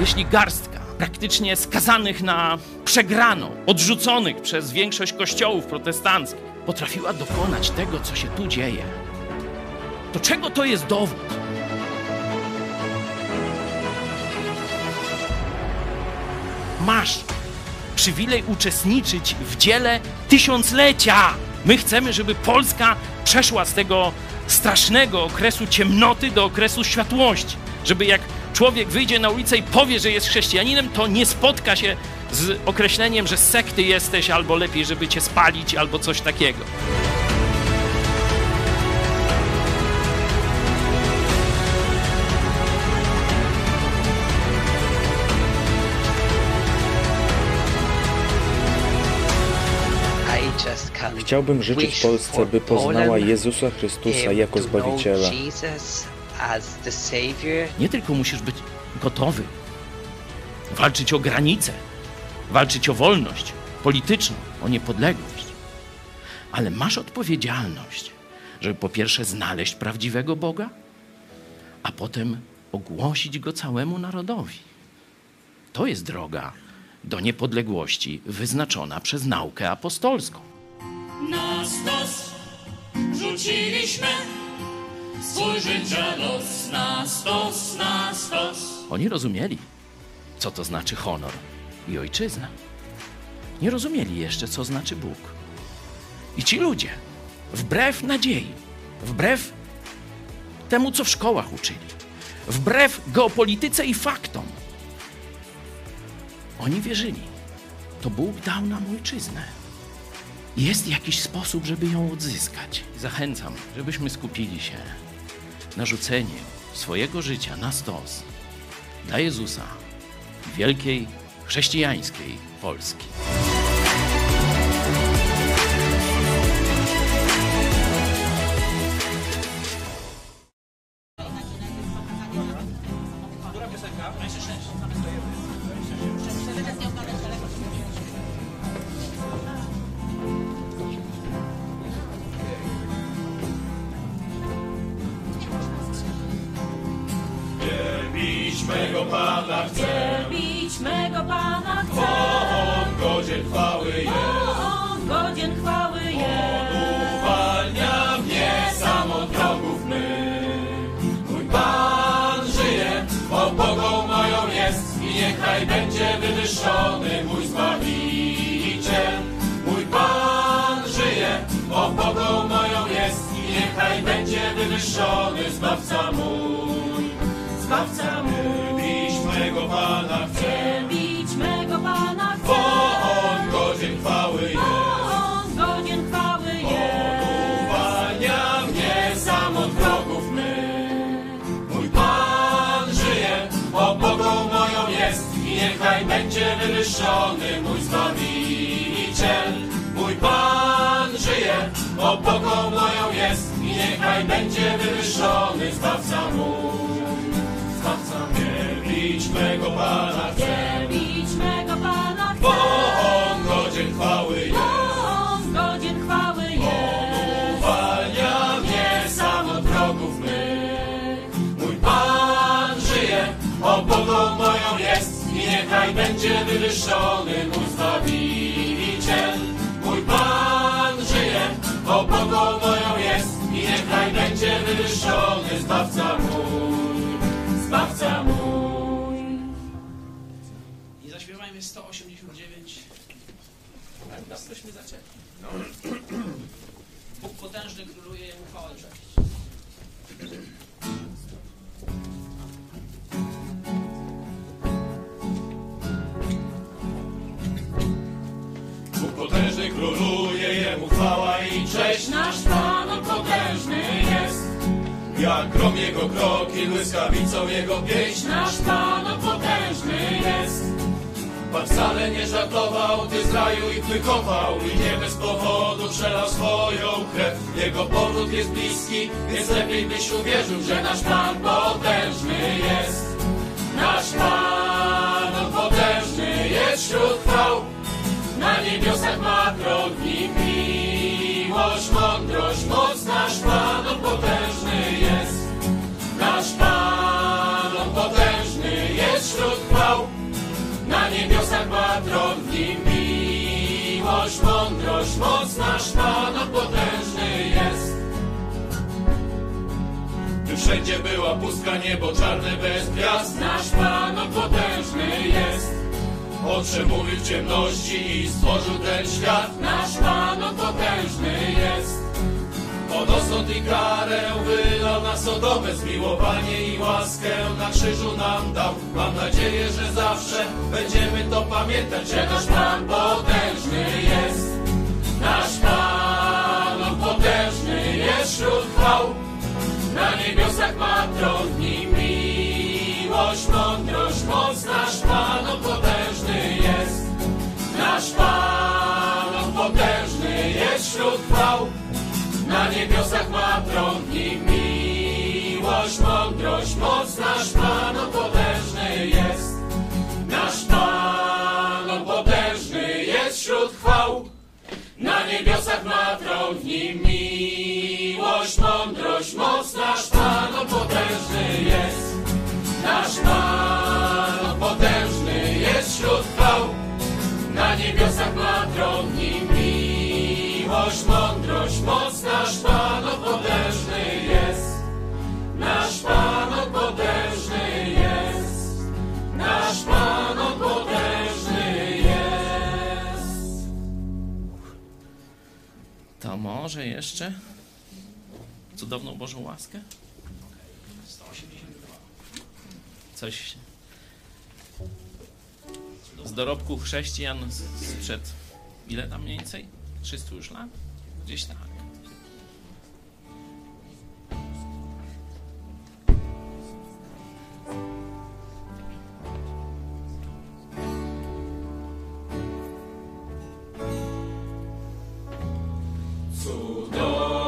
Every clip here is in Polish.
jeśli garstka praktycznie skazanych na przegraną, odrzuconych przez większość kościołów protestanckich, potrafiła dokonać tego, co się tu dzieje, to czego to jest dowód? Masz przywilej uczestniczyć w dziele tysiąclecia. My chcemy, żeby Polska przeszła z tego strasznego okresu ciemnoty do okresu światłości. Żeby jak człowiek wyjdzie na ulicę i powie, że jest chrześcijaninem, to nie spotka się z określeniem, że z sekty jesteś, albo lepiej, żeby cię spalić, albo coś takiego. Chciałbym życzyć Polsce, by poznała Jezusa Chrystusa jako Zbawiciela. Nie tylko musisz być gotowy walczyć o granice, walczyć o wolność polityczną, o niepodległość, ale masz odpowiedzialność, żeby po pierwsze znaleźć prawdziwego Boga, a potem ogłosić go całemu narodowi. To jest droga do niepodległości wyznaczona przez naukę apostolską. Na stos rzuciliśmy swój życia los, na stos, na stos. Oni rozumieli, co to znaczy honor i ojczyzna. Nie rozumieli jeszcze, co znaczy Bóg. I ci ludzie, wbrew nadziei, wbrew temu, co w szkołach uczyli, wbrew geopolityce i faktom, oni wierzyli, to Bóg dał nam ojczyznę. Jest jakiś sposób, żeby ją odzyskać. Zachęcam, żebyśmy skupili się na rzuceniu swojego życia na stos dla Jezusa, wielkiej chrześcijańskiej Polski. Opogą moją jest i niechaj będzie wywyższony Zbawca mój. Zbawca mnie, bić mego Pana chcę, Bić mego Pana bo chcę, On godzien chwały jest. On godzien chwały jest. Uwalnia mnie sam od wrogów mych. Mój Pan żyje, opogą moją jest i niechaj będzie wywyższony mój Zbawiciel. Opogą moją jest i niechaj będzie wywyższony Zbawca mój, Zbawca mój. I zaśpiewajmy 189. Tak, tak byśmy zaczęli. Bóg potężny króluje, jemu chwała cześć. Chwała i cześć. Nasz Pan on potężny jest. Jak grom jego kroki, błyskawicą jego pieśń. Nasz Pan on potężny jest. Pan wcale nie żartował, ty z raju ich wykował i nie bez powodu przelał swoją krew. Jego powrót jest bliski, więc lepiej byś uwierzył, że nasz Pan potężny jest. Nasz Pan potężny jest wśród chwał, na niebiosach ma tron i miłość, mądrość, moc nasz Pan, on potężny jest. Nasz Pan, on potężny jest wśród chwał. Na niebiosach patron w nim miłość, mądrość, moc nasz Pan, on potężny jest. Gdy wszędzie była pustka, niebo czarne bez gwiazd, nasz Pan, on potężny jest. Przemówił w ciemności i stworzył ten świat. Nasz Pan on potężny jest. On osąd i karę wylał na Sodomę, zmiłowanie i łaskę na krzyżu nam dał. Mam nadzieję, że zawsze będziemy to pamiętać, że nasz Pan potężny jest. Nasz Pan, on potężny jest wśród chwał. Na niebiosach ma tron miłość, mądrość, moc. Nasz Pan, on potężny. Nasz Pan, on potężny jest wśród chwał. Na niebiosach ma tron nim miłość, mądrość, moc. Nasz Pan, on potężny jest. Nasz Pan, on potężny jest wśród chwał. Na niebiosach ma tron nim miłość, mądrość, moc. Nasz Pan, on potężny jest. Nasz Pan, on potężny jest wśród chwał. Niebiosach ma tron nim miłość, mądrość, moc. Nasz Pan, potężny jest. Nasz Pan, potężny jest. Nasz Pan, potężny jest. To może jeszcze cudowną Bożą łaskę? 182. Coś z dorobku chrześcijan sprzed ile tam mniej więcej? 300 już lat? Gdzieś tak. Cudowna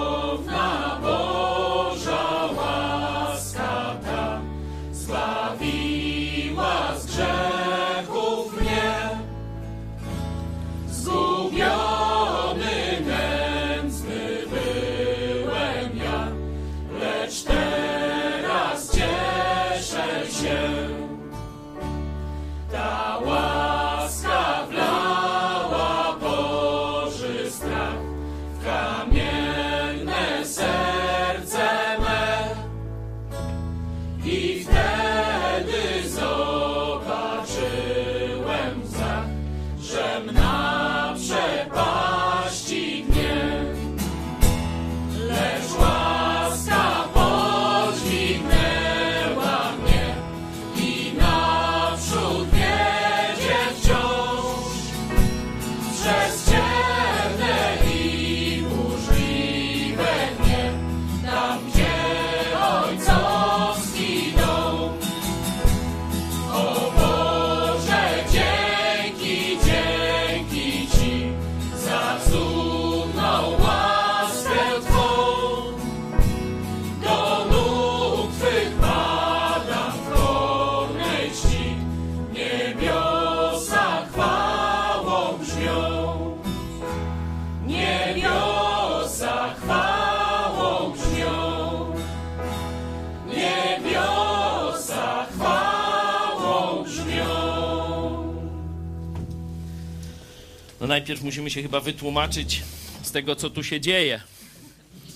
najpierw musimy się chyba wytłumaczyć z tego, co tu się dzieje.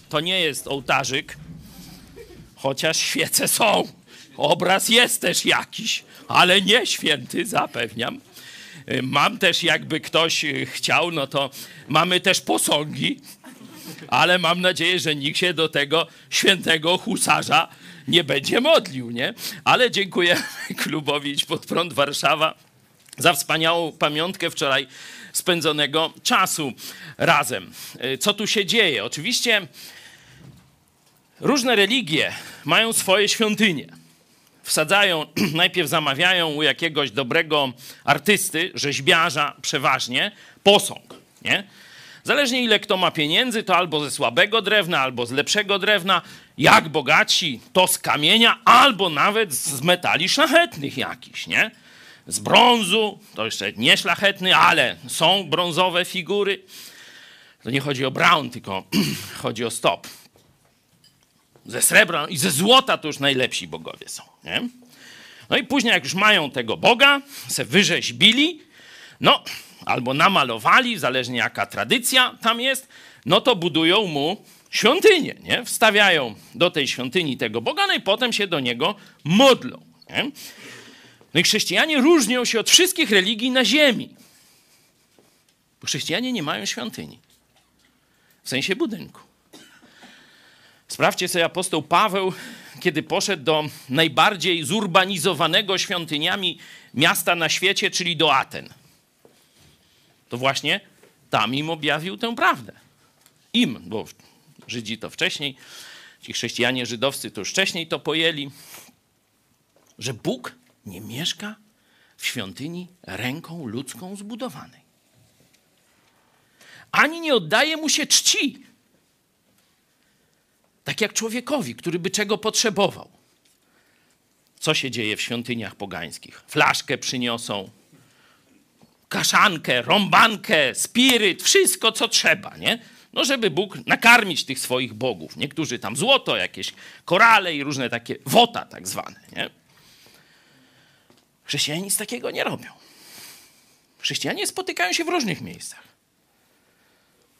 To nie jest ołtarzyk, chociaż świece są. Obraz jest też jakiś, ale nie święty, zapewniam. Mam też, jakby ktoś y, chciał, no to mamy też posągi, ale mam nadzieję, że nikt się do tego świętego husarza nie będzie modlił, nie? Ale dziękuję klubowi Idź Pod Prąd Warszawa za wspaniałą pamiątkę wczoraj spędzonego czasu razem. Y, Co tu się dzieje? Oczywiście różne religie mają swoje świątynie. Wsadzają, najpierw zamawiają u jakiegoś dobrego artysty, rzeźbiarza przeważnie, posąg, nie? Zależnie ile kto ma pieniędzy, to albo ze słabego drewna, albo z lepszego drewna. Jak bogaci, to z kamienia, albo nawet z metali szlachetnych jakichś, nie? Z brązu, to jeszcze nie szlachetny, ale są brązowe figury. To nie chodzi o brown, tylko chodzi o stop. Ze srebra i ze złota to już najlepsi bogowie są, nie? No i później, jak już mają tego Boga, se wyrzeźbili, no, albo namalowali, zależnie jaka tradycja tam jest, no to budują mu świątynię, nie? Wstawiają do tej świątyni tego Boga, no i potem się do niego modlą. Nie? No i chrześcijanie różnią się od wszystkich religii na ziemi. Bo chrześcijanie nie mają świątyni. W sensie budynku. Sprawdźcie sobie apostoł Paweł, kiedy poszedł do najbardziej zurbanizowanego świątyniami miasta na świecie, czyli do Aten. To właśnie tam im objawił tę prawdę. Im, bo Żydzi to wcześniej, ci chrześcijanie żydowscy to już wcześniej to pojęli, że Bóg nie mieszka w świątyni ręką ludzką zbudowanej. Ani nie oddaje mu się czci. Tak jak człowiekowi, który by czego potrzebował. Co się dzieje w świątyniach pogańskich? Flaszkę przyniosą, kaszankę, rąbankę, spiryt, wszystko co trzeba, nie? No, żeby Bóg nakarmić tych swoich bogów. Niektórzy tam złoto, jakieś korale i różne takie wota tak zwane, nie? Chrześcijanie nic takiego nie robią. Chrześcijanie spotykają się w różnych miejscach.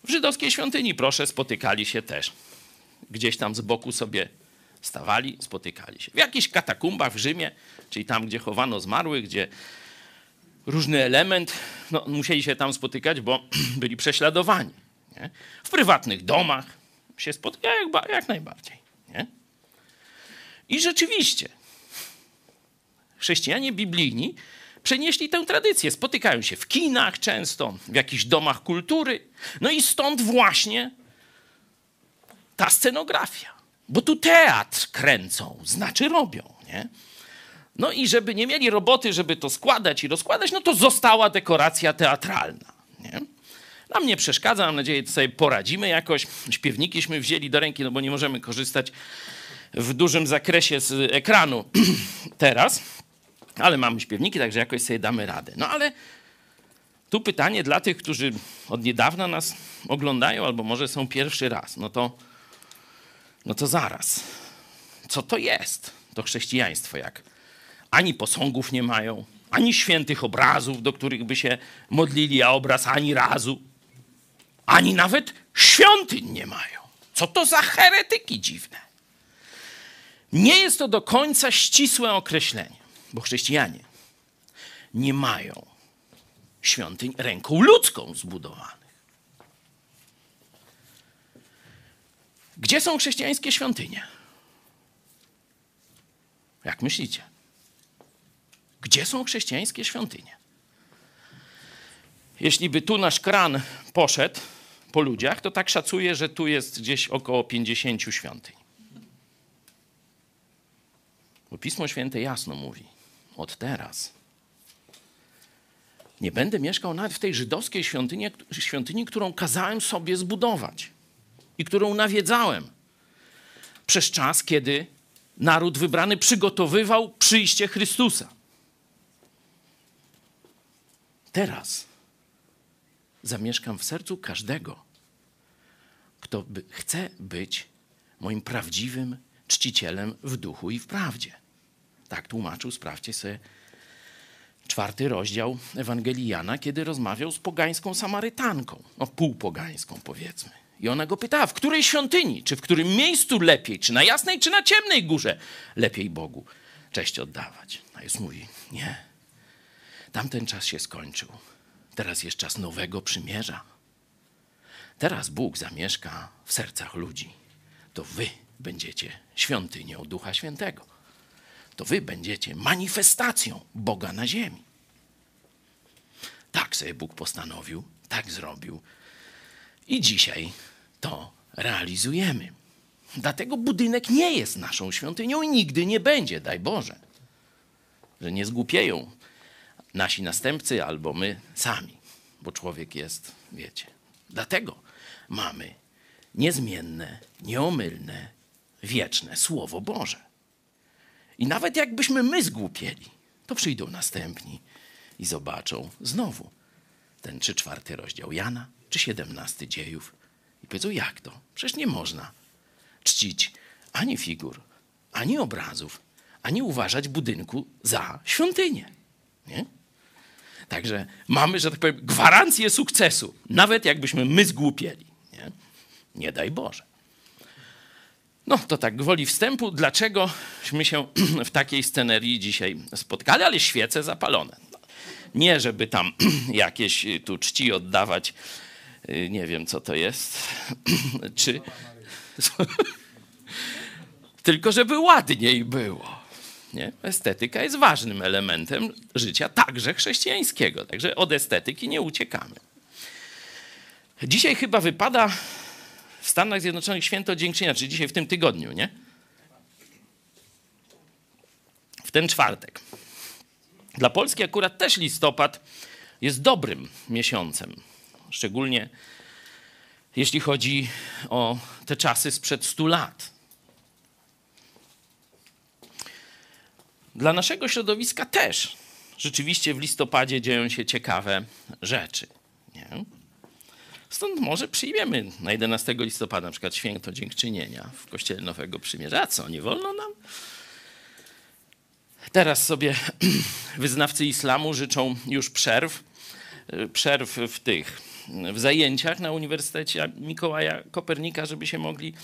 W żydowskiej świątyni, proszę, spotykali się też. Gdzieś tam z boku sobie stawali, spotykali się. W jakichś katakumbach w Rzymie, czyli tam, gdzie chowano zmarłych, gdzie różny element, no, musieli się tam spotykać, bo byli prześladowani. Nie? W prywatnych domach się spotykają jak, jak najbardziej. Nie? I rzeczywiście, chrześcijanie biblijni przenieśli tę tradycję. Spotykają się w kinach często, w jakichś domach kultury. No i stąd właśnie ta scenografia. Bo tu teatr kręcą, znaczy robią. Nie? No i żeby nie mieli roboty, żeby to składać i rozkładać, no to została dekoracja teatralna. Nie? Nam nie przeszkadza, mam nadzieję, że sobie poradzimy jakoś. Śpiewnikiśmy wzięli do ręki, no bo nie możemy korzystać w dużym zakresie z ekranu teraz, ale mamy śpiewniki, także jakoś sobie damy radę. No ale tu pytanie dla tych, którzy od niedawna nas oglądają, albo może są pierwszy raz. No to, no to zaraz. Co to jest to chrześcijaństwo? Jak ani posągów nie mają, ani świętych obrazów, do których by się modlili, a obraz ani razu, ani nawet świątyń nie mają. Co to za heretyki dziwne? Nie jest to do końca ścisłe określenie, bo chrześcijanie nie mają świątyń ręką ludzką zbudowanych. Gdzie są chrześcijańskie świątynie? Jak myślicie? Gdzie są chrześcijańskie świątynie? Jeśli by tu nasz kran poszedł po ludziach, to tak szacuję, że tu jest gdzieś około 50 świątyń. Bo Pismo Święte jasno mówi: od teraz nie będę mieszkał nawet w tej żydowskiej świątyni, świątyni, którą kazałem sobie zbudować i którą nawiedzałem przez czas, kiedy naród wybrany przygotowywał przyjście Chrystusa. Teraz zamieszkam w sercu każdego, kto by, chce być moim prawdziwym czcicielem w duchu i w prawdzie. Tak tłumaczył, sprawdźcie sobie czwarty rozdział Ewangelii Jana, kiedy rozmawiał z pogańską Samarytanką, no półpogańską powiedzmy. I ona go pytała, w której świątyni, czy w którym miejscu lepiej, czy na jasnej, czy na ciemnej górze lepiej Bogu cześć oddawać. A Jezus mówi, nie, tamten czas się skończył. Teraz jest czas nowego przymierza. Teraz Bóg zamieszka w sercach ludzi. To wy będziecie świątynią Ducha Świętego. To wy będziecie manifestacją Boga na ziemi. Tak sobie Bóg postanowił, tak zrobił. I dzisiaj to realizujemy. Dlatego budynek nie jest naszą świątynią i nigdy nie będzie, daj Boże. Że nie zgłupieją nasi następcy albo my sami, bo człowiek jest, wiecie. Dlatego mamy niezmienne, nieomylne, wieczne Słowo Boże. I nawet jakbyśmy my zgłupieli, to przyjdą następni i zobaczą znowu ten czy czwarty rozdział Jana, czy siedemnasty dziejów i powiedzą, jak to? Przecież nie można czcić ani figur, ani obrazów, ani uważać budynku za świątynię. Nie? Także mamy, że tak powiem, gwarancję sukcesu, nawet jakbyśmy my zgłupieli. Nie, nie daj Boże. No to tak, gwoli wstępu, dlaczegośmy się w takiej scenerii dzisiaj spotkali, ale świece zapalone. Nie, żeby tam jakieś y, tu czci oddawać, y, nie wiem co to jest, czy... Tylko żeby ładniej było. Nie? Estetyka jest ważnym elementem życia, także chrześcijańskiego. Także od estetyki nie uciekamy. Dzisiaj chyba wypada w Stanach Zjednoczonych święto dziękczynienia, czyli dzisiaj w tym tygodniu, nie? W ten czwartek. Dla Polski akurat też listopad jest dobrym miesiącem. Szczególnie jeśli chodzi o te czasy sprzed 100 lat. Dla naszego środowiska też rzeczywiście w listopadzie dzieją się ciekawe rzeczy. Nie? Stąd może przyjmiemy na 11 listopada na przykład święto dziękczynienia w Kościele Nowego Przymierza. Co, nie wolno nam? Teraz sobie wyznawcy islamu życzą już przerw, przerw w tych w zajęciach na Uniwersytecie Mikołaja Kopernika, żeby się mogli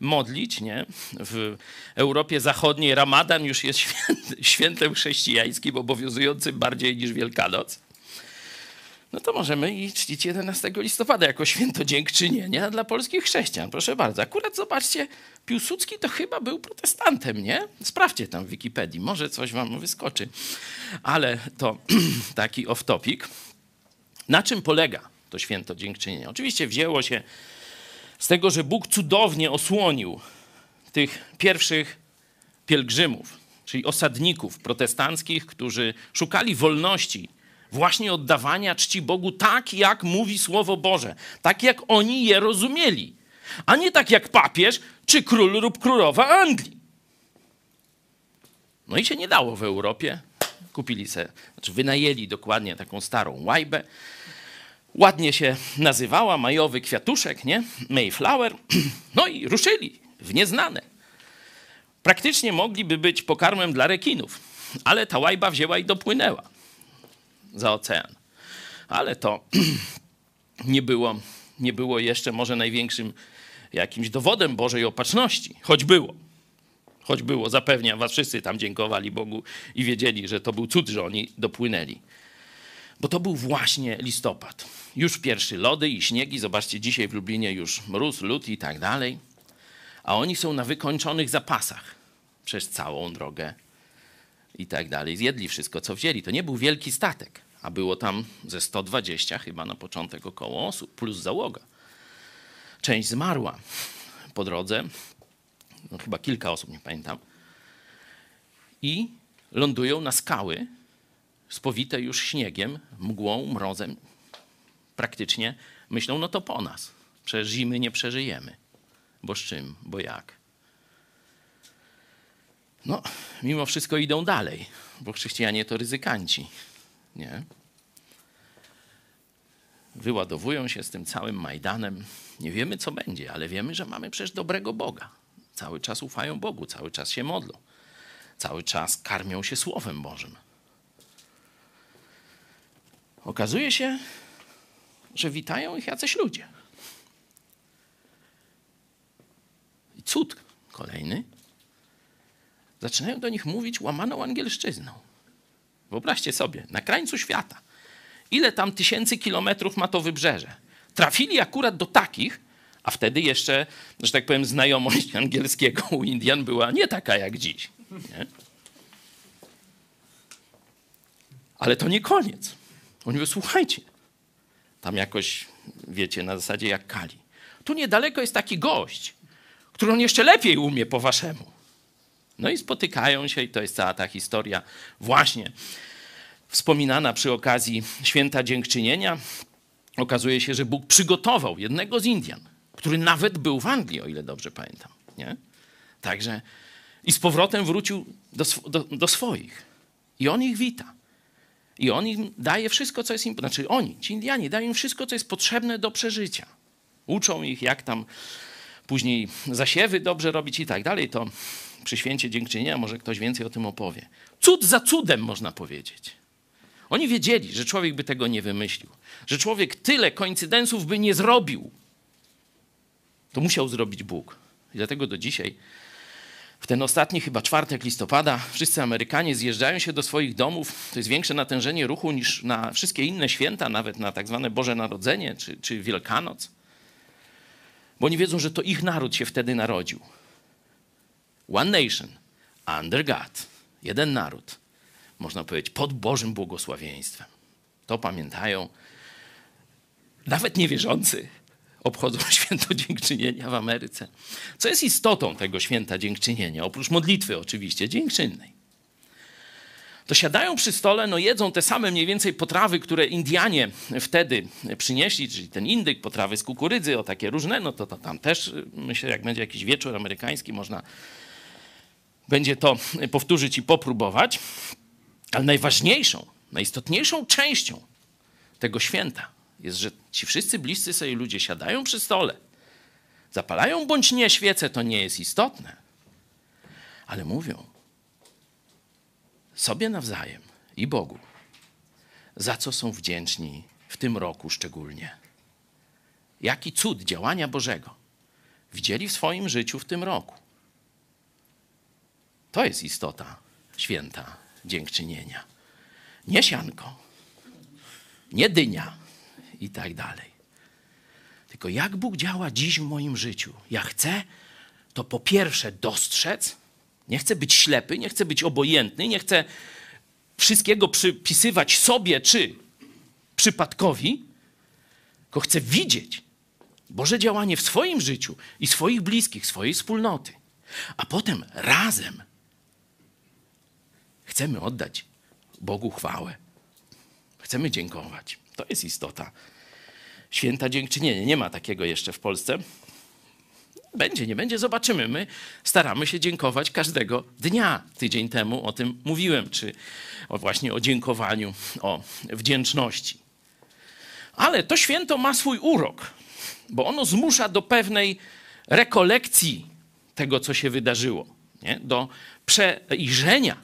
modlić. Nie? W Europie Zachodniej Ramadan już jest świętem chrześcijańskim, obowiązującym bardziej niż Wielkanoc no to możemy i czcić 11 listopada jako święto dziękczynienia dla polskich chrześcijan. Proszę bardzo. Akurat zobaczcie, Piłsudski to chyba był protestantem, nie? Sprawdźcie tam w Wikipedii, może coś wam wyskoczy. Ale to taki off-topic. Na czym polega to święto dziękczynienia? Oczywiście wzięło się z tego, że Bóg cudownie osłonił tych pierwszych pielgrzymów, czyli osadników protestanckich, którzy szukali wolności właśnie oddawania czci Bogu tak, jak mówi Słowo Boże, tak jak oni je rozumieli, a nie tak jak papież czy król lub królowa Anglii. No i się nie dało w Europie. Kupili se, znaczy wynajęli dokładnie taką starą łajbę. Ładnie się nazywała, majowy kwiatuszek, nie? Mayflower. No i ruszyli w nieznane. Praktycznie mogliby być pokarmem dla rekinów, ale ta łajba wzięła i dopłynęła za ocean. Ale to nie było, nie było jeszcze może największym jakimś dowodem Bożej opatrzności, choć było. Choć było, zapewniam was, wszyscy tam dziękowali Bogu i wiedzieli, że to był cud, że oni dopłynęli. Bo to był właśnie listopad. Już pierwsze lody i śniegi. Zobaczcie, dzisiaj w Lublinie już mróz, lód i tak dalej. A oni są na wykończonych zapasach przez całą drogę i tak dalej. Zjedli wszystko, co wzięli. To nie był wielki statek, a było tam ze 120 chyba na początek około osób, plus załoga. Część zmarła po drodze, no chyba kilka osób, nie pamiętam. I lądują na skały spowite już śniegiem, mgłą, mrozem. Praktycznie myślą, no to po nas. Przecież zimy nie przeżyjemy. Bo z czym? Bo jak? No, mimo wszystko idą dalej, bo chrześcijanie to ryzykanci. Nie? Wyładowują się z tym całym Majdanem. Nie wiemy, co będzie, ale wiemy, że mamy przecież dobrego Boga. Cały czas ufają Bogu, cały czas się modlą, cały czas karmią się Słowem Bożym. Okazuje się, że witają ich jacyś ludzie. I cud kolejny zaczynają do nich mówić łamaną angielszczyzną. Wyobraźcie sobie, na krańcu świata. Ile tam tysięcy kilometrów ma to wybrzeże? Trafili akurat do takich, a wtedy jeszcze, że tak powiem, znajomość angielskiego u Indian była nie taka jak dziś. Nie? Ale to nie koniec. Oni mówią, słuchajcie, tam jakoś, wiecie, na zasadzie jak Kali. Tu niedaleko jest taki gość, który on jeszcze lepiej umie po waszemu. No i spotykają się, i to jest cała ta historia właśnie wspominana przy okazji święta dziękczynienia. Okazuje się, że Bóg przygotował jednego z Indian, który nawet był w Anglii, o ile dobrze pamiętam. Nie? Także i z powrotem wrócił do, do, do swoich. I on ich wita. I on im daje wszystko, co jest im, znaczy oni, ci Indianie, dają im wszystko, co jest potrzebne do przeżycia. Uczą ich, jak tam później zasiewy dobrze robić i tak dalej. To przy święcie dziękczynienia może ktoś więcej o tym opowie. Cud za cudem, można powiedzieć. Oni wiedzieli, że człowiek by tego nie wymyślił, że człowiek tyle koincydensów by nie zrobił. To musiał zrobić Bóg. I dlatego do dzisiaj, w ten ostatni chyba czwartek listopada, wszyscy Amerykanie zjeżdżają się do swoich domów. To jest większe natężenie ruchu niż na wszystkie inne święta, nawet na tak zwane Boże Narodzenie czy, czy Wielkanoc. Bo oni wiedzą, że to ich naród się wtedy narodził. One nation, under God. Jeden naród. Można powiedzieć, pod Bożym błogosławieństwem. To pamiętają nawet niewierzący obchodzą święto dziękczynienia w Ameryce. Co jest istotą tego święta dziękczynienia? Oprócz modlitwy oczywiście, dziękczynnej. To siadają przy stole, no jedzą te same mniej więcej potrawy, które Indianie wtedy przynieśli, czyli ten indyk, potrawy z kukurydzy, o takie różne, no to, to tam też, myślę, jak będzie jakiś wieczór amerykański, można będzie to powtórzyć i popróbować. Ale najważniejszą, najistotniejszą częścią tego święta jest, że ci wszyscy bliscy sobie ludzie siadają przy stole, zapalają bądź nie świece, to nie jest istotne, ale mówią sobie nawzajem i Bogu, za co są wdzięczni w tym roku szczególnie. Jaki cud działania Bożego widzieli w swoim życiu w tym roku. To jest istota święta dziękczynienia. Nie sianko, nie dynia, i tak dalej. Tylko jak Bóg działa dziś w moim życiu? Ja chcę to po pierwsze dostrzec, nie chcę być ślepy, nie chcę być obojętny, nie chcę wszystkiego przypisywać sobie czy przypadkowi, tylko chcę widzieć Boże działanie w swoim życiu i swoich bliskich, swojej wspólnoty. A potem razem chcemy oddać Bogu chwałę. Chcemy dziękować. To jest istota święta dziękczynienia. Nie ma takiego jeszcze w Polsce. Będzie, nie będzie, zobaczymy. My staramy się dziękować każdego dnia. Tydzień temu o tym mówiłem, czy o właśnie o dziękowaniu, o wdzięczności. Ale to święto ma swój urok, bo ono zmusza do pewnej rekolekcji tego, co się wydarzyło, nie? do przejrzenia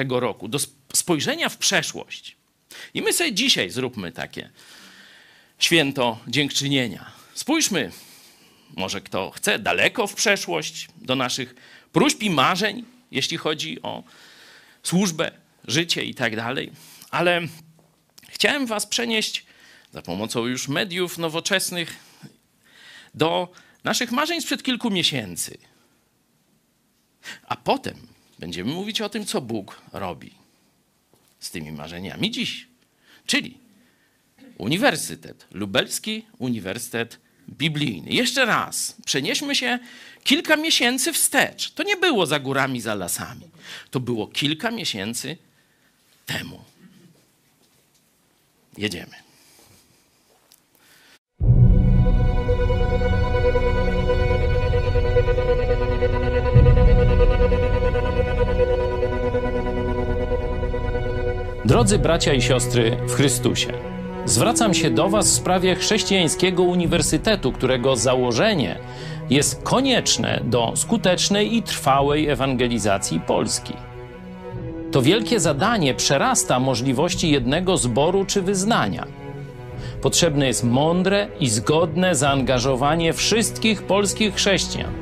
tego roku, do spojrzenia w przeszłość. I my sobie dzisiaj zróbmy takie święto dziękczynienia. Spójrzmy, może kto chce, daleko w przeszłość, do naszych próśb i marzeń, jeśli chodzi o służbę, życie i tak dalej. Ale chciałem Was przenieść za pomocą już mediów nowoczesnych do naszych marzeń sprzed kilku miesięcy. A potem będziemy mówić o tym, co Bóg robi z tymi marzeniami dziś. Czyli Uniwersytet Lubelski, Uniwersytet Biblijny. Jeszcze raz, przenieśmy się kilka miesięcy wstecz. To nie było za górami, za lasami. To było kilka miesięcy temu. Jedziemy. Drodzy bracia i siostry w Chrystusie, zwracam się do Was w sprawie chrześcijańskiego uniwersytetu, którego założenie jest konieczne do skutecznej i trwałej ewangelizacji Polski. To wielkie zadanie przerasta możliwości jednego zboru czy wyznania. Potrzebne jest mądre i zgodne zaangażowanie wszystkich polskich chrześcijan.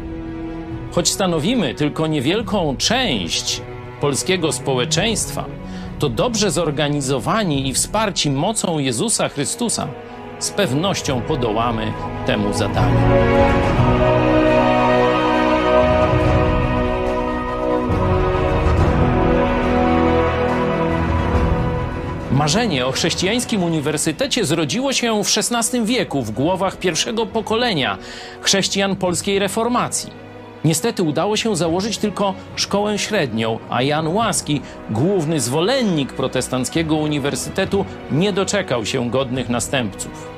Choć stanowimy tylko niewielką część polskiego społeczeństwa, to dobrze zorganizowani i wsparci mocą Jezusa Chrystusa z pewnością podołamy temu zadaniu. Marzenie o chrześcijańskim uniwersytecie zrodziło się w XVI wieku w głowach pierwszego pokolenia chrześcijan polskiej reformacji. Niestety udało się założyć tylko szkołę średnią, a Jan Łaski, główny zwolennik protestanckiego uniwersytetu, nie doczekał się godnych następców.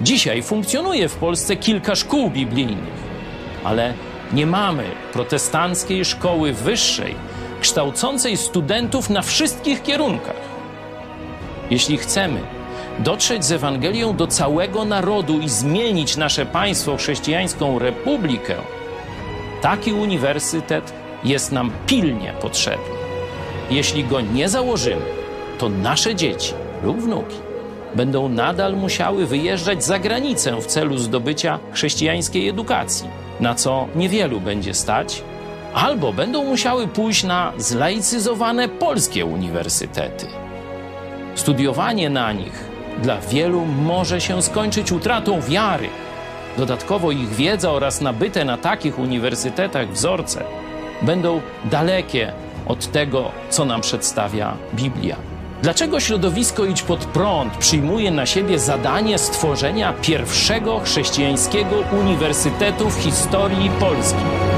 Dzisiaj funkcjonuje w Polsce kilka szkół biblijnych, ale nie mamy protestanckiej szkoły wyższej, kształcącej studentów na wszystkich kierunkach. Jeśli chcemy dotrzeć z Ewangelią do całego narodu i zmienić nasze państwo chrześcijańską republikę, Taki uniwersytet jest nam pilnie potrzebny. Jeśli go nie założymy, to nasze dzieci lub wnuki będą nadal musiały wyjeżdżać za granicę w celu zdobycia chrześcijańskiej edukacji. na co niewielu będzie stać, albo będą musiały pójść na zlaicyzowane polskie uniwersytety. Studiowanie na nich dla wielu może się skończyć utratą wiary. Dodatkowo ich wiedza oraz nabyte na takich uniwersytetach wzorce będą dalekie od tego, co nam przedstawia Biblia. Dlaczego środowisko Idź Pod Prąd przyjmuje na siebie zadanie stworzenia pierwszego chrześcijańskiego uniwersytetu w historii Polski?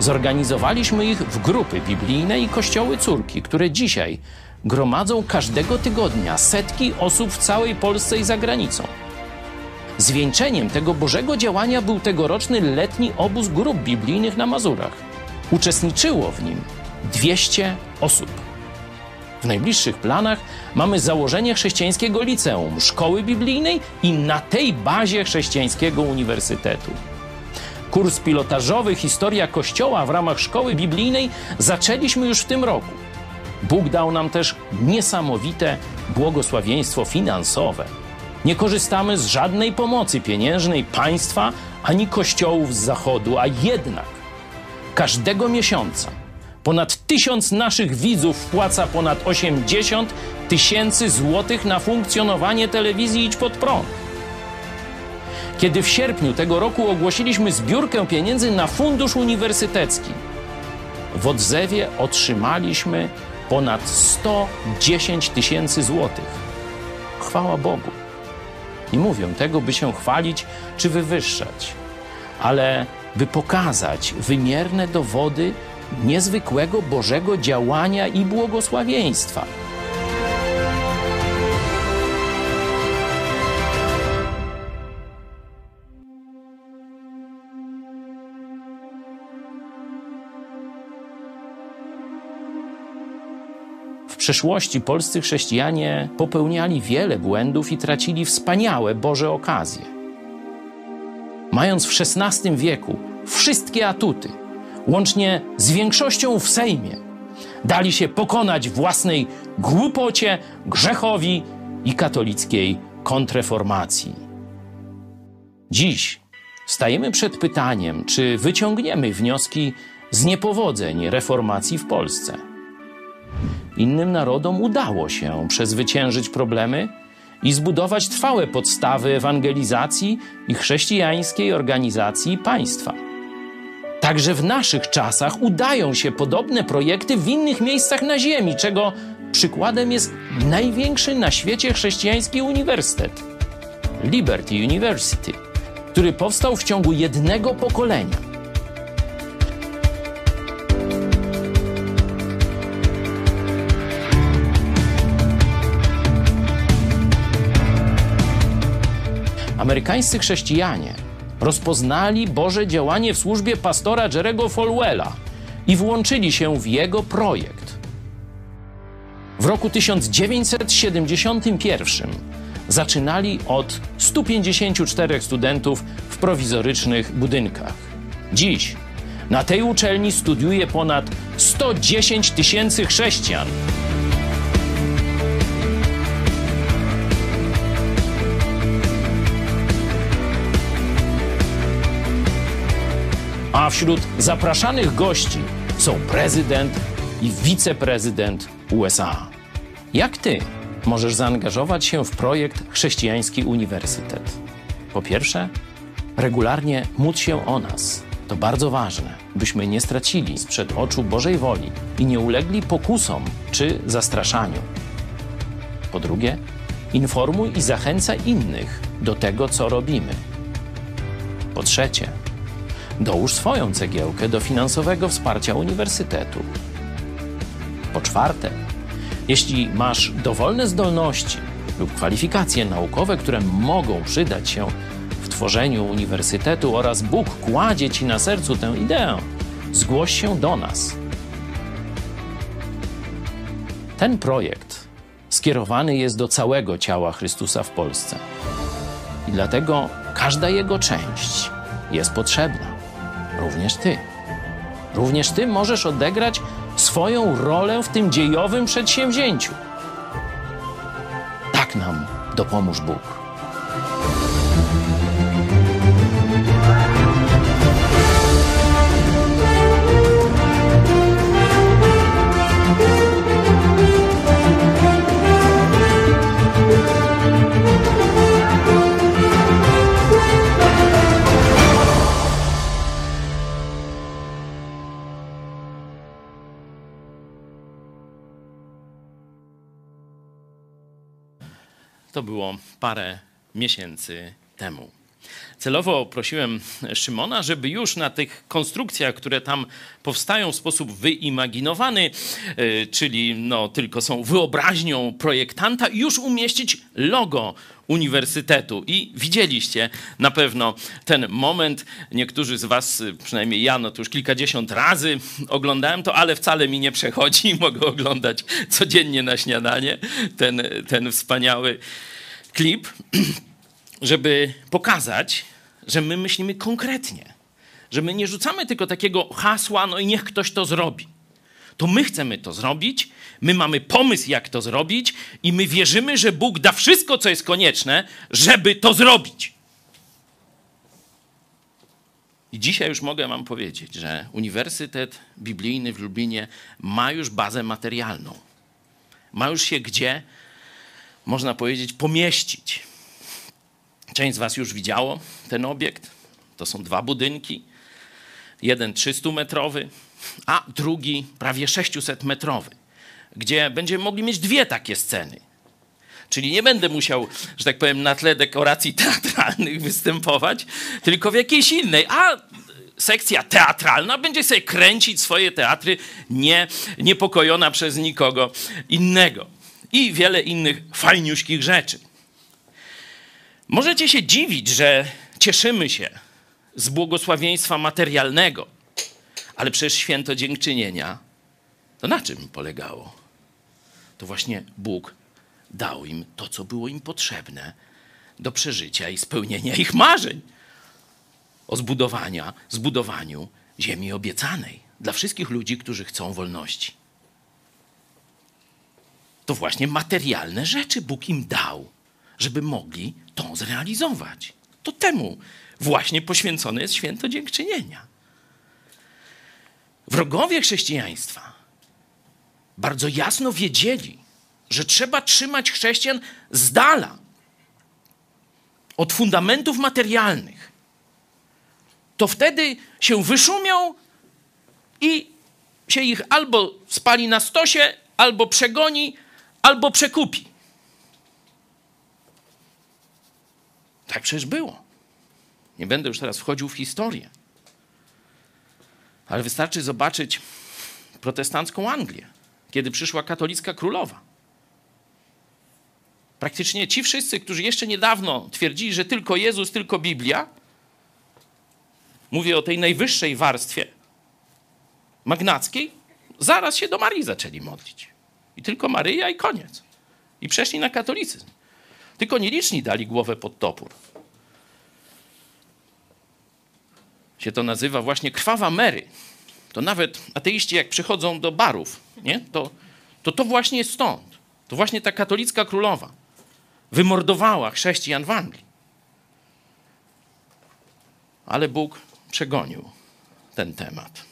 Zorganizowaliśmy ich w grupy biblijne i kościoły córki, które dzisiaj gromadzą każdego tygodnia setki osób w całej Polsce i za granicą. Zwieńczeniem tego Bożego działania był tegoroczny letni obóz grup biblijnych na Mazurach. Uczestniczyło w nim 200 osób. W najbliższych planach mamy założenie chrześcijańskiego liceum, szkoły biblijnej i na tej bazie chrześcijańskiego uniwersytetu. Kurs pilotażowy Historia Kościoła w ramach szkoły biblijnej zaczęliśmy już w tym roku. Bóg dał nam też niesamowite błogosławieństwo finansowe. Nie korzystamy z żadnej pomocy pieniężnej państwa ani kościołów z zachodu, a jednak każdego miesiąca ponad tysiąc naszych widzów wpłaca ponad 80 tysięcy złotych na funkcjonowanie telewizji Idź Pod Prąd. Kiedy w sierpniu tego roku ogłosiliśmy zbiórkę pieniędzy na fundusz uniwersytecki, w odzewie otrzymaliśmy ponad 110 tysięcy złotych. Chwała Bogu. Nie mówię tego, by się chwalić czy wywyższać, ale by pokazać wymierne dowody niezwykłego Bożego działania i błogosławieństwa. Przeszłości polscy chrześcijanie popełniali wiele błędów i tracili wspaniałe Boże okazje. Mając w XVI wieku wszystkie atuty, łącznie z większością w Sejmie, dali się pokonać własnej głupocie, grzechowi i katolickiej kontreformacji. Dziś stajemy przed pytaniem, czy wyciągniemy wnioski z niepowodzeń reformacji w Polsce. Innym narodom udało się przezwyciężyć problemy i zbudować trwałe podstawy ewangelizacji i chrześcijańskiej organizacji państwa. Także w naszych czasach udają się podobne projekty w innych miejscach na Ziemi, czego przykładem jest największy na świecie chrześcijański uniwersytet Liberty University, który powstał w ciągu jednego pokolenia Amerykańscy chrześcijanie rozpoznali Boże działanie w służbie pastora Jerego Falwella i włączyli się w jego projekt. W roku 1971 zaczynali od 154 studentów w prowizorycznych budynkach. Dziś na tej uczelni studiuje ponad 110 tysięcy chrześcijan. A wśród zapraszanych gości są prezydent i wiceprezydent USA. Jak ty możesz zaangażować się w projekt Chrześcijański Uniwersytet? Po pierwsze, regularnie módl się o nas. To bardzo ważne, byśmy nie stracili sprzed oczu Bożej woli i nie ulegli pokusom czy zastraszaniu. Po drugie, informuj i zachęcaj innych do tego, co robimy. Po trzecie, dołóż swoją cegiełkę do finansowego wsparcia uniwersytetu. Po czwarte, jeśli masz dowolne zdolności lub kwalifikacje naukowe, które mogą przydać się w tworzeniu uniwersytetu oraz Bóg kładzie ci na sercu tę ideę, zgłoś się do nas. Ten projekt skierowany jest do całego ciała Chrystusa w Polsce. I dlatego każda jego część jest potrzebna. Również ty. Również ty możesz odegrać swoją rolę w tym dziejowym przedsięwzięciu. Tak nam dopomóż Bóg. To było parę miesięcy temu. Celowo prosiłem Szymona, żeby już na tych konstrukcjach, które tam powstają w sposób wyimaginowany, e, czyli no, tylko są wyobraźnią projektanta, już umieścić logo uniwersytetu. I widzieliście na pewno ten moment. Niektórzy z Was, przynajmniej ja, no to już kilkadziesiąt razy oglądałem to, ale wcale mi nie przechodzi. Mogę oglądać codziennie na śniadanie ten, ten wspaniały klip, żeby pokazać, że my myślimy konkretnie. Że my nie rzucamy tylko takiego hasła, no i niech ktoś to zrobi. To my chcemy to zrobić, my mamy pomysł, jak to zrobić, i my wierzymy, że Bóg da wszystko, co jest konieczne, żeby to zrobić. I dzisiaj już mogę Wam powiedzieć, że Uniwersytet Biblijny w Lublinie ma już bazę materialną. Ma już się gdzie, można powiedzieć, pomieścić. Część z Was już widziało ten obiekt. To są dwa budynki. Jeden 300-metrowy, a drugi prawie 600-metrowy, gdzie będziemy mogli mieć dwie takie sceny. Czyli nie będę musiał, że tak powiem, na tle dekoracji teatralnych występować, tylko w jakiejś innej. A sekcja teatralna będzie sobie kręcić swoje teatry, nie, niepokojona przez nikogo innego. I wiele innych fajniuśkich rzeczy. Możecie się dziwić, że cieszymy się z błogosławieństwa materialnego, ale przecież święto dziękczynienia to na czym polegało? To właśnie Bóg dał im to, co było im potrzebne do przeżycia i spełnienia ich marzeń o zbudowania, zbudowaniu ziemi obiecanej dla wszystkich ludzi, którzy chcą wolności. To właśnie materialne rzeczy Bóg im dał żeby mogli to zrealizować. To temu właśnie poświęcone jest święto dziękczynienia. Wrogowie chrześcijaństwa bardzo jasno wiedzieli, że trzeba trzymać chrześcijan z dala od fundamentów materialnych. To wtedy się wyszumią i się ich albo spali na stosie, albo przegoni, albo przekupi. Tak przecież było. Nie będę już teraz wchodził w historię. Ale wystarczy zobaczyć protestancką Anglię, kiedy przyszła katolicka królowa. Praktycznie ci wszyscy, którzy jeszcze niedawno twierdzili, że tylko Jezus, tylko Biblia, mówię o tej najwyższej warstwie magnackiej, zaraz się do Marii zaczęli modlić. I tylko Maryja i koniec. I przeszli na katolicyzm. Tylko nieliczni dali głowę pod topór. Się to nazywa właśnie krwawa Mary. To nawet ateiści, jak przychodzą do barów, nie? To, to to właśnie jest stąd. To właśnie ta katolicka królowa wymordowała chrześcijan w Anglii. Ale Bóg przegonił ten temat.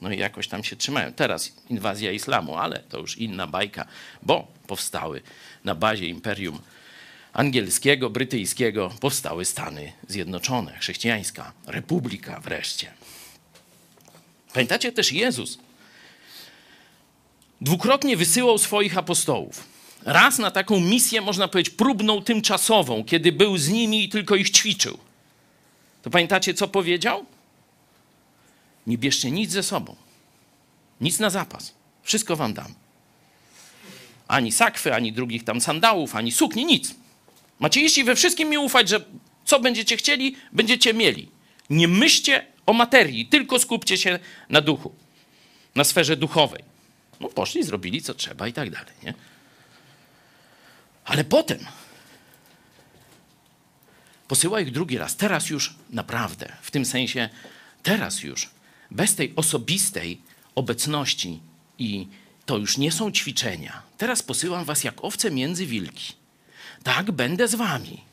No i jakoś tam się trzymają. Teraz inwazja islamu, ale to już inna bajka, bo powstały na bazie imperium angielskiego, brytyjskiego, powstały Stany Zjednoczone, chrześcijańska republika wreszcie. Pamiętacie też Jezus dwukrotnie wysyłał swoich apostołów. Raz na taką misję, można powiedzieć, próbną, tymczasową, kiedy był z nimi i tylko ich ćwiczył. To pamiętacie, co powiedział? Nie bierzcie nic ze sobą. Nic na zapas. Wszystko wam dam. Ani sakwy, ani drugich tam sandałów, ani sukni, nic. Macie iść i we wszystkim mi ufać, że co będziecie chcieli, będziecie mieli. Nie myślcie o materii, tylko skupcie się na duchu, na sferze duchowej. No poszli, zrobili co trzeba i tak dalej, nie? Ale potem posyła ich drugi raz. Teraz już naprawdę, w tym sensie, teraz już, bez tej osobistej obecności i to już nie są ćwiczenia. Teraz posyłam was jak owce między wilki. Tak, będę z wami,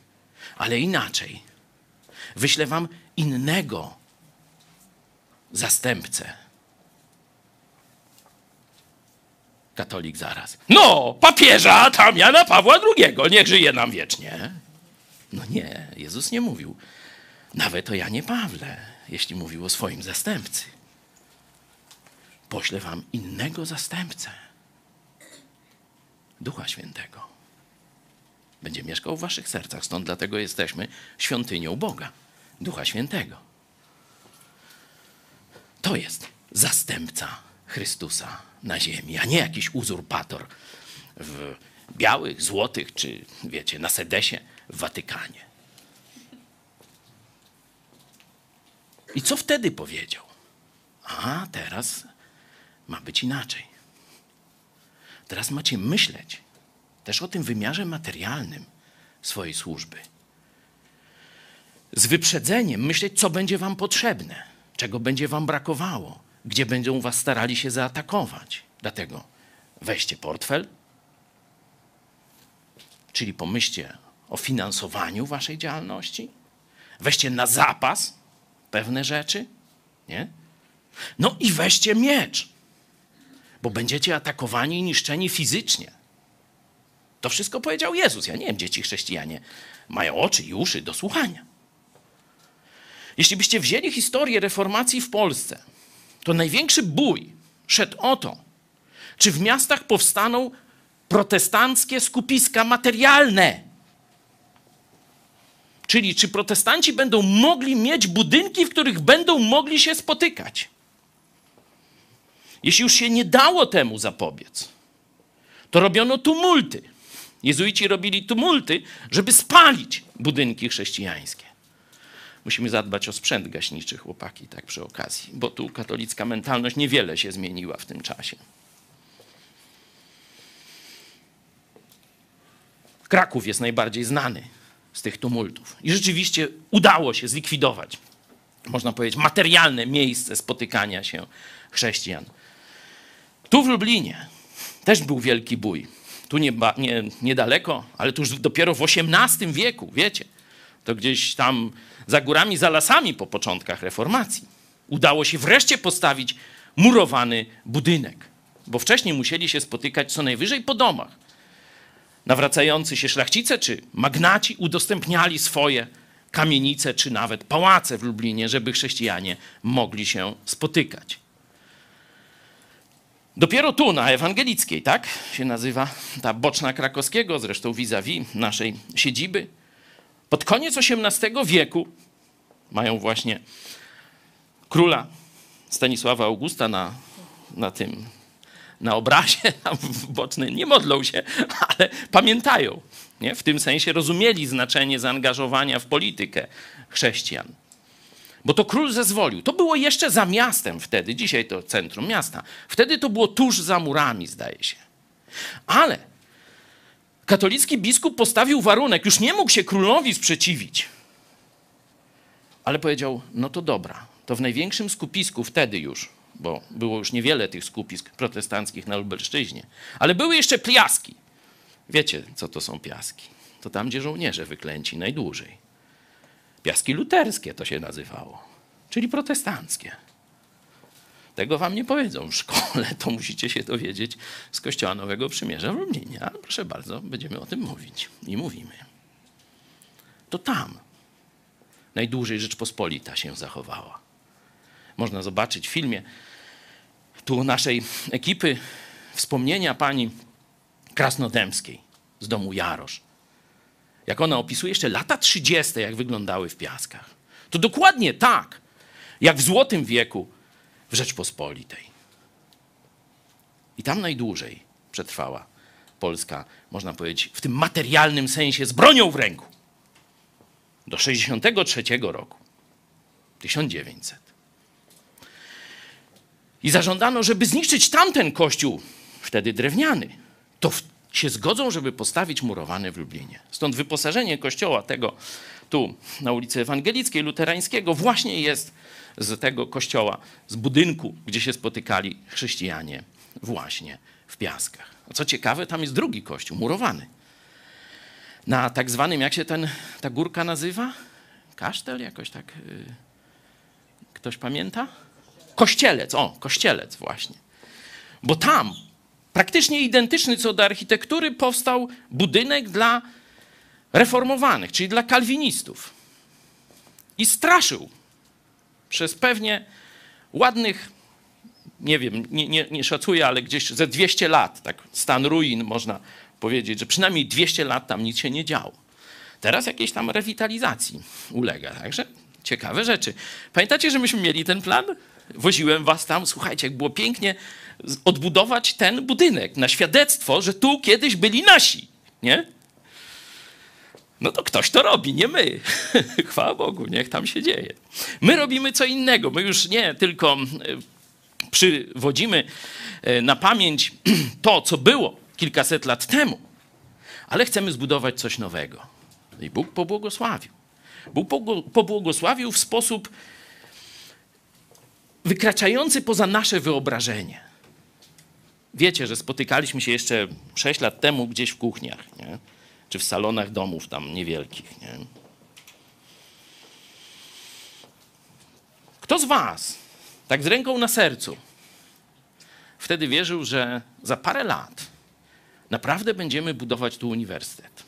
ale inaczej. Wyślę wam innego zastępcę. Katolik zaraz. No, papieża tam Jana Pawła II, niech żyje nam wiecznie. No nie, Jezus nie mówił nawet o Janie Pawle, jeśli mówił o swoim zastępcy. Poślę wam innego zastępcę. Ducha Świętego. Będzie mieszkał w waszych sercach, stąd dlatego jesteśmy świątynią Boga, Ducha Świętego. To jest zastępca Chrystusa na ziemi, a nie jakiś uzurpator w białych, złotych, czy wiecie, na sedesie w Watykanie. I co wtedy powiedział? A teraz ma być inaczej. Teraz macie myśleć też o tym wymiarze materialnym swojej służby. Z wyprzedzeniem myśleć, co będzie wam potrzebne, czego będzie wam brakowało, gdzie będą was starali się zaatakować. Dlatego weźcie portfel, czyli pomyślcie o finansowaniu waszej działalności, weźcie na zapas pewne rzeczy, nie? No i weźcie miecz, bo będziecie atakowani i niszczeni fizycznie. To wszystko powiedział Jezus. Ja nie wiem, dzieci chrześcijanie mają oczy i uszy do słuchania. Jeśli byście wzięli historię reformacji w Polsce, to największy bój szedł o to, czy w miastach powstaną protestanckie skupiska materialne. Czyli czy protestanci będą mogli mieć budynki, w których będą mogli się spotykać. Jeśli już się nie dało temu zapobiec, to robiono tumulty. Jezuici robili tumulty, żeby spalić budynki chrześcijańskie. Musimy zadbać o sprzęt gaśniczy, chłopaki, tak przy okazji, bo tu katolicka mentalność niewiele się zmieniła w tym czasie. Kraków jest najbardziej znany z tych tumultów. I rzeczywiście udało się zlikwidować, można powiedzieć, materialne miejsce spotykania się chrześcijan. Tu w Lublinie też był wielki bój. Tu nie, nie, niedaleko, ale tu już dopiero w XVIII wieku, wiecie. To gdzieś tam za górami, za lasami po początkach reformacji. Udało się wreszcie postawić murowany budynek, bo wcześniej musieli się spotykać co najwyżej po domach. Nawracający się szlachcice czy magnaci udostępniali swoje kamienice czy nawet pałace w Lublinie, żeby chrześcijanie mogli się spotykać. Dopiero tu, na Ewangelickiej, tak się nazywa ta boczna krakowskiego, zresztą vis-a-vis naszej siedziby, pod koniec XVIII wieku mają właśnie króla Stanisława Augusta na, na tym, na obrazie tam bocznym. Nie modlą się, ale pamiętają. Nie? W tym sensie rozumieli znaczenie zaangażowania w politykę chrześcijan. Bo to król zezwolił. To było jeszcze za miastem wtedy, dzisiaj to centrum miasta. Wtedy to było tuż za murami, zdaje się. Ale katolicki biskup postawił warunek, już nie mógł się królowi sprzeciwić. Ale powiedział: No to dobra, to w największym skupisku wtedy już, bo było już niewiele tych skupisk protestanckich na Lubelszczyźnie, ale były jeszcze piaski. Wiecie, co to są piaski? To tam, gdzie żołnierze wyklęci najdłużej. Piaski luterskie to się nazywało, czyli protestanckie. Tego wam nie powiedzą w szkole, to musicie się dowiedzieć z Kościoła Nowego Przymierza w Lublinie. Ale proszę bardzo, będziemy o tym mówić i mówimy. To tam najdłużej Rzeczpospolita się zachowała. Można zobaczyć w filmie tu naszej ekipy wspomnienia pani Krasnodębskiej z domu Jarosz. Jak ona opisuje jeszcze lata 30., jak wyglądały w piaskach. To dokładnie tak, jak w Złotym wieku w Rzeczpospolitej. I tam najdłużej przetrwała Polska, można powiedzieć, w tym materialnym sensie, z bronią w ręku. Do 63 roku. 1900. I zażądano, żeby zniszczyć tamten kościół, wtedy drewniany. To się zgodzą, żeby postawić murowany w Lublinie. Stąd wyposażenie kościoła tego tu na ulicy Ewangelickiej Luterańskiego właśnie jest z tego kościoła, z budynku, gdzie się spotykali chrześcijanie właśnie w Piaskach. A co ciekawe, tam jest drugi kościół, murowany. Na tak zwanym, jak się ten, ta górka nazywa? Kasztel jakoś tak. Yy, ktoś pamięta? Kościelec, o, kościelec właśnie. Bo tam, praktycznie identyczny co do architektury, powstał budynek dla reformowanych, czyli dla kalwinistów. I straszył przez pewnie ładnych, nie wiem, nie, nie, nie szacuję, ale gdzieś ze 200 lat, tak stan ruin można powiedzieć, że przynajmniej 200 lat tam nic się nie działo. Teraz jakiejś tam rewitalizacji ulega, także ciekawe rzeczy. Pamiętacie, że myśmy mieli ten plan? Woziłem was tam, słuchajcie, jak było pięknie odbudować ten budynek na świadectwo, że tu kiedyś byli nasi, nie? No to ktoś to robi, nie my. Chwała Bogu, niech tam się dzieje. My robimy co innego. My już nie tylko e, przywodzimy e, na pamięć to, co było kilkaset lat temu, ale chcemy zbudować coś nowego. I Bóg pobłogosławił. Bóg pobłogosławił w sposób wykraczający poza nasze wyobrażenie. Wiecie, że spotykaliśmy się jeszcze 6 lat temu gdzieś w kuchniach. Nie? czy w salonach domów tam niewielkich. Nie? Kto z Was, tak z ręką na sercu, wtedy wierzył, że za parę lat naprawdę będziemy budować tu uniwersytet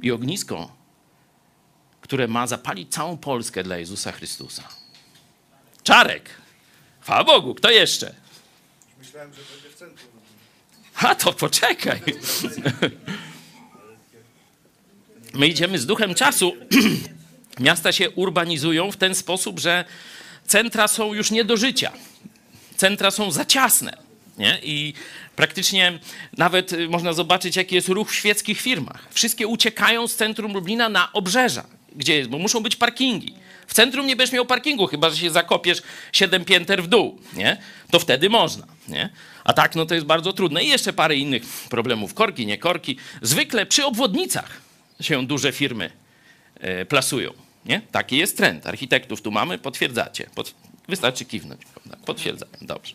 i ognisko, które ma zapalić całą Polskę dla Jezusa Chrystusa? Czarek! Chwała Bogu, kto jeszcze? Myślałem, że będzie w centrum. A to poczekaj. My idziemy z duchem czasu. Miasta się urbanizują w ten sposób, że centra są już nie do życia. Centra są za ciasne. Nie? I praktycznie nawet y, można zobaczyć, jaki jest ruch w świeckich firmach. Wszystkie uciekają z centrum Lublina na obrzeża, gdzie jest, bo muszą być parkingi. W centrum nie będziesz miał parkingu, chyba że się zakopiesz siedem pięter w dół, nie? To wtedy można, nie? A tak, no to jest bardzo trudne. I jeszcze parę innych problemów. Korki, nie korki. Zwykle przy obwodnicach się duże firmy e, plasują. Nie? Taki jest trend. Architektów tu mamy, potwierdzacie. Wystarczy kiwnąć. Potwierdzają, dobrze.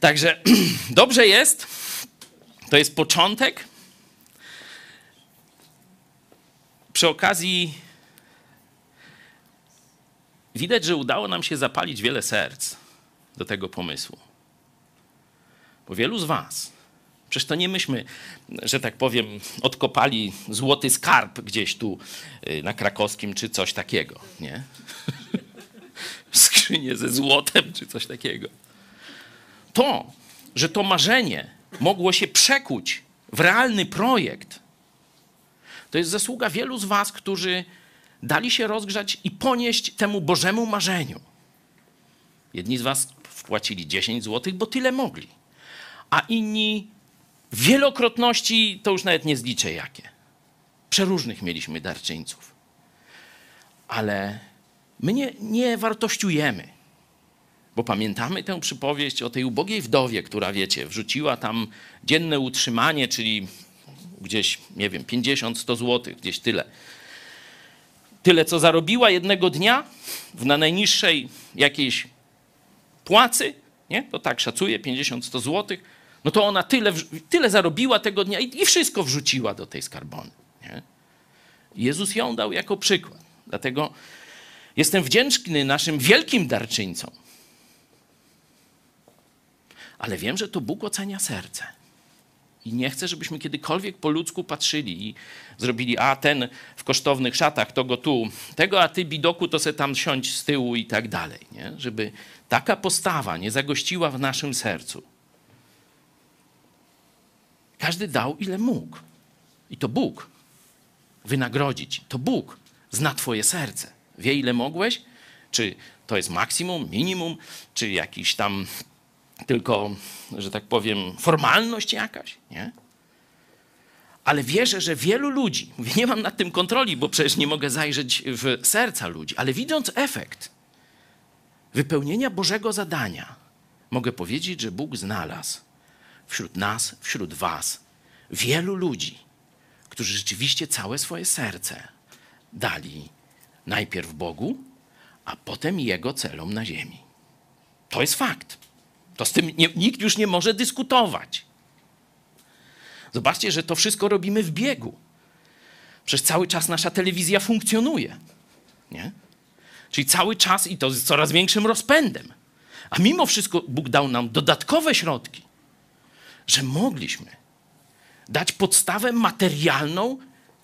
Także dobrze jest. To jest początek. Przy okazji widać, że udało nam się zapalić wiele serc do tego pomysłu. Bo wielu z Was, przecież to nie myśmy, że tak powiem, odkopali złoty skarb gdzieś tu y, na krakowskim czy coś takiego, nie? Skrzynię ze złotem czy coś takiego. To, że to marzenie mogło się przekuć w realny projekt, to jest zasługa wielu z Was, którzy dali się rozgrzać i ponieść temu Bożemu marzeniu. Jedni z Was wpłacili 10 zł, bo tyle mogli a inni wielokrotności, to już nawet nie zliczę jakie. Przeróżnych mieliśmy darczyńców. Ale my nie, nie wartościujemy, bo pamiętamy tę przypowieść o tej ubogiej wdowie, która, wiecie, wrzuciła tam dzienne utrzymanie, czyli gdzieś, nie wiem, 50-100 zł, gdzieś tyle. Tyle, co zarobiła jednego dnia w na najniższej jakiejś płacy, nie? to tak szacuje, 50-100 złotych, no to ona tyle, tyle zarobiła tego dnia i, i wszystko wrzuciła do tej skarbony. Nie? Jezus ją dał jako przykład. Dlatego Jestem wdzięczny naszym wielkim darczyńcom. Ale wiem, że to Bóg ocenia serce. I nie chcę, żebyśmy kiedykolwiek po ludzku patrzyli i zrobili, a ten w kosztownych szatach, to go tu, tego, a ty bidoku, to se tam siądź z tyłu i tak dalej. Nie? Żeby taka postawa nie zagościła w naszym sercu. Każdy dał, ile mógł. I to Bóg wynagrodzić. To Bóg zna Twoje serce. Wie, ile mogłeś? Czy to jest maksimum, minimum, czy jakiś tam tylko, że tak powiem, formalność jakaś? Nie? Ale wierzę, że wielu ludzi, mówię, nie mam nad tym kontroli, bo przecież nie mogę zajrzeć w serca ludzi, ale widząc efekt wypełnienia Bożego zadania, mogę powiedzieć, że Bóg znalazł wśród nas, wśród Was, wielu ludzi, którzy rzeczywiście całe swoje serce dali najpierw Bogu, a potem Jego celom na ziemi. To jest fakt. To z tym nie, nikt już nie może dyskutować. Zobaczcie, że to wszystko robimy w biegu. Przez cały czas nasza telewizja funkcjonuje. Nie? Czyli cały czas i to z coraz większym rozpędem. A mimo wszystko Bóg dał nam dodatkowe środki, że mogliśmy dać podstawę materialną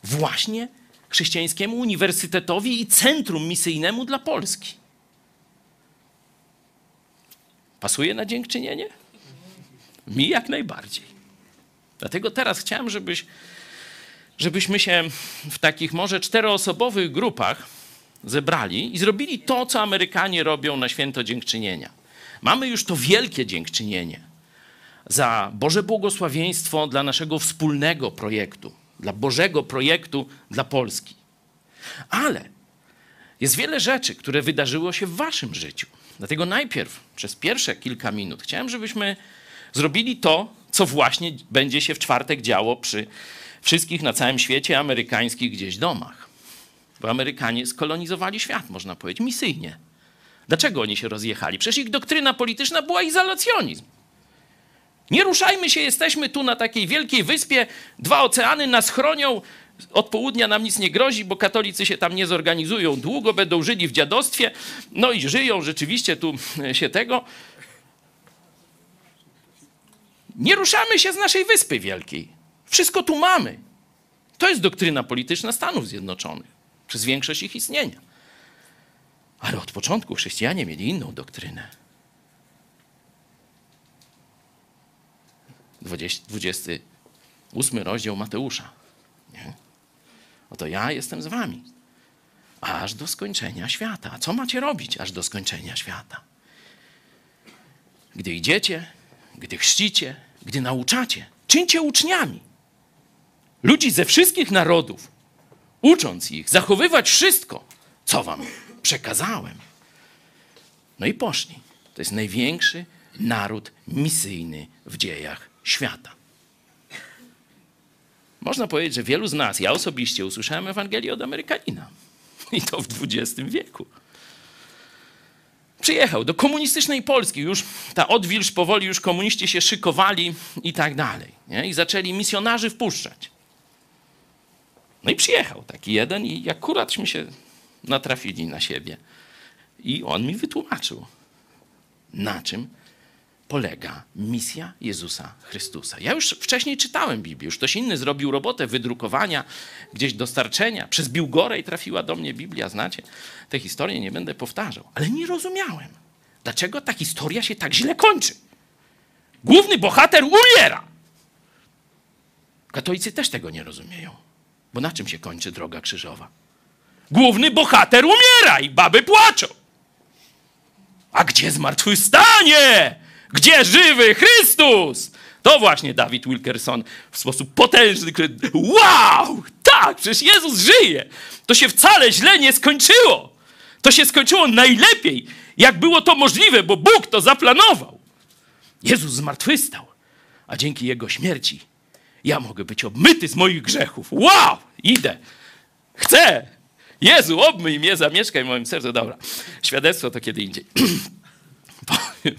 właśnie chrześcijańskiemu uniwersytetowi i centrum misyjnemu dla Polski. Pasuje na dziękczynienie? Mi jak najbardziej. Dlatego teraz chciałem, żebyś, żebyśmy się w takich może czteroosobowych grupach zebrali i zrobili to, co Amerykanie robią na święto dziękczynienia. Mamy już to wielkie dziękczynienie za Boże błogosławieństwo dla naszego wspólnego projektu, dla Bożego projektu dla Polski. Ale jest wiele rzeczy, które wydarzyło się w Waszym życiu. Dlatego najpierw, przez pierwsze kilka minut, chciałem, żebyśmy zrobili to, co właśnie będzie się w czwartek działo przy wszystkich na całym świecie amerykańskich gdzieś domach. Bo Amerykanie skolonizowali świat, można powiedzieć, misyjnie. Dlaczego oni się rozjechali? Przecież ich doktryna polityczna była izolacjonizm. Nie ruszajmy się, jesteśmy tu na takiej wielkiej wyspie, dwa oceany nas chronią, od południa nam nic nie grozi, bo katolicy się tam nie zorganizują długo, będą żyli w dziadostwie, no i żyją rzeczywiście tu się tego. Nie ruszamy się z naszej wyspy wielkiej. Wszystko tu mamy. To jest doktryna polityczna Stanów Zjednoczonych przez większość ich istnienia. Ale od początku chrześcijanie mieli inną doktrynę. 20, 28 rozdział Mateusza. Oto ja jestem z wami, aż do skończenia świata. Co macie robić aż do skończenia świata? Gdy idziecie, gdy chrzcicie, gdy nauczacie, czyńcie uczniami ludzi ze wszystkich narodów, ucząc ich zachowywać wszystko, co wam przekazałem. No i poszli. To jest największy naród misyjny w dziejach świata. Można powiedzieć, że wielu z nas, ja osobiście usłyszałem Ewangelię od Amerykanina. I to w XX wieku. Przyjechał do komunistycznej Polski, już ta odwilż powoli, już komuniści się szykowali i tak dalej. Nie? I zaczęli misjonarzy wpuszczać. No i przyjechał taki jeden i akuratśmy się natrafili na siebie. I on mi wytłumaczył, na czym polega misja Jezusa Chrystusa. Ja już wcześniej czytałem Biblię, już ktoś inny zrobił robotę wydrukowania, gdzieś dostarczenia. Przez Biłgorej trafiła do mnie Biblia, znacie? Te historie nie będę powtarzał, ale nie rozumiałem, dlaczego ta historia się tak źle kończy. Główny bohater umiera. Katolicy też tego nie rozumieją, bo na czym się kończy droga krzyżowa? Główny bohater umiera i baby płaczą. A gdzie zmartwychwstanie? Gdzie żywy Chrystus? To właśnie Dawid Wilkerson w sposób potężny. Wow! Tak, przecież Jezus żyje. To się wcale źle nie skończyło. To się skończyło najlepiej, jak było to możliwe, bo Bóg to zaplanował. Jezus zmartwychwstał, a dzięki Jego śmierci ja mogę być obmyty z moich grzechów. Wow! Idę. Chcę. Jezu, obmyj mnie, zamieszkaj w moim sercu. Dobra, świadectwo to kiedy indziej. Powiem.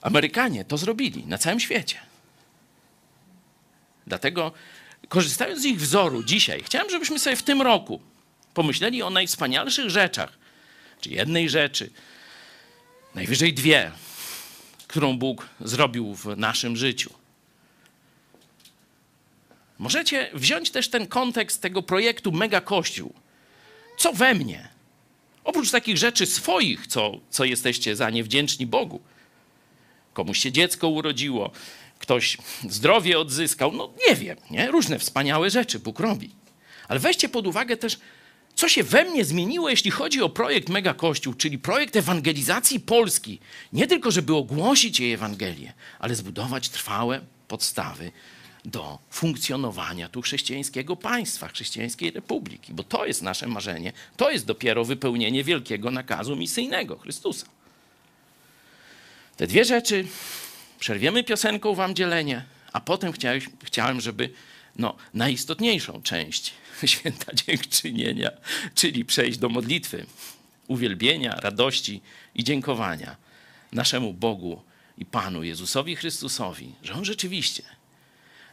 Amerykanie to zrobili na całym świecie. Dlatego, korzystając z ich wzoru dzisiaj, chciałem, żebyśmy sobie w tym roku Pomyśleli o najwspanialszych rzeczach, czy jednej rzeczy, najwyżej dwie, którą Bóg zrobił w naszym życiu. Możecie wziąć też ten kontekst tego projektu Mega Kościół. Co we mnie? Oprócz takich rzeczy swoich, co, co jesteście za nie wdzięczni Bogu. Komuś się dziecko urodziło, ktoś zdrowie odzyskał, no nie wiem, nie? Różne wspaniałe rzeczy Bóg robi. Ale weźcie pod uwagę też, co się we mnie zmieniło, jeśli chodzi o projekt Mega Kościół, czyli projekt ewangelizacji Polski. Nie tylko, żeby ogłosić jej Ewangelię, ale zbudować trwałe podstawy do funkcjonowania tu chrześcijańskiego państwa, chrześcijańskiej republiki, bo to jest nasze marzenie, to jest dopiero wypełnienie wielkiego nakazu misyjnego Chrystusa. Te dwie rzeczy. Przerwiemy piosenką wam dzielenie, a potem chciałem, chciałem żeby no, najistotniejszą część święta dziękczynienia, czyli przejść do modlitwy, uwielbienia, radości i dziękowania naszemu Bogu i Panu Jezusowi Chrystusowi, że On rzeczywiście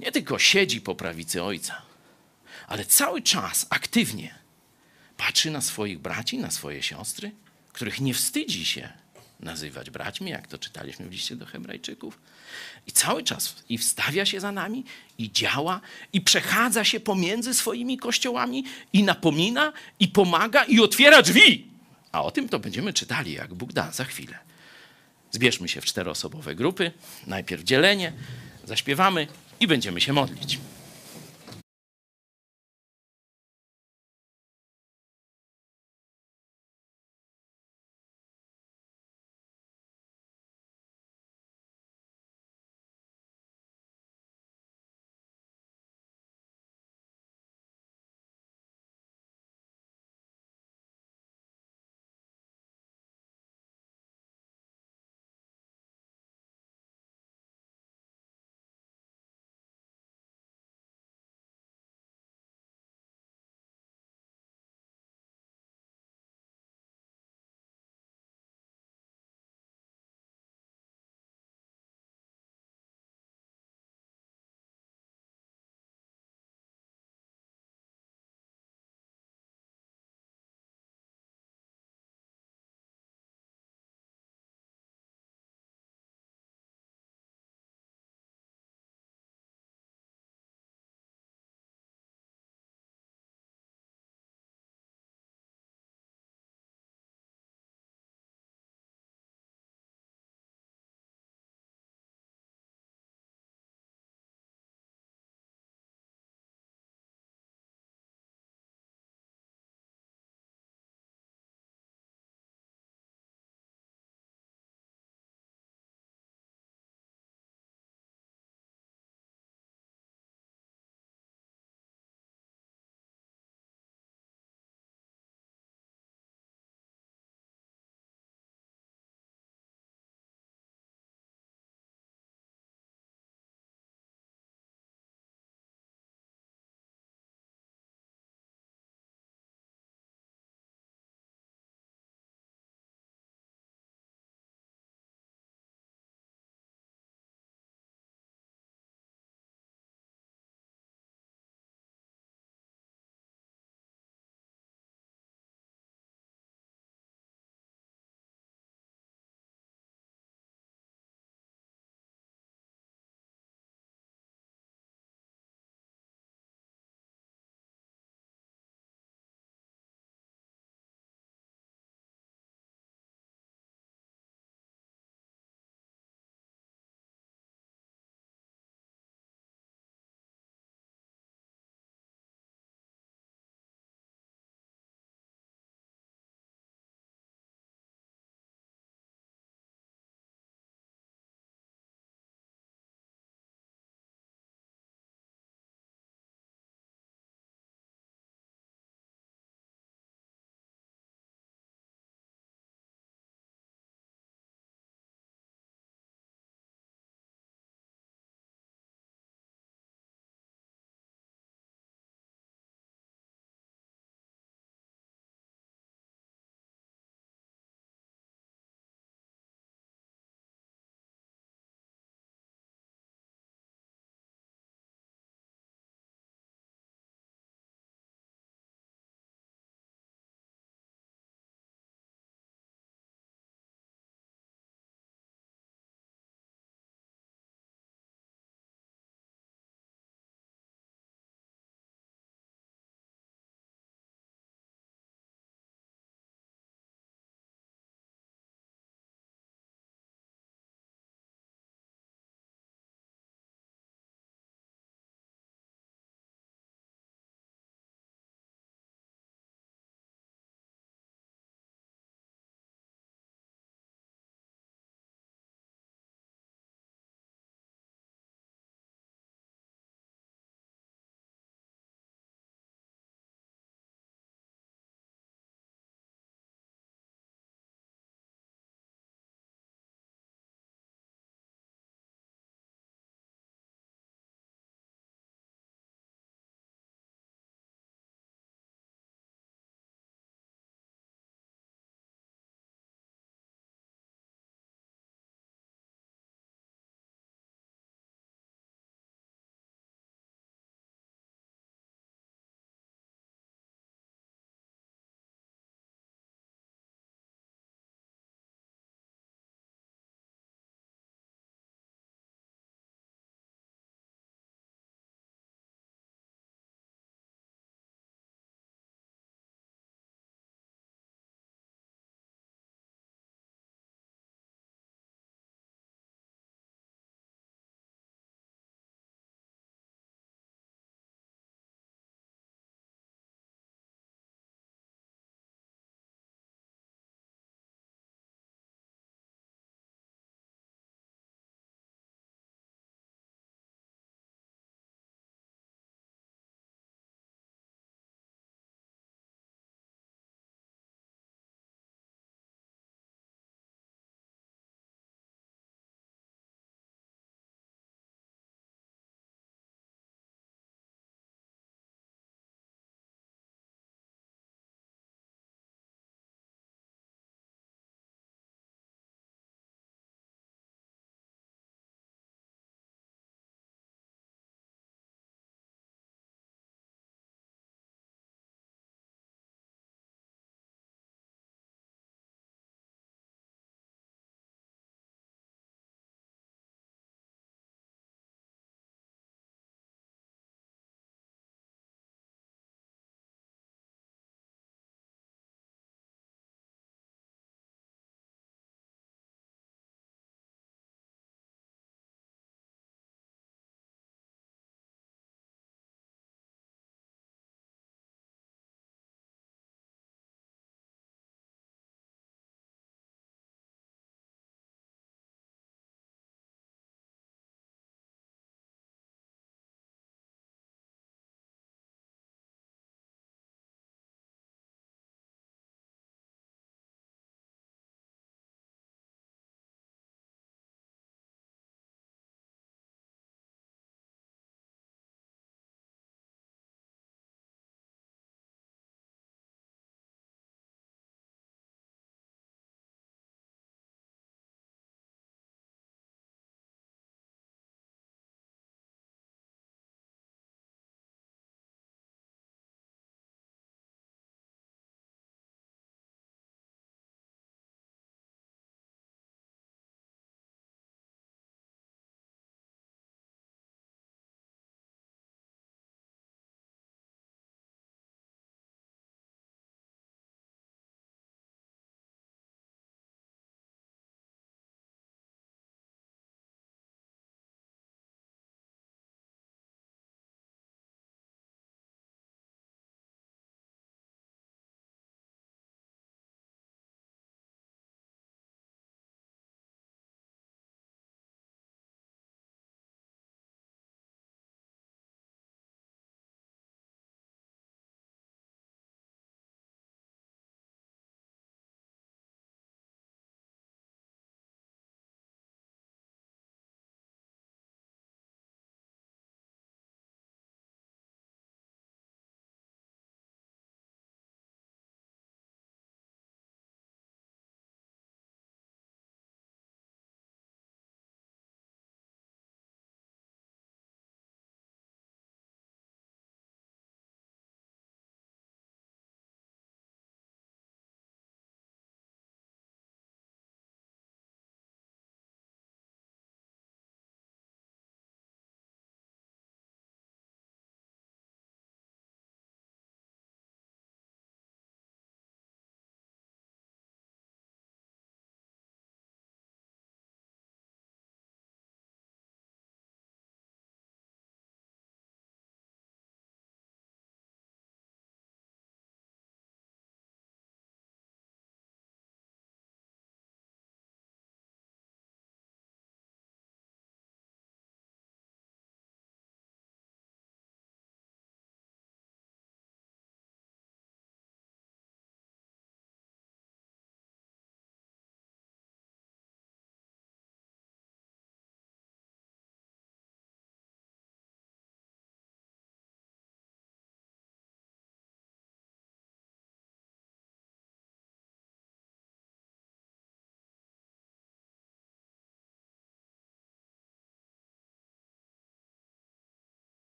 nie tylko siedzi po prawicy Ojca, ale cały czas aktywnie patrzy na swoich braci, na swoje siostry, których nie wstydzi się nazywać braćmi, jak to czytaliśmy w liście do Hebrajczyków. I cały czas i wstawia się za nami, i działa, i przechadza się pomiędzy swoimi kościołami, i napomina, i pomaga, i otwiera drzwi. A o tym to będziemy czytali, jak Bóg da, za chwilę. Zbierzmy się w czteroosobowe grupy, najpierw dzielenie, zaśpiewamy i będziemy się modlić.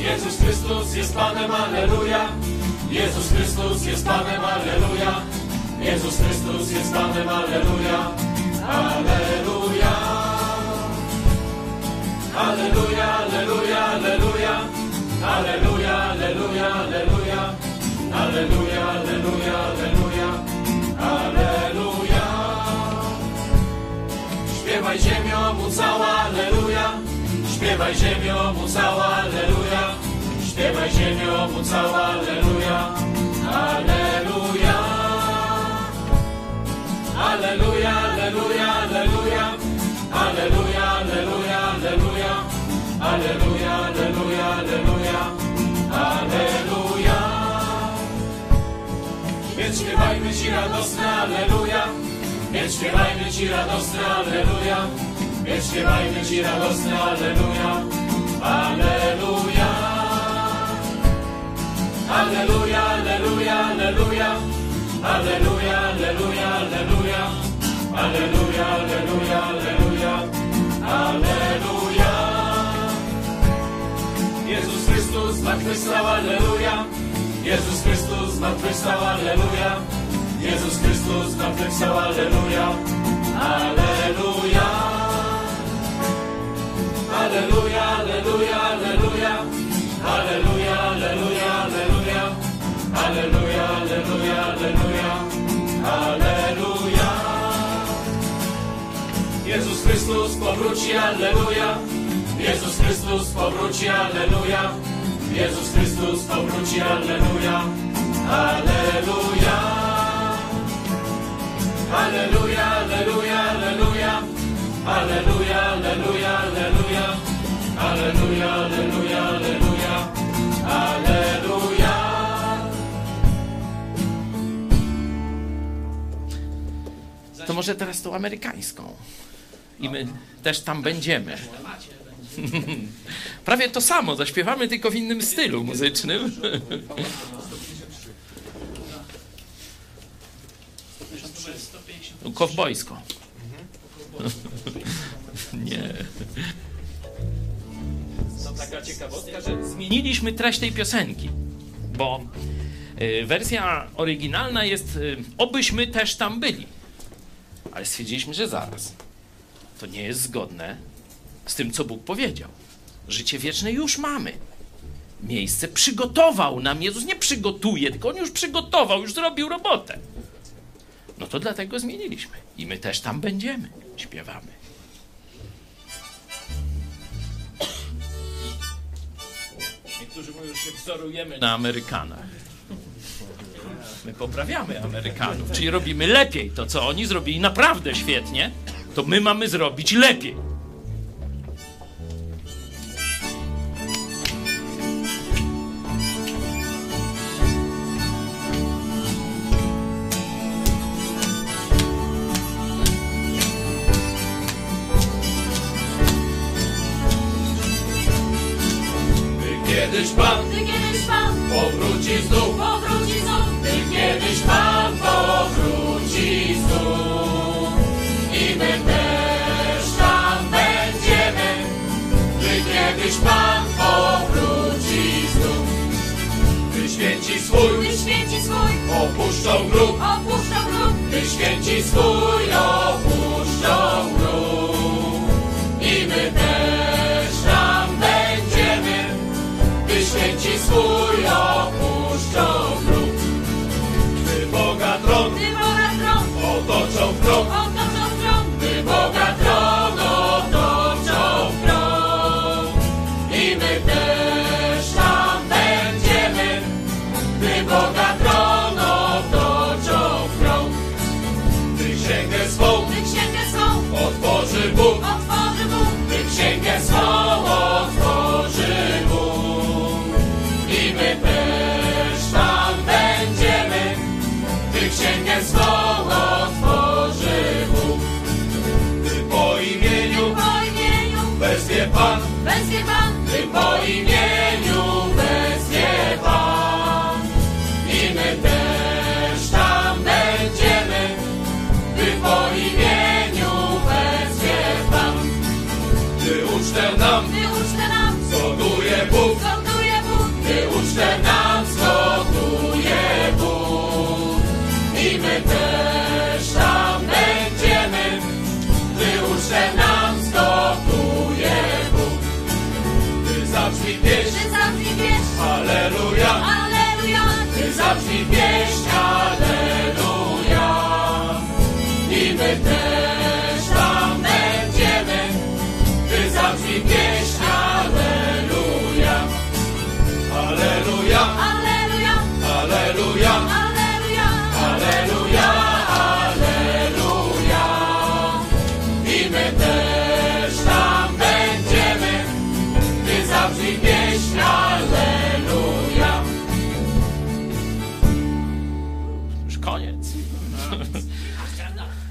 Jezus Chrystus jest Panem, Aleluja. Jezus Chrystus jest Panem, Aleluja. Jezus Chrystus jest Panem, Aleluja. Aleluja. Aleluja, aleluja, aleluja. Aleluja, aleluja, aleluja. Aleluja, aleluja, aleluja. Aleluja. Śpiewaj ziemio mu cała, aleluja. Śpiewaj ziemio mu cała, aleluja. Śpiewaj ziemio mu cała, aleluja. Aleluja. Aleluja, aleluja, aleluja. Aleluja, aleluja, aleluja. Aleluja, aleluja, aleluja. Aleluja. Więc śpiewajmy Ci radosne, aleluja. Więc śpiewajmy Ci radosne, aleluja. Więc śpiewajmy Ci radosne, aleluja. Aleluja. Aleluja, aleluja, aleluja. Aleluja, aleluja, aleluja. Aleluja, aleluja, aleluja. Aleluja. Jezus Chrystus zmartwychwstał, aleluja. Jezus Chrystus zmartwychwstał, aleluja. Jezus Chrystus zmartwychwstał, aleluja. Aleluja. Aleluja, aleluja, aleluja. Aleluja, aleluja, aleluja. Aleluja, aleluja. Chrystus powróci, aleluja. Jezus Chrystus powróci, aleluja. Jezus Chrystus powróci, aleluja. Aleluja. Aleluja, aleluja, aleluja. Aleluja, aleluja, aleluja. Aleluja, aleluja, aleluja. Aleluja. To może teraz tą amerykańską. I my też tam będziemy. Prawie to samo, zaśpiewamy tylko w innym stylu muzycznym. Numer 150. Kowbojsko. Nie. Taka ciekawostka, że zmieniliśmy treść tej piosenki, bo y, wersja oryginalna jest y, obyśmy też tam byli. Ale stwierdziliśmy, że zaraz. To nie jest zgodne z tym, co Bóg powiedział. Życie wieczne już mamy. Miejsce przygotował nam Jezus. Nie przygotuje, tylko On już przygotował, już zrobił robotę. No to dlatego zmieniliśmy. I my też tam będziemy. Śpiewamy. Niektórzy mówią, że się wzorujemy na Amerykanach. My poprawiamy Amerykanów, czyli robimy lepiej to, co oni zrobili naprawdę świetnie, to my mamy zrobić lepiej. Gdy kiedyś Pan Gdy kiedyś Pan powróci znów, powróci opuszczą grób, opuszczą grób, gdy święci swój opuszczą grób. I my też tam będziemy. Gdy święci swój opuszczą grób, gdy Boga tron gdy Boga tron otoczą krok, otoczą pieśń, Alleluja, Alleluja, gdy zabrzmi pieśń, Alleluja. I my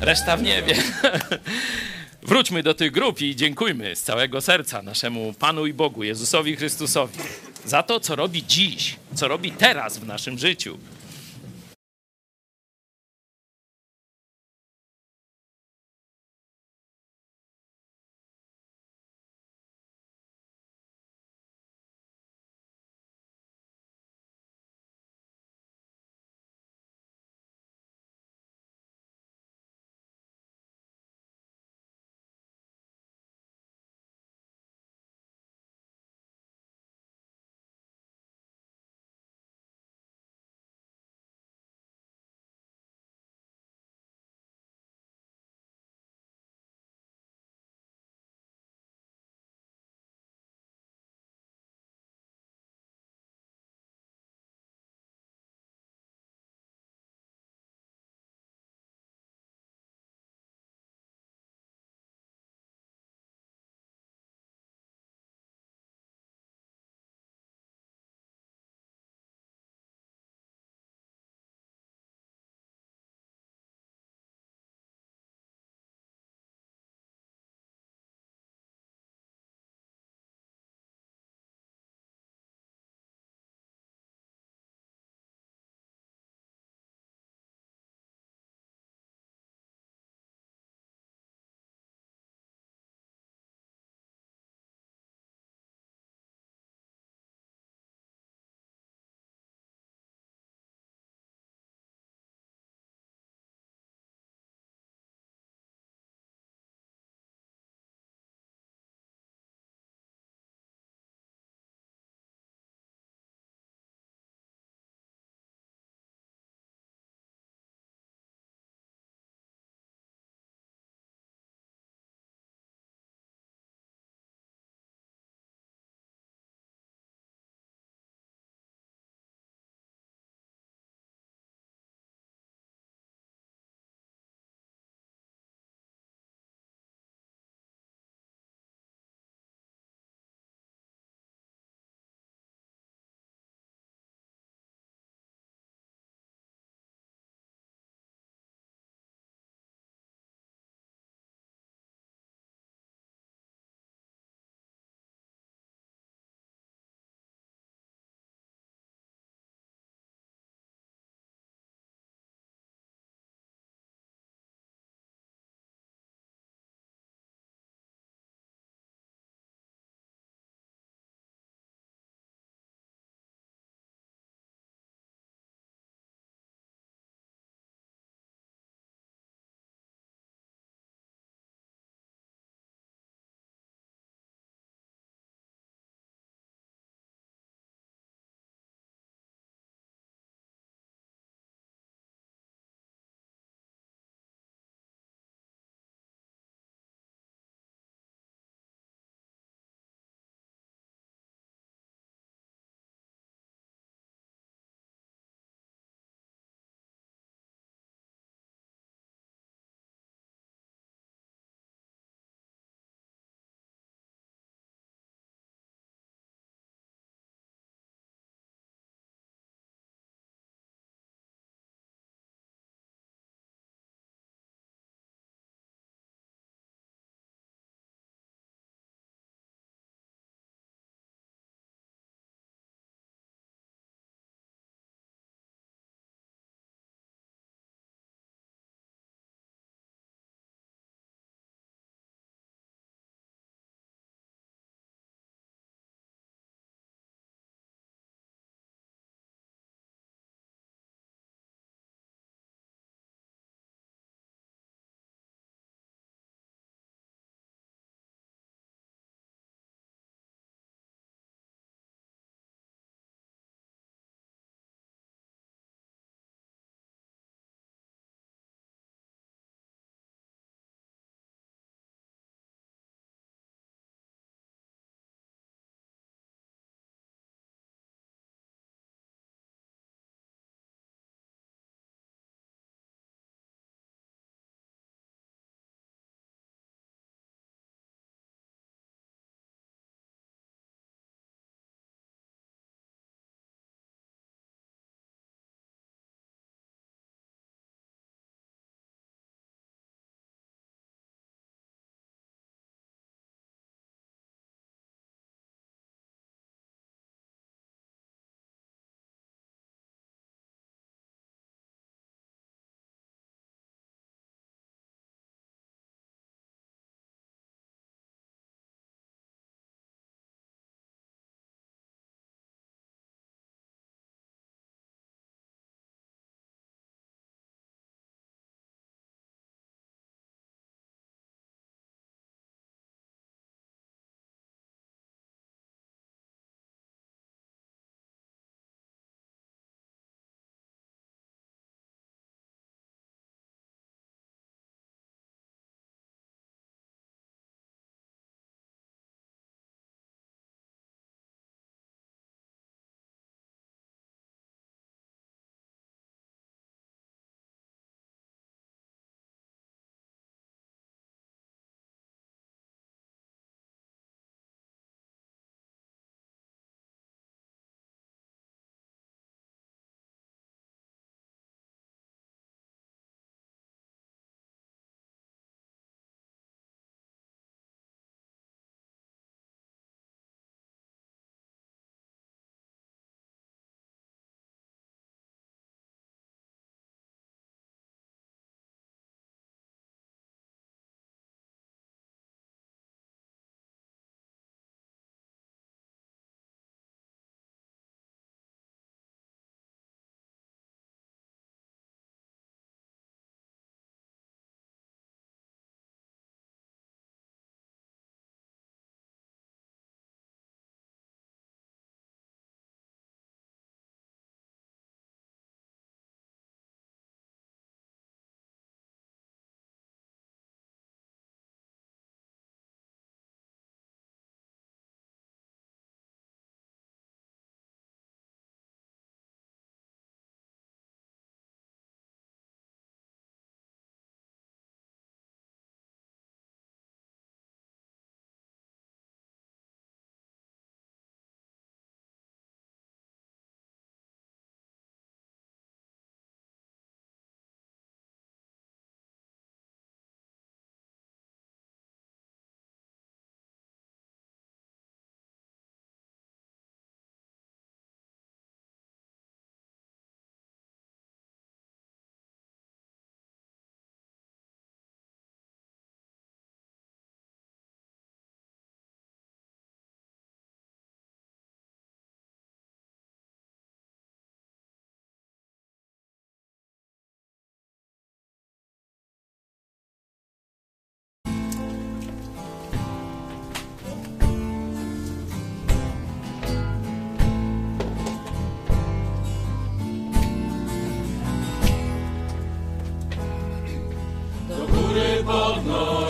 Reszta w niebie. Wróćmy do tych grup i dziękujmy z całego serca naszemu Panu i Bogu, Jezusowi Chrystusowi, za to, co robi dziś, co robi teraz w naszym życiu.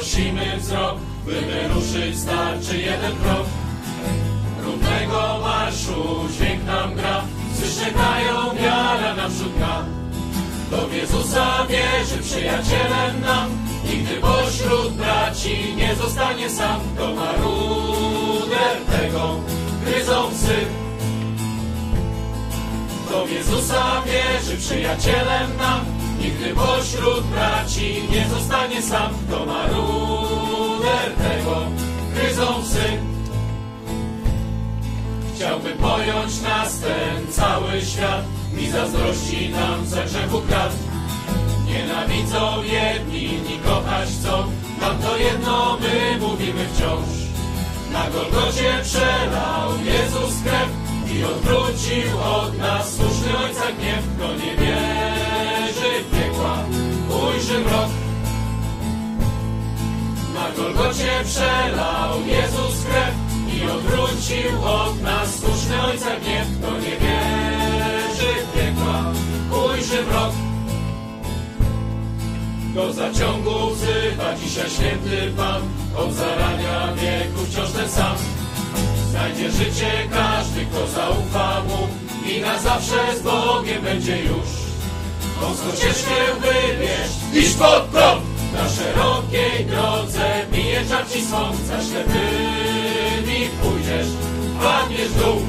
Zwrócimy wzrok, by wyruszyć starczy jeden krok. Równego marszu dźwięk nam gra, czekają wiara naprzód gra. Do Jezusa wierzy przyjacielem nam, nigdy pośród braci nie zostanie sam. To maruder tego gryzą psy. Do Jezusa wierzy przyjacielem nam, nigdy pośród braci nie zostanie sam. To maruder tego gryzą. Chciałby pojąć nas ten cały świat Mi zazdrości nam za grzechu krat Nienawidzą jedni, inni kochać chcą Nam to jedno my mówimy wciąż Na Golgocie przelał Jezus krew I odwrócił od nas słuszny Ojca gniew Kto nie wierzy piekła, ujrzy mrok Na Golgocie przelał Jezus krew i odwrócił od nas słuszny Ojca gniew. Kto nie wierzy w piekła, ujrzy mrok. Do zaciągu wzywa dzisiaj święty Pan, od zarania wieku wciąż ten sam. Znajdzie życie każdy, kto zaufa Mu i na zawsze z Bogiem będzie już. Wąską ścieżkę wybierz, iść pod prąd, na szerokiej drodze bije czar ci za ślepymi pójdziesz, padniesz w dół.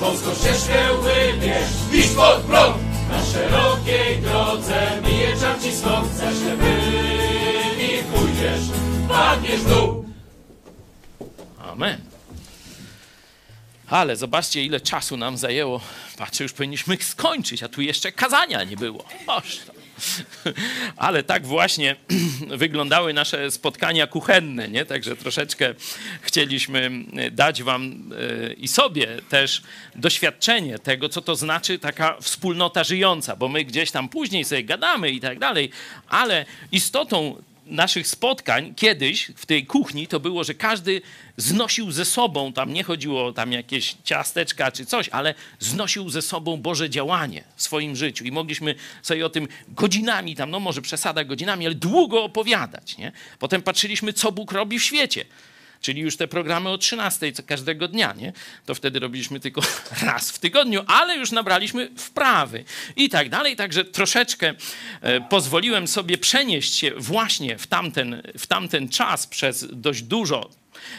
Wąską ścieżkę wybierz, idź pod prąd, na szerokiej drodze bije czar ci za ślepymi pójdziesz, padniesz w dół. Amen. Ale zobaczcie, ile czasu nam zajęło. Patrzę, już powinniśmy skończyć, a tu jeszcze kazania nie było. Boże. Ale tak właśnie wyglądały nasze spotkania kuchenne, nie? Także troszeczkę chcieliśmy dać wam e, i sobie też doświadczenie tego, co to znaczy taka wspólnota żyjąca, bo my gdzieś tam później sobie gadamy i tak dalej, ale istotą naszych spotkań kiedyś w tej kuchni to było, że każdy znosił ze sobą, tam nie chodziło o tam jakieś ciasteczka czy coś, ale znosił ze sobą Boże działanie w swoim życiu i mogliśmy sobie o tym godzinami tam, no może przesada godzinami, ale długo opowiadać, nie? Potem patrzyliśmy, co Bóg robi w świecie czyli już te programy o 13 każdego dnia, nie? To wtedy robiliśmy tylko raz w tygodniu, ale już nabraliśmy wprawy i tak dalej. Także troszeczkę e, pozwoliłem sobie przenieść się właśnie w tamten, w tamten czas przez dość dużo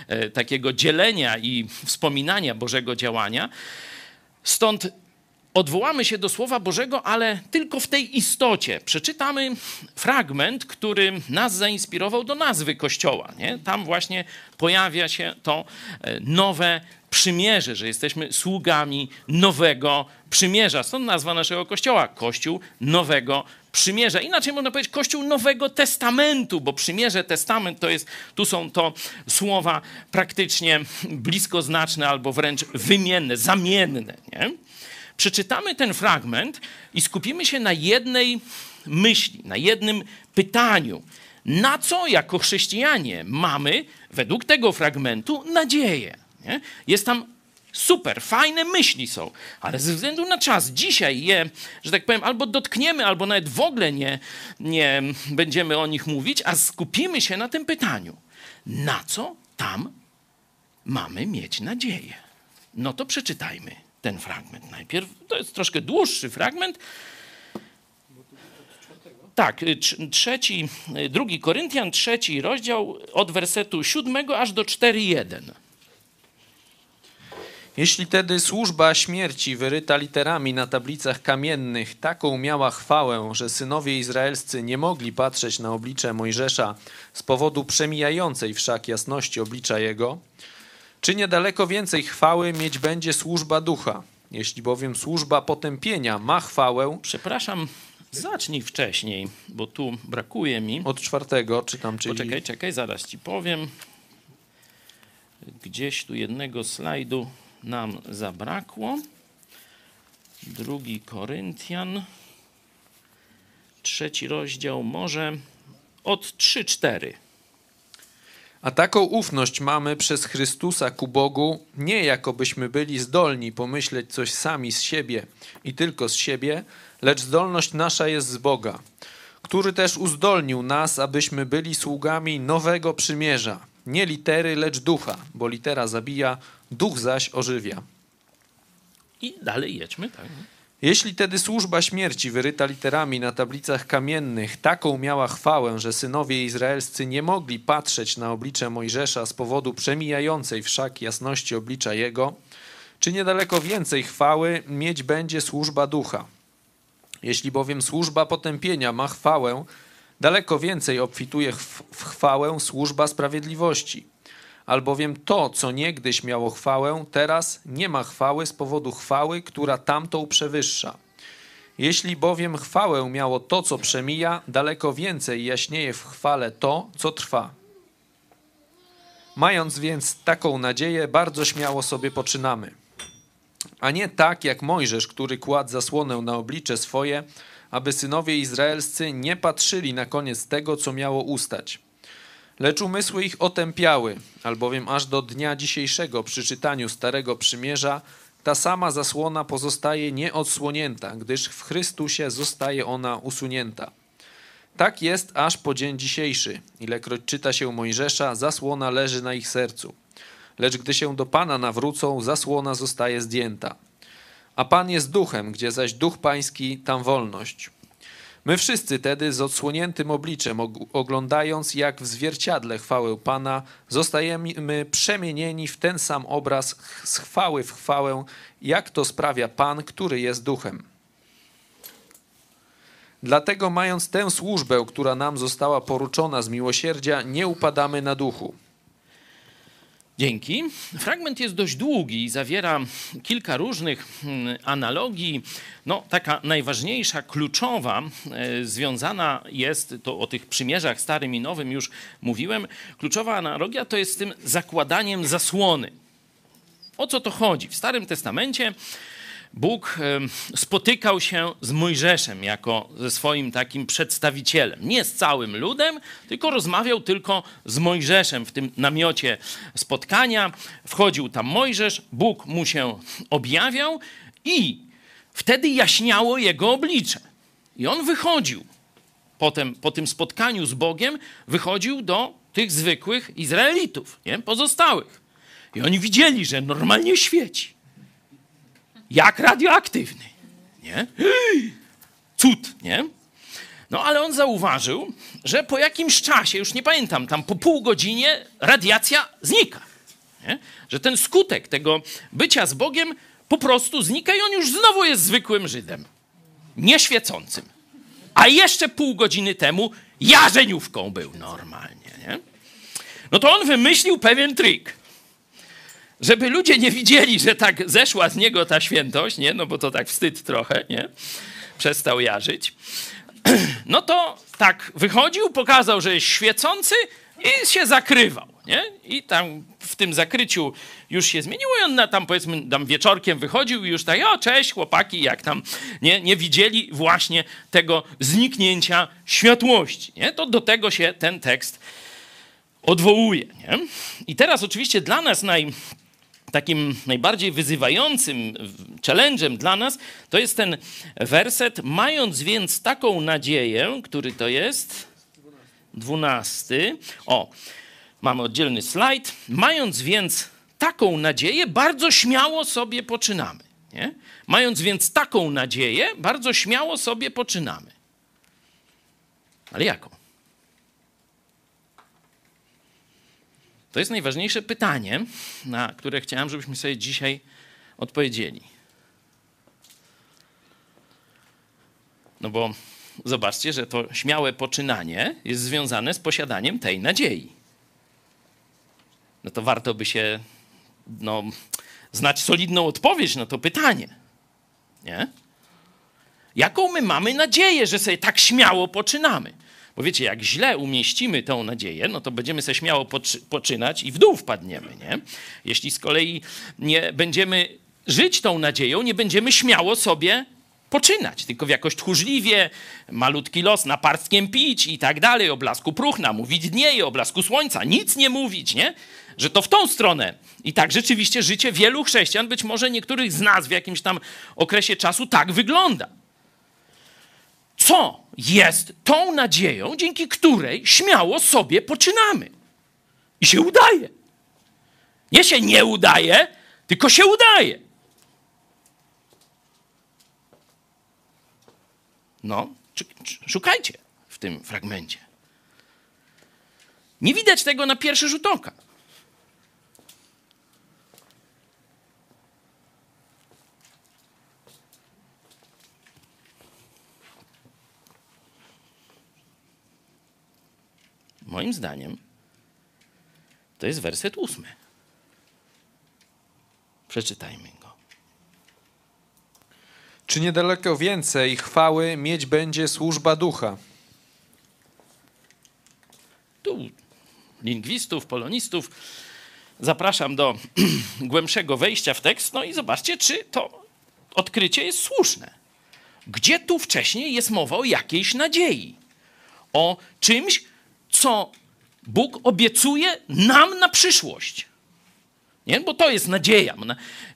e, takiego dzielenia i wspominania Bożego działania. Stąd odwołamy się do Słowa Bożego, ale tylko w tej istocie. Przeczytamy fragment, który nas zainspirował do nazwy Kościoła. Nie? Tam właśnie pojawia się to e, nowe przymierze, że jesteśmy sługami nowego przymierza. Stąd nazwa naszego kościoła Kościół Nowego Przymierza. Inaczej można powiedzieć Kościół Nowego Testamentu, bo przymierze, testament to jest, tu są to słowa praktycznie bliskoznaczne albo wręcz wymienne, zamienne. Nie? Przeczytamy ten fragment i skupimy się na jednej myśli, na jednym pytaniu. Na co jako chrześcijanie mamy według tego fragmentu nadzieję? Nie? Jest tam super, fajne myśli są, ale ze względu na czas dzisiaj je, że tak powiem, albo dotkniemy, albo nawet w ogóle nie, nie będziemy o nich mówić, a skupimy się na tym pytaniu. Na co tam mamy mieć nadzieję? No to przeczytajmy ten fragment najpierw. To jest troszkę dłuższy fragment. Tak, y, trzeci, y, drugi Koryntian, trzeci rozdział od wersetu siódmego aż do 4.1. Jeśli tedy służba śmierci wyryta literami na tablicach kamiennych taką miała chwałę, że synowie izraelscy nie mogli patrzeć na oblicze Mojżesza z powodu przemijającej wszak jasności oblicza jego, czy niedaleko więcej chwały mieć będzie służba ducha? Jeśli bowiem służba potępienia ma chwałę. Przepraszam, zacznij wcześniej, bo tu brakuje mi. Od czwartego czytam, czyli. Poczekaj, czekaj, zaraz ci powiem. Gdzieś tu jednego slajdu nam zabrakło. Drugi Koryntian, trzeci rozdział, może od 3-4. A taką ufność mamy przez Chrystusa ku Bogu, nie jakobyśmy byli zdolni pomyśleć coś sami z siebie i tylko z siebie, lecz zdolność nasza jest z Boga, który też uzdolnił nas, abyśmy byli sługami nowego przymierza. Nie litery, lecz ducha, bo litera zabija, duch zaś ożywia. I dalej jedźmy, tak. Jeśli tedy służba śmierci wyryta literami na tablicach kamiennych taką miała chwałę, że synowie izraelscy nie mogli patrzeć na oblicze Mojżesza z powodu przemijającej wszak jasności oblicza jego, czy niedaleko więcej chwały mieć będzie służba ducha? Jeśli bowiem służba potępienia ma chwałę, daleko więcej obfituje w chwałę służba sprawiedliwości. Albowiem to, co niegdyś miało chwałę, teraz nie ma chwały z powodu chwały, która tamtą przewyższa. Jeśli bowiem chwałę miało to, co przemija, daleko więcej jaśnieje w chwale to, co trwa. Mając więc taką nadzieję, bardzo śmiało sobie poczynamy. A nie tak jak Mojżesz, który kładł zasłonę na oblicze swoje, aby synowie izraelscy nie patrzyli na koniec tego, co miało ustać. Lecz umysły ich otępiały, albowiem aż do dnia dzisiejszego przy czytaniu Starego Przymierza ta sama zasłona pozostaje nieodsłonięta, gdyż w Chrystusie zostaje ona usunięta. Tak jest aż po dzień dzisiejszy. Ilekroć czyta się Mojżesza, zasłona leży na ich sercu. Lecz gdy się do Pana nawrócą, zasłona zostaje zdjęta. A Pan jest duchem, gdzie zaś duch pański, tam wolność. My wszyscy tedy z odsłoniętym obliczem, og- oglądając jak w zwierciadle chwałę Pana, zostajemy przemienieni w ten sam obraz z chwały w chwałę, jak to sprawia Pan, który jest duchem. Dlatego mając tę służbę, która nam została poruczona z miłosierdzia, nie upadamy na duchu. Dzięki. Fragment jest dość długi i zawiera kilka różnych mm, analogii. No, taka najważniejsza, kluczowa, e, związana jest, to o tych przymierzach starym i nowym już mówiłem, kluczowa analogia to jest z tym zakładaniem zasłony. O co to chodzi? W Starym Testamencie Bóg spotykał się z Mojżeszem jako ze swoim takim przedstawicielem. Nie z całym ludem, tylko rozmawiał tylko z Mojżeszem w tym namiocie spotkania. Wchodził tam Mojżesz, Bóg mu się objawiał i wtedy jaśniało jego oblicze. I on wychodził potem po tym spotkaniu z Bogiem, wychodził do tych zwykłych Izraelitów, nie? pozostałych. I oni widzieli, że normalnie świeci jak radioaktywny. Nie? Cud, nie? No ale on zauważył, że po jakimś czasie, już nie pamiętam, tam po pół godzinie radiacja znika. Nie? Że ten skutek tego bycia z Bogiem po prostu znika i on już znowu jest zwykłym Żydem. Nieświecącym. A jeszcze pół godziny temu jarzeniówką był normalnie. Nie? No to on wymyślił pewien trik żeby ludzie nie widzieli, że tak zeszła z niego ta świętość, nie? no bo to tak wstyd trochę, nie? przestał jarzyć, no to tak wychodził, pokazał, że jest świecący i się zakrywał. Nie? I tam w tym zakryciu już się zmieniło i on tam powiedzmy tam wieczorkiem wychodził i już tak, o cześć chłopaki, jak tam nie, nie widzieli właśnie tego zniknięcia światłości. Nie? To do tego się ten tekst odwołuje. Nie? I teraz oczywiście dla nas naj, takim najbardziej wyzywającym challenge'em dla nas to jest ten werset, mając więc taką nadzieję, który to jest? Dwunasty. O, mamy oddzielny slajd. Mając więc taką nadzieję, bardzo śmiało sobie poczynamy. Nie? Mając więc taką nadzieję, bardzo śmiało sobie poczynamy. Ale jaką? To jest najważniejsze pytanie, na które chciałem, żebyśmy sobie dzisiaj odpowiedzieli. No bo zobaczcie, że to śmiałe poczynanie jest związane z posiadaniem tej nadziei. No to warto by się no, znać solidną odpowiedź na to pytanie. Nie? Jaką my mamy nadzieję, że sobie tak śmiało poczynamy? Bo wiecie, jak źle umieścimy tą nadzieję, no to będziemy sobie śmiało poczy- poczynać i w dół wpadniemy, nie? Jeśli z kolei nie będziemy żyć tą nadzieją, nie będziemy śmiało sobie poczynać, tylko w jakoś tchórzliwie, malutki los naparstkiem pić i tak dalej, o blasku próchna, mówić dnieje, o blasku słońca, nic nie mówić, nie? Że to w tą stronę. I tak rzeczywiście życie wielu chrześcijan, być może niektórych z nas w jakimś tam okresie czasu tak wygląda. Co jest tą nadzieją, dzięki której śmiało sobie poczynamy. I się udaje. Nie się nie udaje, tylko się udaje. No, szukajcie w tym fragmencie. Nie widać tego na pierwszy rzut oka. Moim zdaniem to jest werset ósmy. Przeczytajmy go. Czy niedaleko więcej chwały mieć będzie służba ducha? Tu lingwistów, polonistów zapraszam do głębszego wejścia w tekst, no i zobaczcie, czy to odkrycie jest słuszne. Gdzie tu wcześniej jest mowa o jakiejś nadziei? O czymś, co Bóg obiecuje nam na przyszłość. Nie? Bo to jest nadzieja.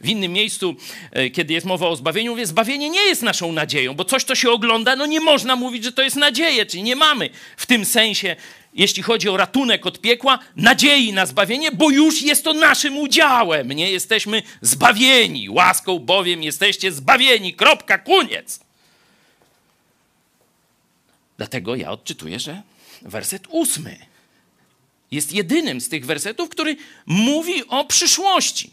W innym miejscu, e, kiedy jest mowa o zbawieniu, mówię, zbawienie nie jest naszą nadzieją, bo coś, co się ogląda, no nie można mówić, że to jest nadzieja, czyli nie mamy w tym sensie, jeśli chodzi o ratunek od piekła, nadziei na zbawienie, bo już jest to naszym udziałem. Nie jesteśmy zbawieni. Łaską bowiem jesteście zbawieni. Kropka, koniec. Dlatego ja odczytuję, że werset ósmy jest jedynym z tych wersetów, który mówi o przyszłości.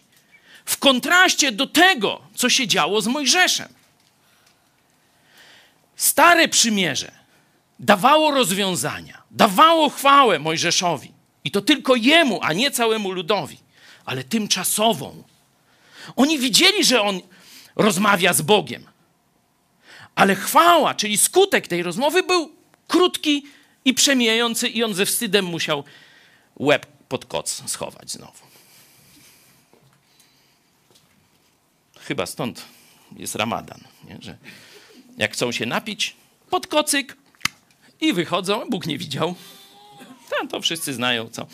W kontraście do tego, co się działo z Mojżeszem. Stare przymierze dawało rozwiązania, dawało chwałę Mojżeszowi. I to tylko jemu, a nie całemu ludowi, ale tymczasową. Oni widzieli, że on rozmawia z Bogiem. Ale chwała, czyli skutek tej rozmowy był krótki i przemijający, i on ze wstydem musiał łeb pod koc schować znowu. Chyba stąd jest ramadan, nie? że jak chcą się napić, pod kocyk i wychodzą, Bóg nie widział. Tam to wszyscy znają, co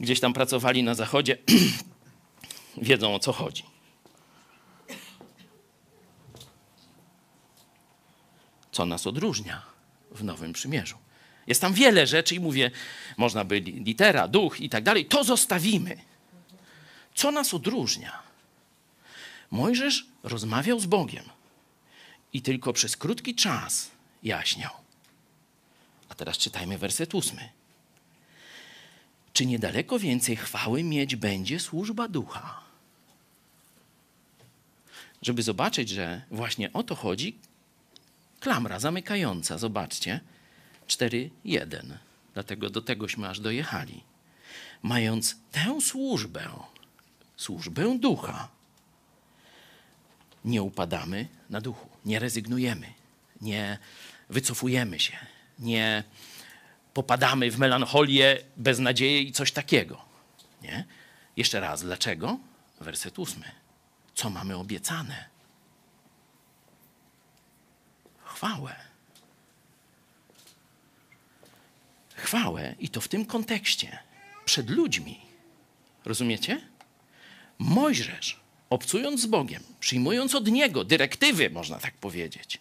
gdzieś tam pracowali na zachodzie, wiedzą o co chodzi. Co nas odróżnia w Nowym Przymierzu? Jest tam wiele rzeczy i mówię, można by litera, duch i tak dalej. To zostawimy. Co nas odróżnia? Mojżesz rozmawiał z Bogiem i tylko przez krótki czas jaśniał. A teraz czytajmy werset ósmy. Czy niedaleko więcej chwały mieć będzie służba ducha? Żeby zobaczyć, że właśnie o to chodzi, klamra zamykająca, zobaczcie 4:1. Dlatego do tegośmy aż dojechali. Mając tę służbę, służbę ducha, nie upadamy na duchu, nie rezygnujemy, nie wycofujemy się, nie popadamy w melancholię, beznadzieję i coś takiego. Nie? Jeszcze raz, dlaczego? Werset ósmy. Co mamy obiecane? Chwałę. Chwałę i to w tym kontekście, przed ludźmi. Rozumiecie? Mojżesz, obcując z Bogiem, przyjmując od Niego dyrektywy, można tak powiedzieć,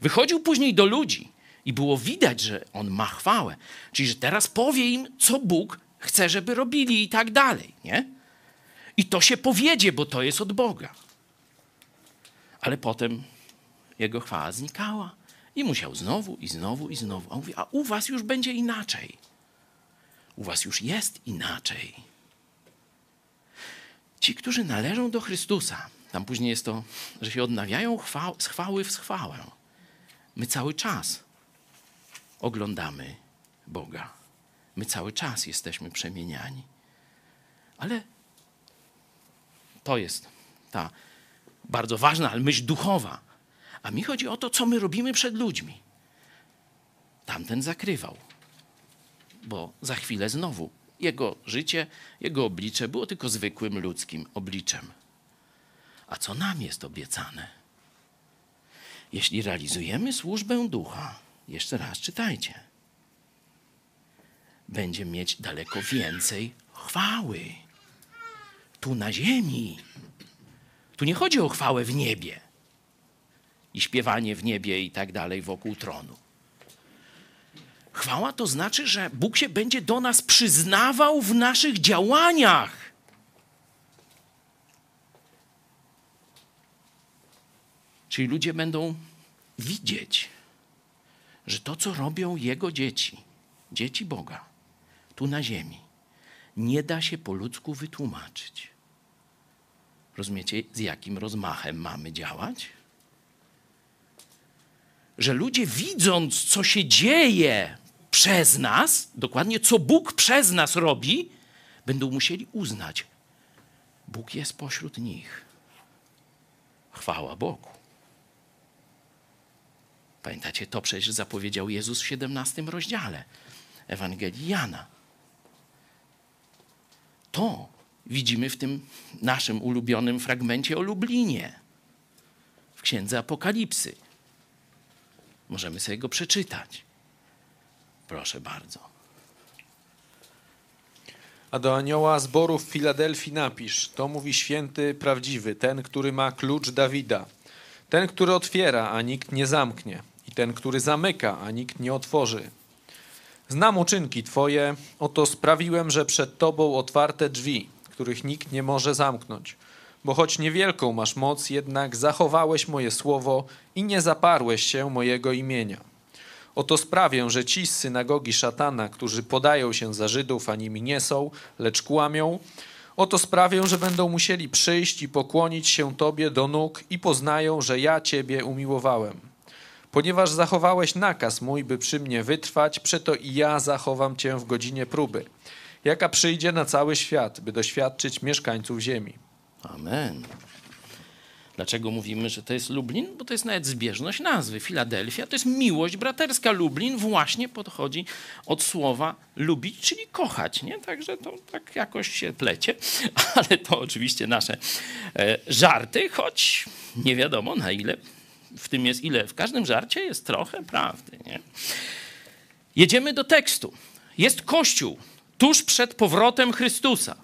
wychodził później do ludzi i było widać, że on ma chwałę. Czyli, że teraz powie im, co Bóg chce, żeby robili i tak dalej, nie? I to się powiedzie, bo to jest od Boga. Ale potem jego chwała znikała. I musiał znowu i znowu i znowu. A on mówi, a u was już będzie inaczej. U was już jest inaczej. Ci, którzy należą do Chrystusa, tam później jest to, że się odnawiają chwał, z chwały w chwałę. My cały czas oglądamy Boga. My cały czas jesteśmy przemieniani. Ale to jest ta bardzo ważna, ale myśl duchowa. A mi chodzi o to, co my robimy przed ludźmi. Tamten zakrywał, bo za chwilę znowu jego życie, jego oblicze było tylko zwykłym ludzkim obliczem. A co nam jest obiecane? Jeśli realizujemy służbę ducha, jeszcze raz czytajcie, będzie mieć daleko więcej chwały. Tu na ziemi. Tu nie chodzi o chwałę w niebie i śpiewanie w niebie i tak dalej wokół tronu. Chwała to znaczy, że Bóg się będzie do nas przyznawał w naszych działaniach. Czyli ludzie będą widzieć, że to, co robią Jego dzieci, dzieci Boga, tu na ziemi, nie da się po ludzku wytłumaczyć. Rozumiecie, z jakim rozmachem mamy działać? Że ludzie widząc, co się dzieje przez nas, dokładnie co Bóg przez nas robi, będą musieli uznać, Bóg jest pośród nich. Chwała Bogu. Pamiętacie, to przecież zapowiedział Jezus w 17 rozdziale Ewangelii Jana. To widzimy w tym naszym ulubionym fragmencie o Lublinie, w Księdze Apokalipsy. Możemy sobie go przeczytać. Proszę bardzo. A do anioła zboru w Filadelfii napisz: To mówi święty, prawdziwy, ten, który ma klucz Dawida, ten, który otwiera, a nikt nie zamknie, i ten, który zamyka, a nikt nie otworzy. Znam uczynki Twoje, oto sprawiłem, że przed Tobą otwarte drzwi, których nikt nie może zamknąć. Bo choć niewielką masz moc, jednak zachowałeś moje słowo i nie zaparłeś się mojego imienia. Oto sprawię, że ci z synagogi szatana, którzy podają się za Żydów, a nimi nie są, lecz kłamią, oto sprawię, że będą musieli przyjść i pokłonić się Tobie do nóg i poznają, że ja Ciebie umiłowałem. Ponieważ zachowałeś nakaz mój, by przy mnie wytrwać, przeto i ja zachowam Cię w godzinie próby, jaka przyjdzie na cały świat, by doświadczyć mieszkańców ziemi. Amen. Dlaczego mówimy, że to jest Lublin? Bo to jest nawet zbieżność nazwy. Filadelfia to jest miłość braterska. Lublin właśnie podchodzi od słowa lubić, czyli kochać. Nie? Także to tak jakoś się plecie. Ale to oczywiście nasze e, żarty, choć nie wiadomo na ile w tym jest ile. W każdym żarcie jest trochę prawdy. Nie? Jedziemy do tekstu. Jest Kościół tuż przed powrotem Chrystusa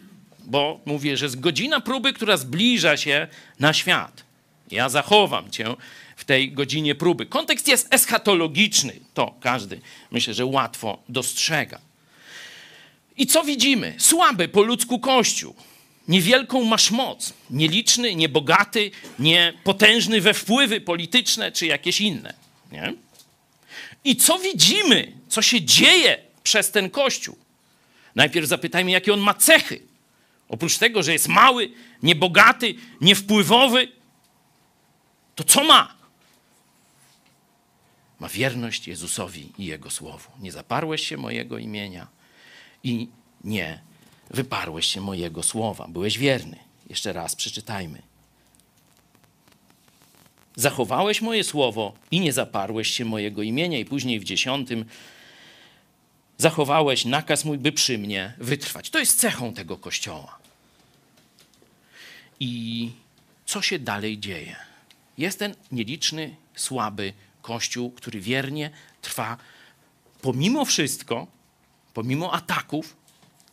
bo mówię, że jest godzina próby, która zbliża się na świat. Ja zachowam cię w tej godzinie próby. Kontekst jest eschatologiczny. To każdy, myślę, że łatwo dostrzega. I co widzimy? Słaby po ludzku kościół. Niewielką masz moc. Nieliczny, niebogaty, niepotężny we wpływy polityczne czy jakieś inne. Nie? I co widzimy? Co się dzieje przez ten kościół? Najpierw zapytajmy, jakie on ma cechy. Oprócz tego, że jest mały, niebogaty, niewpływowy, to co ma? Ma wierność Jezusowi i Jego słowu. Nie zaparłeś się mojego imienia i nie wyparłeś się mojego słowa. Byłeś wierny. Jeszcze raz przeczytajmy. Zachowałeś moje słowo i nie zaparłeś się mojego imienia. I później w dziesiątym zachowałeś nakaz mój, by przy mnie wytrwać. To jest cechą tego kościoła. I co się dalej dzieje? Jest ten nieliczny, słaby kościół, który wiernie trwa pomimo wszystko, pomimo ataków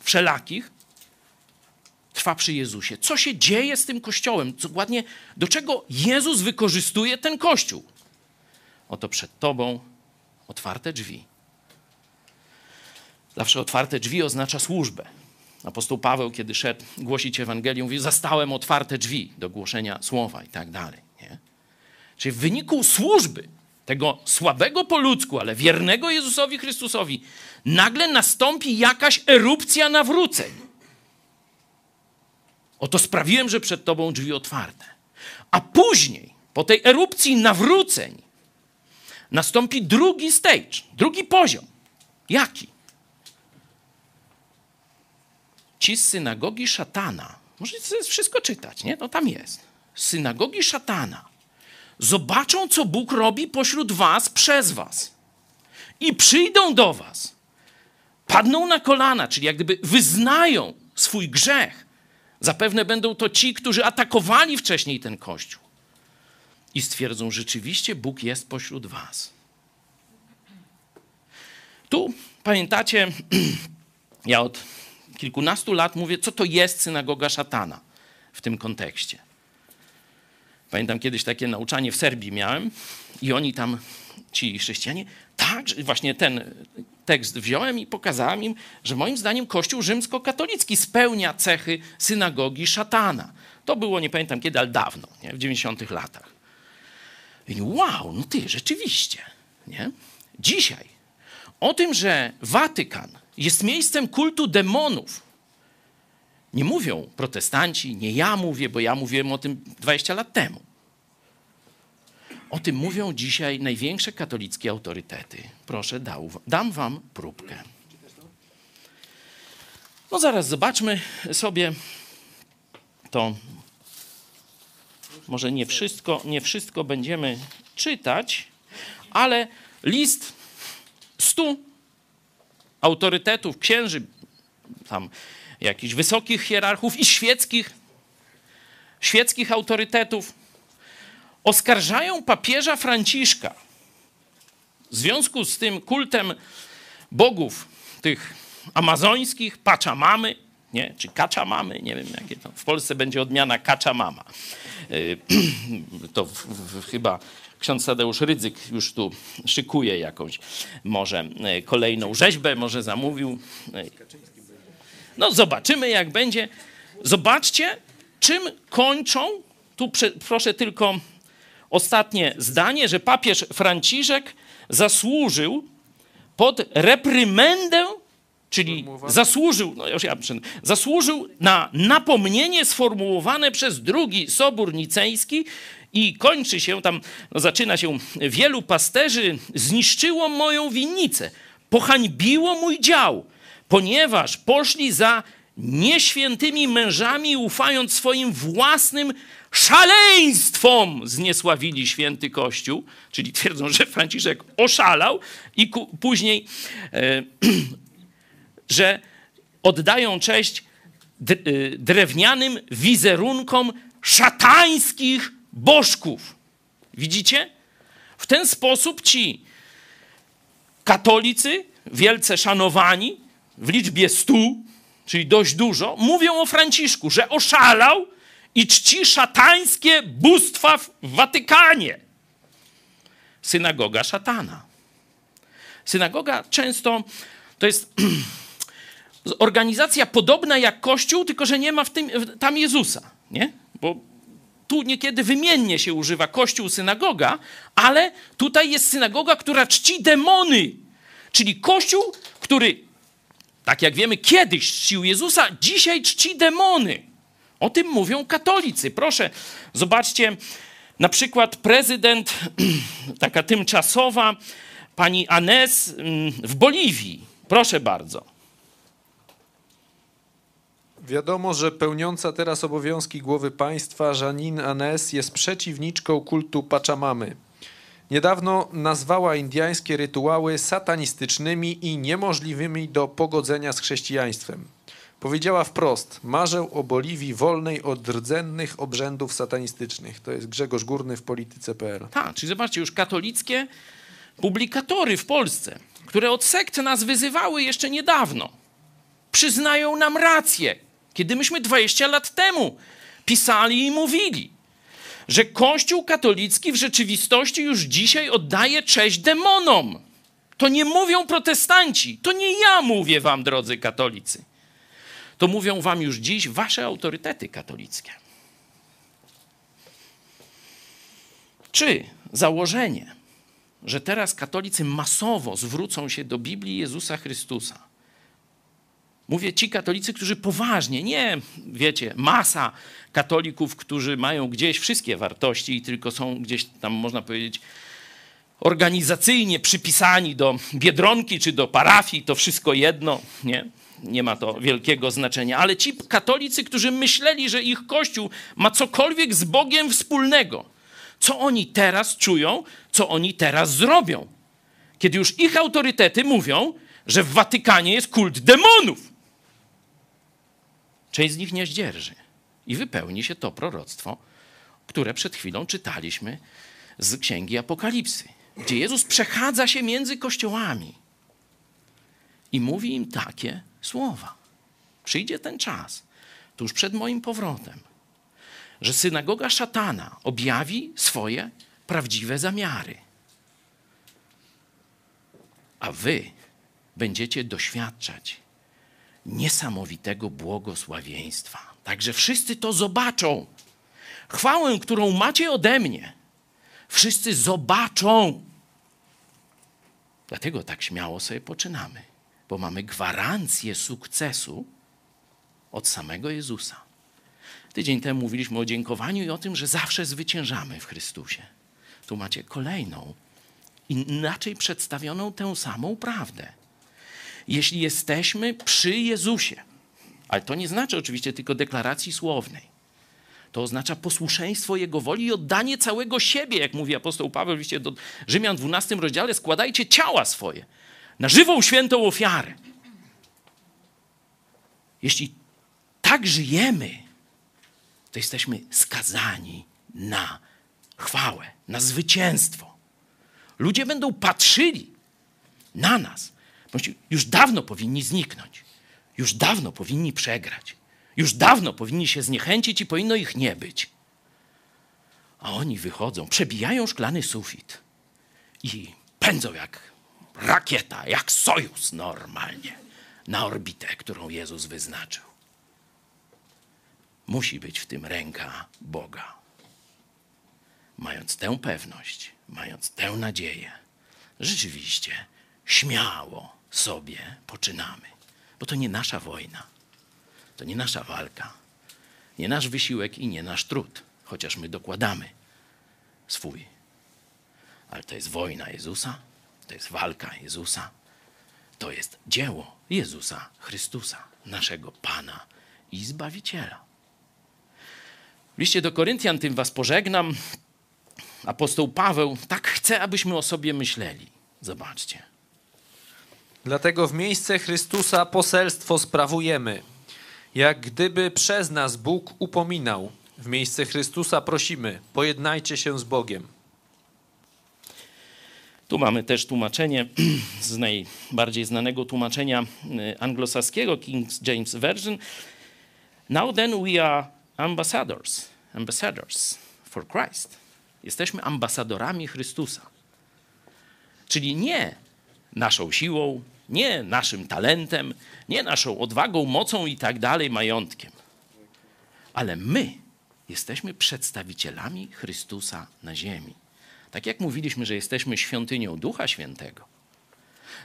wszelakich, trwa przy Jezusie. Co się dzieje z tym kościołem? Dokładnie do czego Jezus wykorzystuje ten kościół? Oto przed Tobą otwarte drzwi Zawsze otwarte drzwi oznacza służbę. Apostoł Paweł, kiedy szedł głosić Ewangelię, mówił, zastałem otwarte drzwi do głoszenia słowa i tak dalej. Nie? Czyli w wyniku służby tego słabego po ludzku, ale wiernego Jezusowi Chrystusowi, nagle nastąpi jakaś erupcja nawróceń. Oto sprawiłem, że przed tobą drzwi otwarte. A później, po tej erupcji nawróceń, nastąpi drugi stage, drugi poziom. Jaki? Ci z synagogi szatana, możecie wszystko czytać, nie? No tam jest. Synagogi szatana zobaczą, co Bóg robi pośród was, przez was. I przyjdą do was. Padną na kolana, czyli jak gdyby wyznają swój grzech. Zapewne będą to ci, którzy atakowali wcześniej ten kościół. I stwierdzą, rzeczywiście Bóg jest pośród was. Tu, pamiętacie, ja od kilkunastu lat mówię, co to jest synagoga szatana w tym kontekście. Pamiętam kiedyś takie nauczanie w Serbii miałem i oni tam, ci chrześcijanie, tak, właśnie ten tekst wziąłem i pokazałem im, że moim zdaniem Kościół rzymskokatolicki spełnia cechy synagogi szatana. To było, nie pamiętam kiedy, ale dawno, nie? w 90 latach. I wow, no ty, rzeczywiście. Nie? Dzisiaj o tym, że Watykan jest miejscem kultu demonów, nie mówią protestanci, nie ja mówię, bo ja mówiłem o tym 20 lat temu. O tym mówią dzisiaj największe katolickie autorytety. Proszę, dał, dam wam próbkę. No zaraz zobaczmy sobie to. Może nie wszystko, nie wszystko będziemy czytać, ale list stu autorytetów, księży, tam jakichś wysokich hierarchów i świeckich, świeckich autorytetów oskarżają papieża Franciszka w związku z tym kultem bogów tych amazońskich, Pachamamy, nie? czy Kaczamamy, nie wiem jakie to. W Polsce będzie odmiana Kaczamama. Y, to w, w, chyba ksiądz Tadeusz Rydzyk już tu szykuje jakąś może y, kolejną rzeźbę, może zamówił. Y, no zobaczymy jak będzie. Zobaczcie, czym kończą, tu proszę tylko ostatnie zdanie, że papież Franciszek zasłużył pod reprymendę, czyli zasłużył, no już ja zasłużył na napomnienie sformułowane przez drugi Sobór Niceński i kończy się tam, no zaczyna się, wielu pasterzy zniszczyło moją winnicę, pohańbiło mój dział, ponieważ poszli za nieświętymi mężami, ufając swoim własnym szaleństwom zniesławili święty Kościół, czyli twierdzą, że Franciszek oszalał i ku, później, e, że oddają cześć e, drewnianym wizerunkom szatańskich bożków. Widzicie? W ten sposób ci katolicy, wielce szanowani, w liczbie stu, czyli dość dużo, mówią o Franciszku, że oszalał i czci szatańskie bóstwa w Watykanie. Synagoga szatana. Synagoga często to jest organizacja podobna jak Kościół, tylko że nie ma w tym, tam Jezusa. Nie? Bo tu niekiedy wymiennie się używa Kościół, synagoga, ale tutaj jest synagoga, która czci demony. Czyli Kościół, który, tak jak wiemy, kiedyś czcił Jezusa, dzisiaj czci demony. O tym mówią katolicy. Proszę, zobaczcie, na przykład prezydent, taka tymczasowa, pani Anes mm, w Boliwii. Proszę bardzo. Wiadomo, że pełniąca teraz obowiązki głowy państwa Janine Anes jest przeciwniczką kultu Pachamamy. Niedawno nazwała indyjskie rytuały satanistycznymi i niemożliwymi do pogodzenia z chrześcijaństwem. Powiedziała wprost, marzę o Boliwii wolnej od rdzennych obrzędów satanistycznych. To jest Grzegorz Górny w polityce.pl. Tak, czyli zobaczcie, już katolickie publikatory w Polsce, które od sekt nas wyzywały jeszcze niedawno, przyznają nam rację, kiedy myśmy 20 lat temu pisali i mówili, że Kościół katolicki w rzeczywistości już dzisiaj oddaje cześć demonom. To nie mówią protestanci, to nie ja mówię wam, drodzy katolicy to mówią wam już dziś wasze autorytety katolickie. Czy założenie, że teraz katolicy masowo zwrócą się do Biblii Jezusa Chrystusa, Mówię ci katolicy, którzy poważnie, nie wiecie, masa katolików, którzy mają gdzieś wszystkie wartości i tylko są gdzieś tam, można powiedzieć, organizacyjnie przypisani do biedronki czy do parafii, to wszystko jedno, nie? nie ma to wielkiego znaczenia. Ale ci katolicy, którzy myśleli, że ich kościół ma cokolwiek z Bogiem wspólnego, co oni teraz czują, co oni teraz zrobią? Kiedy już ich autorytety mówią, że w Watykanie jest kult demonów. Część z nich nie zdzierży i wypełni się to proroctwo, które przed chwilą czytaliśmy z Księgi Apokalipsy, gdzie Jezus przechadza się między kościołami i mówi im takie słowa. Przyjdzie ten czas, tuż przed moim powrotem, że synagoga szatana objawi swoje prawdziwe zamiary. A wy będziecie doświadczać niesamowitego błogosławieństwa. Także wszyscy to zobaczą. Chwałę, którą macie ode mnie, wszyscy zobaczą. Dlatego tak śmiało sobie poczynamy, bo mamy gwarancję sukcesu od samego Jezusa. Tydzień temu mówiliśmy o dziękowaniu i o tym, że zawsze zwyciężamy w Chrystusie. Tu macie kolejną, inaczej przedstawioną tę samą prawdę. Jeśli jesteśmy przy Jezusie, ale to nie znaczy oczywiście tylko deklaracji słownej. To oznacza posłuszeństwo Jego woli i oddanie całego siebie, jak mówi apostoł Paweł w liście do Rzymian w 12 rozdziale, składajcie ciała swoje na żywą, świętą ofiarę. Jeśli tak żyjemy, to jesteśmy skazani na chwałę, na zwycięstwo. Ludzie będą patrzyli na nas. Już dawno powinni zniknąć. Już dawno powinni przegrać. Już dawno powinni się zniechęcić i powinno ich nie być. A oni wychodzą, przebijają szklany sufit i pędzą jak rakieta, jak sojus normalnie na orbitę, którą Jezus wyznaczył. Musi być w tym ręka Boga. Mając tę pewność, mając tę nadzieję, rzeczywiście śmiało sobie poczynamy. Bo to nie nasza wojna, to nie nasza walka, nie nasz wysiłek i nie nasz trud, chociaż my dokładamy swój. Ale to jest wojna Jezusa, to jest walka Jezusa, to jest dzieło Jezusa Chrystusa, naszego Pana i Zbawiciela. W liście do Koryntian tym was pożegnam. Apostoł Paweł tak chce, abyśmy o sobie myśleli. Zobaczcie. Dlatego w miejsce Chrystusa poselstwo sprawujemy, jak gdyby przez nas Bóg upominał. W miejsce Chrystusa prosimy, pojednajcie się z Bogiem. Tu mamy też tłumaczenie z najbardziej znanego tłumaczenia y, anglosaskiego, King James Version. Now then we are ambassadors, ambassadors for Christ. Jesteśmy ambasadorami Chrystusa. Czyli nie naszą siłą, nie naszym talentem, nie naszą odwagą, mocą i tak dalej, majątkiem. Ale my jesteśmy przedstawicielami Chrystusa na ziemi. Tak jak mówiliśmy, że jesteśmy świątynią Ducha Świętego,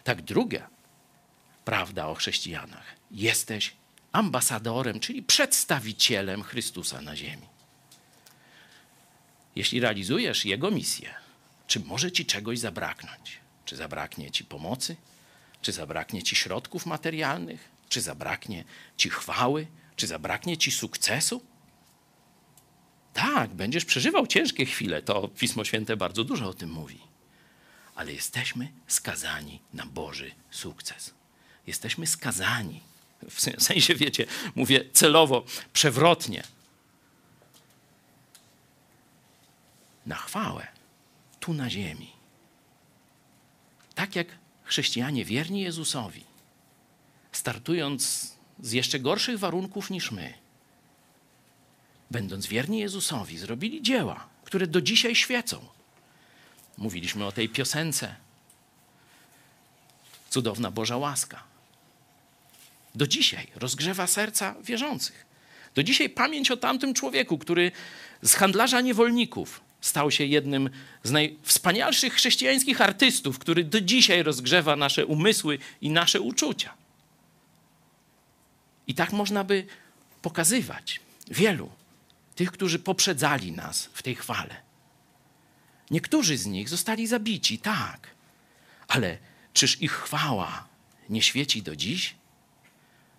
tak druga prawda o chrześcijanach. Jesteś ambasadorem, czyli przedstawicielem Chrystusa na ziemi. Jeśli realizujesz Jego misję, czy może ci czegoś zabraknąć? Czy zabraknie ci pomocy? Czy zabraknie ci środków materialnych? Czy zabraknie ci chwały? Czy zabraknie ci sukcesu? Tak, będziesz przeżywał ciężkie chwile. To Pismo Święte bardzo dużo o tym mówi. Ale jesteśmy skazani na Boży sukces. Jesteśmy skazani. W sensie, wiecie, mówię celowo, przewrotnie. Na chwałę tu na ziemi. Tak jak chrześcijanie wierni Jezusowi, startując z jeszcze gorszych warunków niż my, będąc wierni Jezusowi, zrobili dzieła, które do dzisiaj świecą. Mówiliśmy o tej piosence. Cudowna Boża łaska. Do dzisiaj rozgrzewa serca wierzących. Do dzisiaj pamięć o tamtym człowieku, który z handlarza niewolników stał się jednym z najwspanialszych chrześcijańskich artystów, który do dzisiaj rozgrzewa nasze umysły i nasze uczucia. I tak można by pokazywać wielu tych, którzy poprzedzali nas w tej chwale. Niektórzy z nich zostali zabici, tak, ale czyż ich chwała nie świeci do dziś?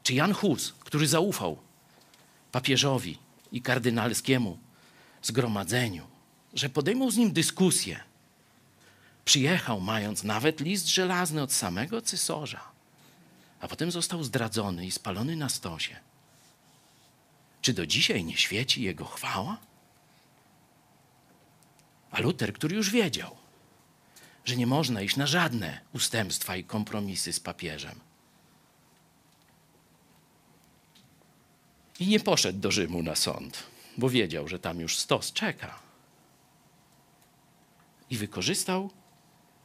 Czy Jan Hus, który zaufał papieżowi i kardynalskiemu zgromadzeniu, że podejmą z nim dyskusję, przyjechał mając nawet list żelazny od samego cesarza, a potem został zdradzony i spalony na stosie. Czy do dzisiaj nie świeci jego chwała? A Luter, który już wiedział, że nie można iść na żadne ustępstwa i kompromisy z papieżem, i nie poszedł do Rzymu na sąd, bo wiedział, że tam już stos czeka. I wykorzystał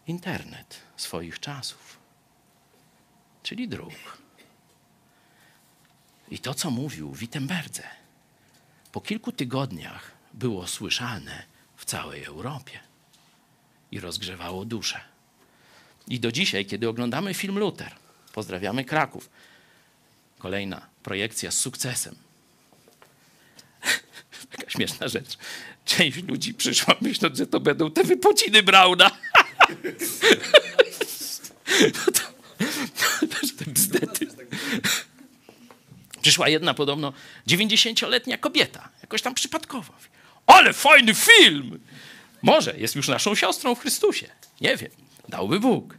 internet swoich czasów. czyli dróg. I to, co mówił Wittenberdze, po kilku tygodniach było słyszalne w całej Europie i rozgrzewało duszę. I do dzisiaj, kiedy oglądamy film Luther, pozdrawiamy Kraków, kolejna projekcja z sukcesem. Taka śmieszna rzecz. Część ludzi przyszła myśląc, że to będą te wypociny Brauna. No to, te bzdety. Przyszła jedna podobno 90-letnia kobieta, jakoś tam przypadkowo. Ale fajny film! Może jest już naszą siostrą w Chrystusie. Nie wiem, dałby Bóg.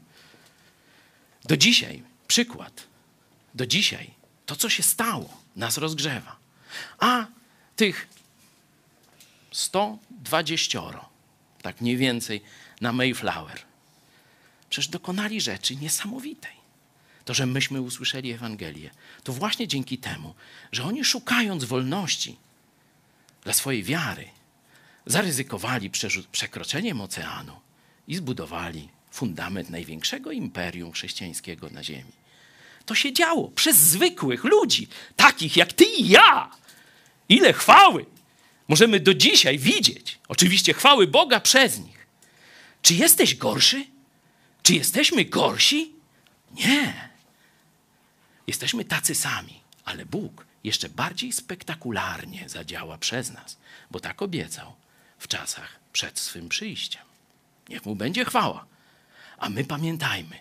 Do dzisiaj, przykład, do dzisiaj to, co się stało, nas rozgrzewa. A tych 120, tak mniej więcej, na Mayflower, przecież dokonali rzeczy niesamowitej. To, że myśmy usłyszeli Ewangelię, to właśnie dzięki temu, że oni szukając wolności dla swojej wiary, zaryzykowali przekroczeniem oceanu i zbudowali fundament największego imperium chrześcijańskiego na ziemi. To się działo przez zwykłych ludzi, takich jak ty i ja. Ile chwały możemy do dzisiaj widzieć. Oczywiście chwały Boga przez nich. Czy jesteś gorszy? Czy jesteśmy gorsi? Nie. Jesteśmy tacy sami, ale Bóg jeszcze bardziej spektakularnie zadziała przez nas, bo tak obiecał w czasach przed swym przyjściem. Niech mu będzie chwała. A my pamiętajmy,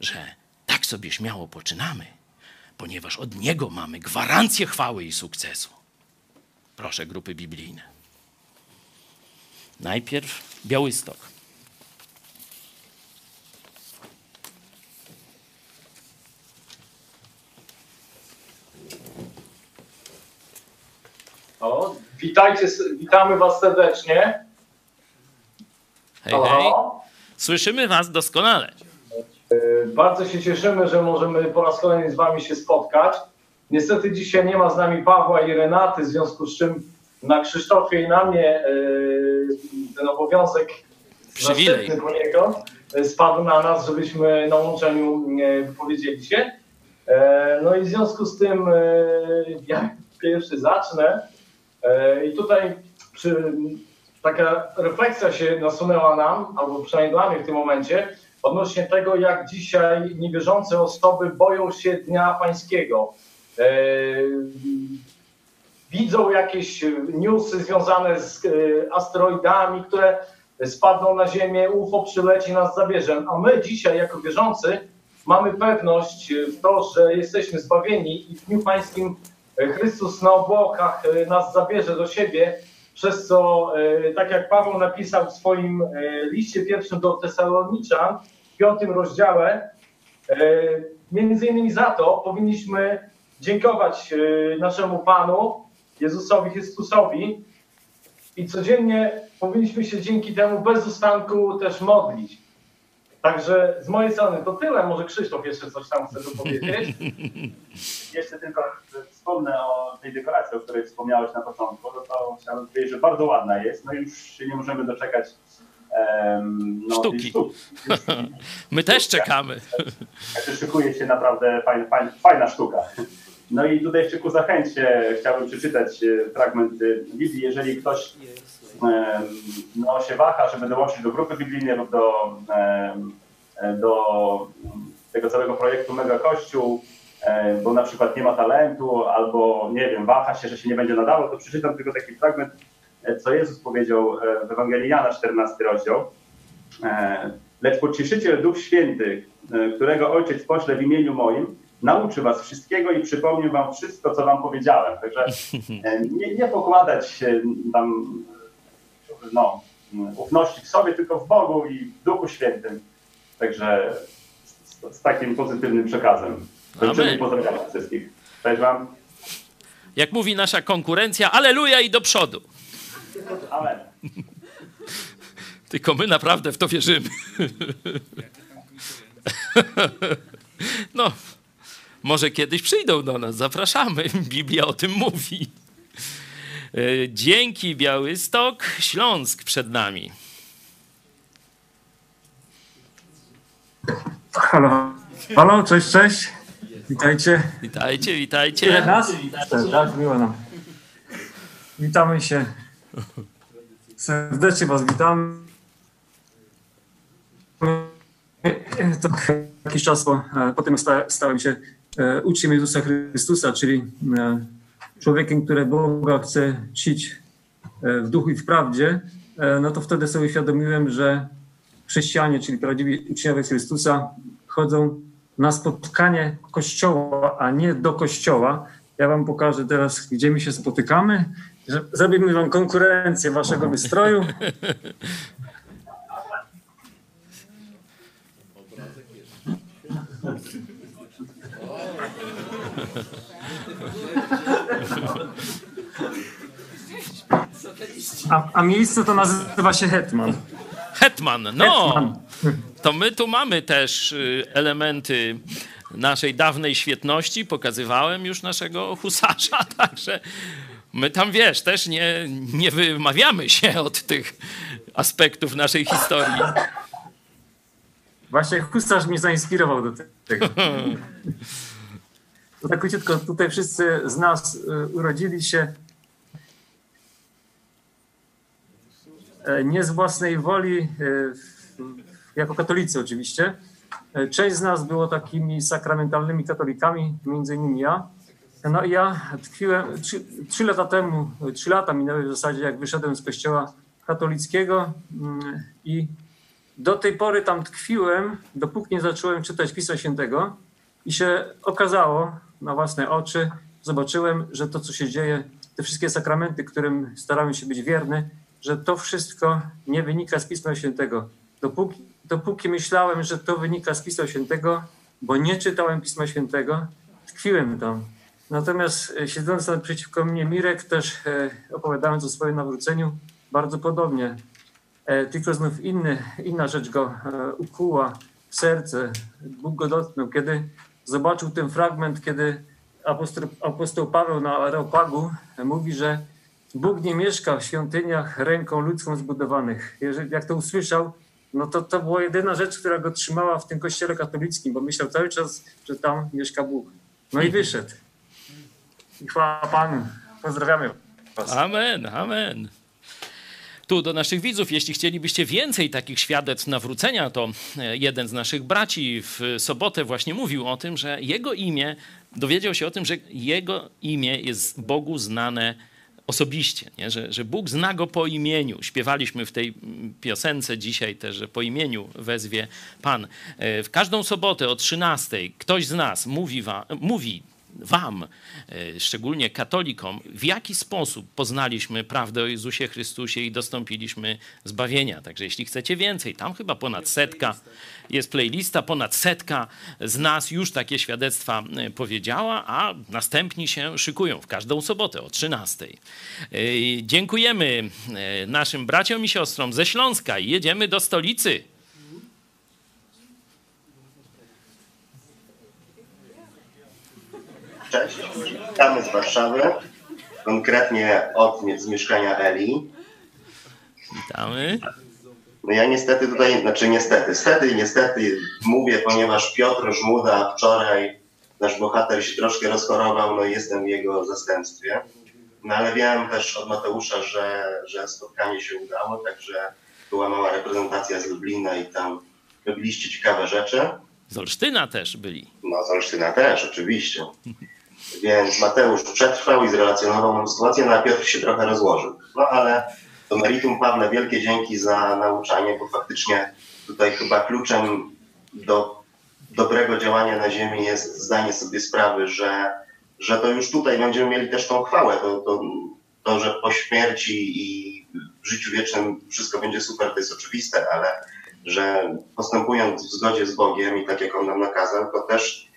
że tak sobie śmiało poczynamy, ponieważ od Niego mamy gwarancję chwały i sukcesu. Proszę, grupy biblijne. Najpierw Białystok. O, witajcie, witamy Was serdecznie. Hej, hej. Słyszymy Was doskonale. E, bardzo się cieszymy, że możemy po raz kolejny z Wami się spotkać. Niestety dzisiaj nie ma z nami Pawła i Renaty, w związku z czym na Krzysztofie i na mnie e, ten obowiązek Przywilej. poniekąd e, spadł na nas, żebyśmy na łączeniu wypowiedzieli się. No i w związku z tym ja pierwszy zacznę. I tutaj przy, taka refleksja się nasunęła nam, albo przynajmniej dla mnie w tym momencie, odnośnie tego, jak dzisiaj niewierzące osoby boją się Dnia Pańskiego. E, widzą jakieś newsy związane z e, asteroidami, które spadną na Ziemię, UFO przyleci, nas zabierze. A my dzisiaj, jako wierzący, mamy pewność w to, że jesteśmy zbawieni i w Dniu Pańskim Chrystus na obłokach nas zabierze do siebie, przez co, e, tak jak Paweł napisał w swoim liście pierwszym do Tesaloniczan, w piątym rozdziale, między innymi za to powinniśmy dziękować e, naszemu Panu, Jezusowi Chrystusowi i codziennie powinniśmy się dzięki temu bez ustanku też modlić. Także z mojej strony to tyle. Może Krzysztof jeszcze coś tam chce powiedzieć. Jeszcze tylko wspomnę o tej dekoracji, o której wspomniałeś na początku. No to chciałbym powiedzieć, że bardzo ładna jest. No i już się nie możemy doczekać um, no, sztuki. sztuki. My też czekamy. Także szykuje się naprawdę fajna, fajna, fajna sztuka. No i tutaj jeszcze ku zachęcie chciałbym przeczytać e, fragment e, Biblii. Jeżeli ktoś no, się waha, żeby dołączyć do grupy biblijnej lub do, do tego całego projektu Mega Kościół, bo na przykład nie ma talentu albo nie wiem, waha się, że się nie będzie nadawał, to przeczytam tylko taki fragment, e, co Jezus powiedział w Ewangelii Jana, 14 rozdział. Lecz pocieszyciel Duch Święty, którego Ojciec pośle w imieniu moim, nauczy was wszystkiego i przypomni wam wszystko, co wam powiedziałem. Także e, nie, nie pokładać tam no, ufności w sobie, tylko w Bogu i w Duchu Świętym. Także z, z takim pozytywnym przekazem. Kończymy pozdrawiam wszystkich. Cześć wam. Jak mówi nasza konkurencja, aleluja i do przodu. Amen. Tylko my naprawdę w to wierzymy. No, może kiedyś przyjdą do nas, zapraszamy. Biblia o tym mówi. E, dzięki Białystok, Śląsk przed nami. Halo. Halo, cześć, cześć. Witajcie. Witajcie, Tyle witajcie. nas? Tak, miło nam. Witamy się. Serdecznie Was witam. To jakiś czas po, potem sta, stałem się e, uczniem Jezusa Chrystusa, czyli e, człowiekiem, który Boga chce czcić e, w duchu i w prawdzie. E, No to wtedy sobie uświadomiłem, że chrześcijanie, czyli prawdziwi uczniowie Chrystusa, chodzą na spotkanie kościoła, a nie do kościoła. Ja wam pokażę teraz, gdzie my się spotykamy. Zrobimy wam konkurencję waszego wystroju. A, a miejsce to nazywa się Hetman. Hetman, no! Hetman. To my tu mamy też y, elementy naszej dawnej świetności. Pokazywałem już naszego husarza, także my tam, wiesz, też nie, nie wymawiamy się od tych aspektów naszej historii. Właśnie husarz mnie zainspirował do tego. To tak króciutko, tutaj wszyscy z nas y, urodzili się e, nie z własnej woli, e, jako katolicy oczywiście. E, Część z nas było takimi sakramentalnymi katolikami, między innymi ja. No i ja tkwiłem trzy, trzy lata temu, trzy lata minęły w zasadzie, jak wyszedłem z kościoła katolickiego mm, i do tej pory tam tkwiłem, dopóki nie zacząłem czytać Pisma Świętego i się okazało na własne oczy, zobaczyłem, że to, co się dzieje, te wszystkie sakramenty, którym staramy się być wierny, że to wszystko nie wynika z Pisma Świętego. Dopóki, dopóki myślałem, że to wynika z Pisma Świętego, bo nie czytałem Pisma Świętego, tkwiłem tam. Natomiast e, siedząc naprzeciwko mnie Mirek, też e, opowiadając o swoim nawróceniu, bardzo podobnie E, tylko znów inny, inna rzecz go ukuła w serce. Bóg go dotknął, kiedy zobaczył ten fragment, kiedy apostoł, apostoł Paweł na Areopagu mówi, że Bóg nie mieszka w świątyniach ręką ludzką zbudowanych. Jeżeli, jak to usłyszał, no to to była jedyna rzecz, która go trzymała w tym kościele katolickim, bo myślał cały czas, że tam mieszka Bóg. No i wyszedł. I chwała Panu. Pozdrawiamy Was. Amen, amen. Tu do naszych widzów, jeśli chcielibyście więcej takich świadectw nawrócenia, to e, jeden z naszych braci w sobotę właśnie mówił o tym, że jego imię, dowiedział się o tym, że jego imię jest Bogu znane osobiście, nie? Że, że Bóg zna go po imieniu. Śpiewaliśmy w tej mm, piosence dzisiaj też, że po imieniu wezwie Pan. E, W każdą sobotę o 13 ktoś z nas mówi, wa, mówi Wam, e, szczególnie katolikom, w jaki sposób poznaliśmy prawdę o Jezusie Chrystusie i dostąpiliśmy zbawienia. Także jeśli chcecie więcej, tam chyba ponad setka jest playlista, ponad setka z nas już takie świadectwa e, powiedziała, a następni się szykują w każdą sobotę o 13. E, Dziękujemy naszym braciom i siostrom ze Śląska i jedziemy do stolicy. Cześć, witamy z Warszawy, konkretnie od z mieszkania Eli. Witamy. No ja niestety tutaj, znaczy niestety, stety niestety mówię, ponieważ Piotr Żmuda wczoraj, nasz bohater się troszkę rozchorował, no i jestem w jego zastępstwie. No ale wiem też od Mateusza, że, że spotkanie się udało, także była mała reprezentacja z Lublina i tam robiliście ciekawe rzeczy. Z Olsztyna też byli. No z Olsztyna też, oczywiście. Więc Mateusz przetrwał i zrelacjonował nam sytuację, no a Piotr się trochę rozłożył. No ale to meritum Pawle, wielkie dzięki za nauczanie, bo faktycznie tutaj chyba kluczem do dobrego działania na ziemi jest zdanie sobie sprawy, że, że to już tutaj będziemy mieli też tą chwałę. To, to, to, że po śmierci i w życiu wiecznym wszystko będzie super, to jest oczywiste, ale że postępując w zgodzie z Bogiem i tak jak On nam nakazał, to też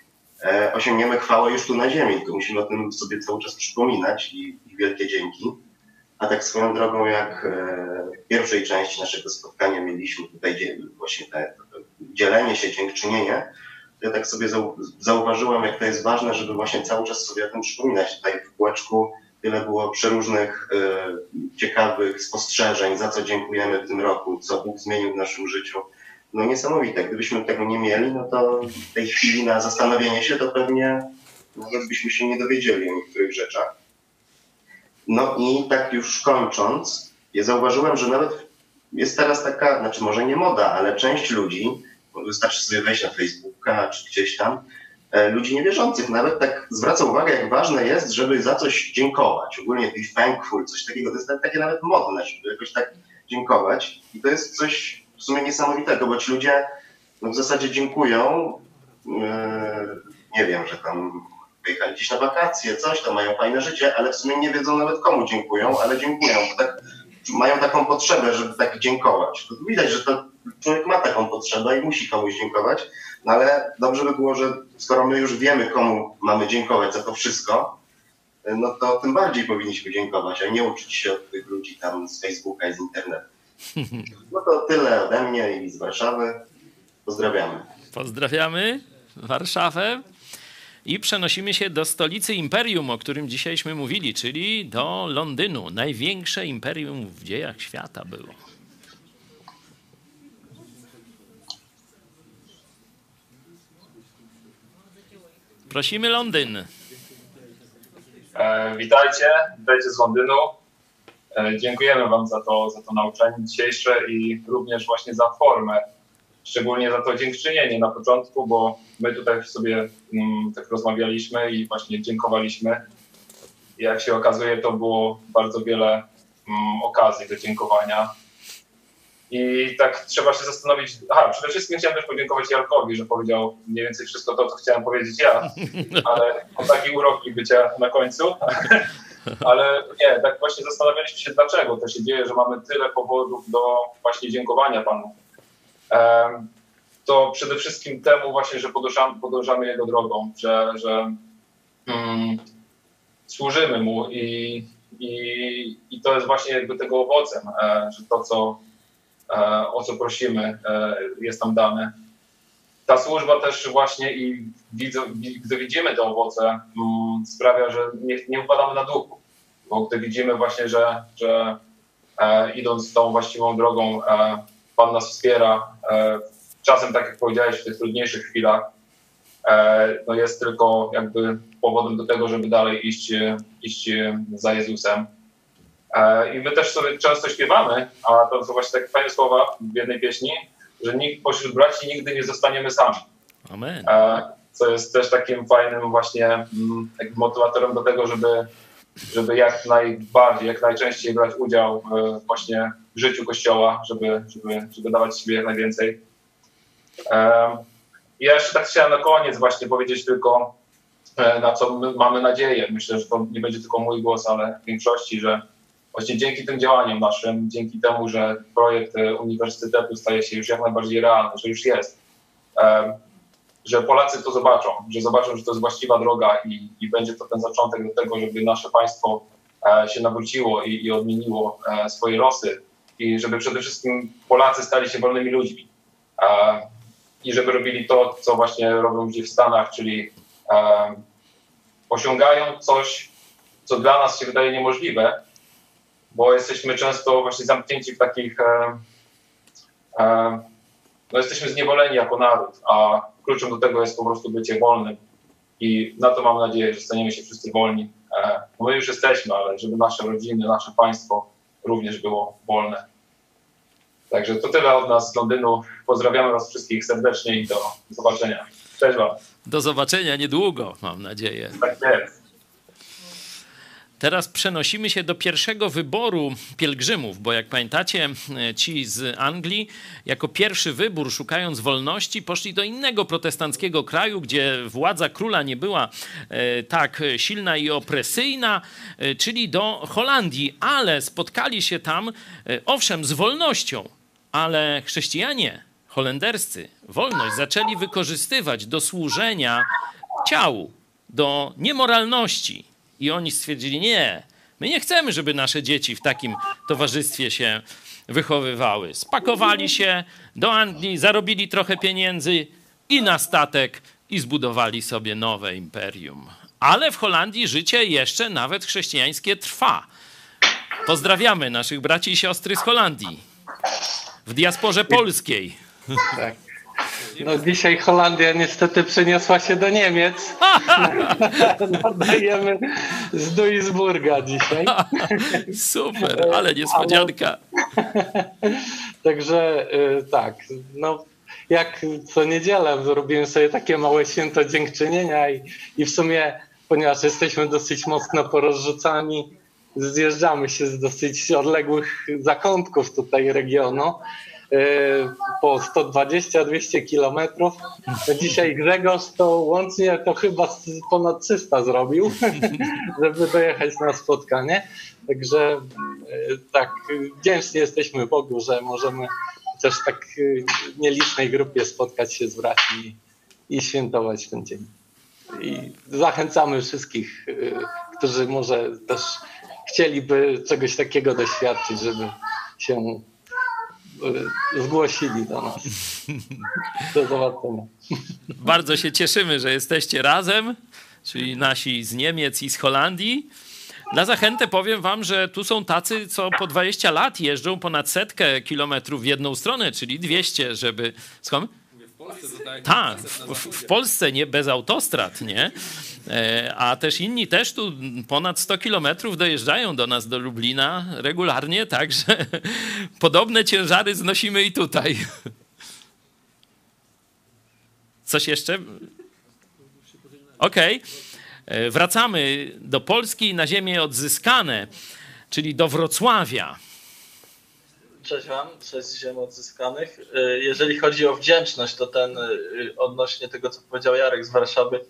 osiągniemy chwałę już tu na ziemi. Tylko musimy o tym sobie cały czas przypominać i, i wielkie dzięki. A tak swoją drogą, jak e, w pierwszej części naszego spotkania mieliśmy tutaj właśnie te, dzielenie się, dziękczynienie, ja tak sobie zau- zauważyłem, jak to jest ważne, żeby właśnie cały czas sobie o tym przypominać. Tutaj w kółeczku tyle było przeróżnych e, ciekawych spostrzeżeń, za co dziękujemy w tym roku, co Bóg zmienił w naszym życiu. No niesamowite. Gdybyśmy tego nie mieli, no to w tej chwili na zastanowienie się, to pewnie nawet byśmy się nie dowiedzieli o niektórych rzeczach. No i tak już kończąc, ja zauważyłem, że nawet jest teraz taka, znaczy może nie moda, ale część ludzi, wystarczy sobie wejść na Facebooka czy gdzieś tam, e, ludzi niewierzących nawet tak zwraca uwagę, jak ważne jest, żeby za coś dziękować. Ogólnie be thankful, coś takiego, to jest takie nawet modne, żeby jakoś tak dziękować. I to jest coś w sumie niesamowitego, bo ci ludzie no w zasadzie dziękują, yy, nie wiem, że tam wyjechali gdzieś na wakacje, coś tam, mają fajne życie, ale w sumie nie wiedzą nawet komu dziękują, ale dziękują, tak mają taką potrzebę, żeby tak dziękować. To widać, że to człowiek ma taką potrzebę i musi komuś dziękować, no ale dobrze by było, że skoro my już wiemy, komu mamy dziękować za to wszystko, no to tym bardziej powinniśmy dziękować, a nie uczyć się od tych ludzi tam z Facebooka i z internetu. No to tyle ode mnie i z Warszawy. Pozdrawiamy. Pozdrawiamy Warszawę. I przenosimy się do stolicy imperium, o którym dzisiejśmy mówili, czyli do Londynu. Największe imperium w dziejach świata było. Prosimy Londyn. E, witajcie, witajcie z Londynu. E, dziękujemy Wam za to, za to nauczanie dzisiejsze i również właśnie za formę. Szczególnie za to dziękczynienie na początku, bo my tutaj sobie mm, tak rozmawialiśmy i właśnie dziękowaliśmy. I jak się okazuje, to było bardzo wiele mm, okazji do dziękowania. I tak trzeba się zastanowić. Aha, przede wszystkim chciałem też podziękować Jarkowi, że powiedział mniej więcej wszystko to, co chciałem powiedzieć ja, ale on taki urokli bycia na końcu. Ale nie, tak właśnie zastanawialiśmy się, dlaczego to się dzieje, że mamy tyle powodów do właśnie dziękowania Panu. To przede wszystkim temu właśnie, że podążamy, podążamy Jego drogą, że, że mm, służymy Mu i, i, i to jest właśnie jakby tego owocem, e, że to, co, e, o co prosimy, e, jest nam dane. Ta służba też właśnie i widzę, gdy widzimy te owoce, mm, sprawia, że nie, nie upadamy na duchu, bo gdy widzimy właśnie, że, że idąc tą właściwą drogą, Pan nas wspiera. Czasem, tak jak powiedziałeś, w tych trudniejszych chwilach, no jest tylko jakby powodem do tego, żeby dalej iść, iść za Jezusem. I my też sobie często śpiewamy, a to są właśnie takie fajne słowa w jednej pieśni, że nikt pośród braci nigdy nie zostaniemy sami. Amen. Co jest też takim fajnym właśnie mm, motywatorem do tego, żeby, żeby jak najbardziej, jak najczęściej brać udział właśnie w życiu Kościoła, żeby, żeby, żeby dawać siebie jak najwięcej. I ja jeszcze tak chciałem na koniec właśnie powiedzieć tylko, na co my mamy nadzieję. Myślę, że to nie będzie tylko mój głos, ale w większości, że właśnie dzięki tym działaniom naszym, dzięki temu, że projekt uniwersytetu staje się już jak najbardziej realny, że już jest, że Polacy to zobaczą, że zobaczą, że to jest właściwa droga i, i będzie to ten zaczątek do tego, żeby nasze państwo się nawróciło i, i odmieniło swoje losy i żeby przede wszystkim Polacy stali się wolnymi ludźmi i żeby robili to, co właśnie robią ludzie w Stanach, czyli osiągają coś, co dla nas się wydaje niemożliwe, bo jesteśmy często właśnie zamknięci w takich, no jesteśmy zniewoleni jako naród, a kluczem do tego jest po prostu bycie wolnym i na to mam nadzieję, że staniemy się wszyscy wolni. My już jesteśmy, ale żeby nasze rodziny, nasze państwo również było wolne. Także to tyle od nas z Londynu. Pozdrawiamy Was wszystkich serdecznie i do zobaczenia. Cześć Wam. Do zobaczenia niedługo, mam nadzieję. Tak jest. Teraz przenosimy się do pierwszego wyboru pielgrzymów, bo jak pamiętacie, ci z Anglii jako pierwszy wybór, szukając wolności, poszli do innego protestanckiego kraju, gdzie władza króla nie była tak silna i opresyjna, czyli do Holandii, ale spotkali się tam, owszem, z wolnością, ale chrześcijanie holenderscy wolność zaczęli wykorzystywać do służenia ciału, do niemoralności. I oni stwierdzili: Nie, my nie chcemy, żeby nasze dzieci w takim towarzystwie się wychowywały. Spakowali się do Anglii, zarobili trochę pieniędzy i na statek i zbudowali sobie nowe imperium. Ale w Holandii życie jeszcze nawet chrześcijańskie trwa. Pozdrawiamy naszych braci i siostry z Holandii w diasporze polskiej. Tak. No dzisiaj Holandia niestety przeniosła się do Niemiec. Nadajemy z Duisburga dzisiaj. Super, ale niespodzianka. Także y, tak, no jak co niedzielę zrobiłem sobie takie małe święto dziękczynienia i, i w sumie, ponieważ jesteśmy dosyć mocno porozrzucani, zjeżdżamy się z dosyć odległych zakątków tutaj regionu, po 120-200 kilometrów. Dzisiaj Grzegorz to łącznie to chyba ponad 300 zrobił, żeby dojechać na spotkanie. Także y, tak, wdzięczni jesteśmy Bogu, że możemy też tak y, nielicznej grupie spotkać się z braćmi i świętować ten dzień. I zachęcamy wszystkich, y, którzy może też chcieliby czegoś takiego doświadczyć, żeby się zgłosili do nas. Do zobaczenia. Bardzo się cieszymy, że jesteście razem, czyli nasi z Niemiec i z Holandii. Dla zachęty powiem wam, że tu są tacy, co po 20 lat jeżdżą ponad setkę kilometrów w jedną stronę, czyli 200, żeby... Skąd? Tak, w, w, w Polsce nie bez autostrad, nie? E, A też inni też tu ponad 100 kilometrów dojeżdżają do nas, do Lublina regularnie, także podobne ciężary znosimy i tutaj. Coś jeszcze? Okej. E, Wracamy do Polski na ziemię odzyskane, czyli do Wrocławia. Cześć Wam, cześć z ziem odzyskanych. Y, Jeżeli chodzi o wdzięczność, to ten y, odnośnie tego, co powiedział Jarek z Warszawy,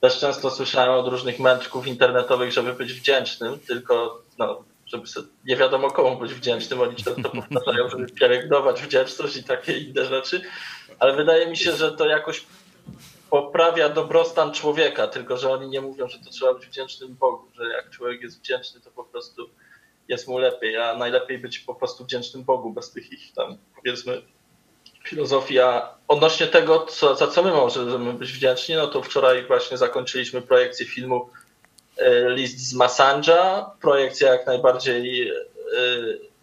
też często słyszałem od różnych mędrków internetowych, żeby być wdzięcznym, tylko no, żeby sobie, nie wiadomo komu być wdzięcznym, oni często powtarzają, żeby pielęgnować wdzięczność i takie inne rzeczy, ale wydaje mi się, że to jakoś poprawia dobrostan człowieka, tylko że oni nie mówią, że to trzeba być wdzięcznym Bogu, że jak człowiek jest wdzięczny, to po prostu jest mu lepiej, a najlepiej być po prostu wdzięcznym Bogu bez tych ich tam powiedzmy filozofii. A odnośnie tego, co, za co my możemy być wdzięczni, no to wczoraj właśnie zakończyliśmy projekcję filmu e, List z Massandża. Projekcja jak najbardziej e,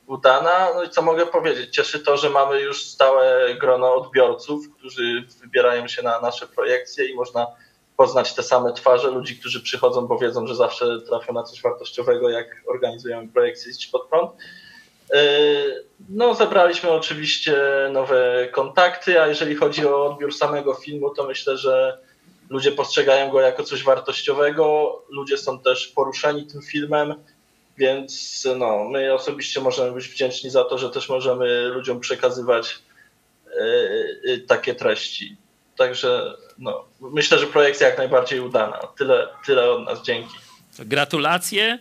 udana. No i co mogę powiedzieć? Cieszy to, że mamy już stałe grono odbiorców, którzy wybierają się na nasze projekcje i można poznać te same twarze ludzi, którzy przychodzą, bo wiedzą, że zawsze trafią na coś wartościowego, jak organizujemy projekcje Idź Pod Prąd. Yy, No, zebraliśmy oczywiście nowe kontakty, a jeżeli chodzi o odbiór samego filmu, to myślę, że ludzie postrzegają go jako coś wartościowego, ludzie są też poruszeni tym filmem, więc no, my osobiście możemy być wdzięczni za to, że też możemy ludziom przekazywać yy, yy, takie treści. Także no, myślę, że projekcja jak najbardziej udana. Tyle, tyle od nas, dzięki. Gratulacje.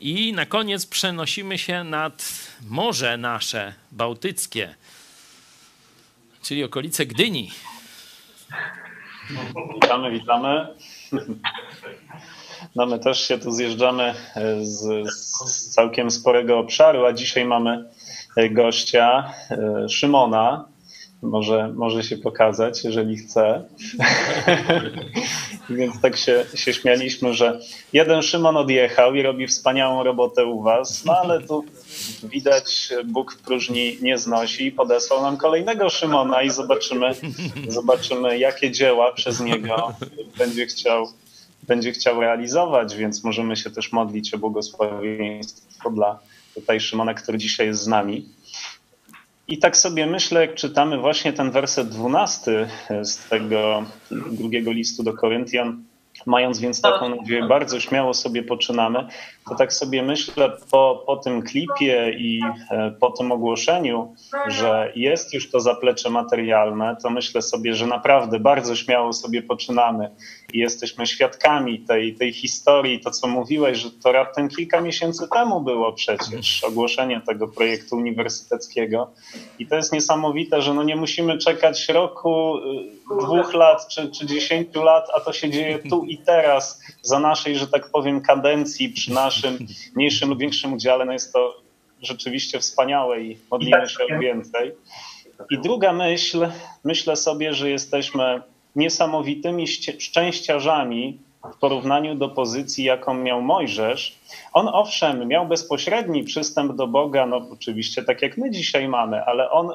I na koniec przenosimy się nad Morze nasze Bałtyckie, czyli okolice Gdyni. Witamy, witamy. No my też się tu zjeżdżamy z, z całkiem sporego obszaru, a dzisiaj mamy gościa e, Szymona. Może, może się pokazać, jeżeli chce. Więc tak się, się śmialiśmy, że jeden Szymon odjechał i robi wspaniałą robotę u was, no ale tu widać Bóg w próżni nie znosi i podesłał nam kolejnego Szymona i zobaczymy, zobaczymy jakie dzieła przez niego będzie chciał, będzie chciał realizować, więc możemy się też modlić o błogosławieństwo dla tutaj Szymona, który dzisiaj jest z nami. I tak sobie myślę, jak czytamy właśnie ten werset 12 z tego drugiego listu do Koryntian, mając więc taką nadzieję, bardzo śmiało sobie poczynamy, to tak sobie myślę po, po tym klipie i e, po tym ogłoszeniu, że jest już to zaplecze materialne, to myślę sobie, że naprawdę bardzo śmiało sobie poczynamy i jesteśmy świadkami tej, tej historii. To, co mówiłeś, że to raptem kilka miesięcy temu było przecież ogłoszenie tego projektu uniwersyteckiego. I to jest niesamowite, że no nie musimy czekać roku, y, dwóch lat czy, czy dziesięciu lat, a to się dzieje tu i teraz, za naszej, że tak powiem, kadencji, przy naszym mniejszym lub większym udziale. No jest to rzeczywiście wspaniałe i modlimy się o więcej. I druga myśl, myślę sobie, że jesteśmy niesamowitymi szczęściarzami w porównaniu do pozycji, jaką miał Mojżesz. On owszem, miał bezpośredni przystęp do Boga, no oczywiście tak jak my dzisiaj mamy, ale on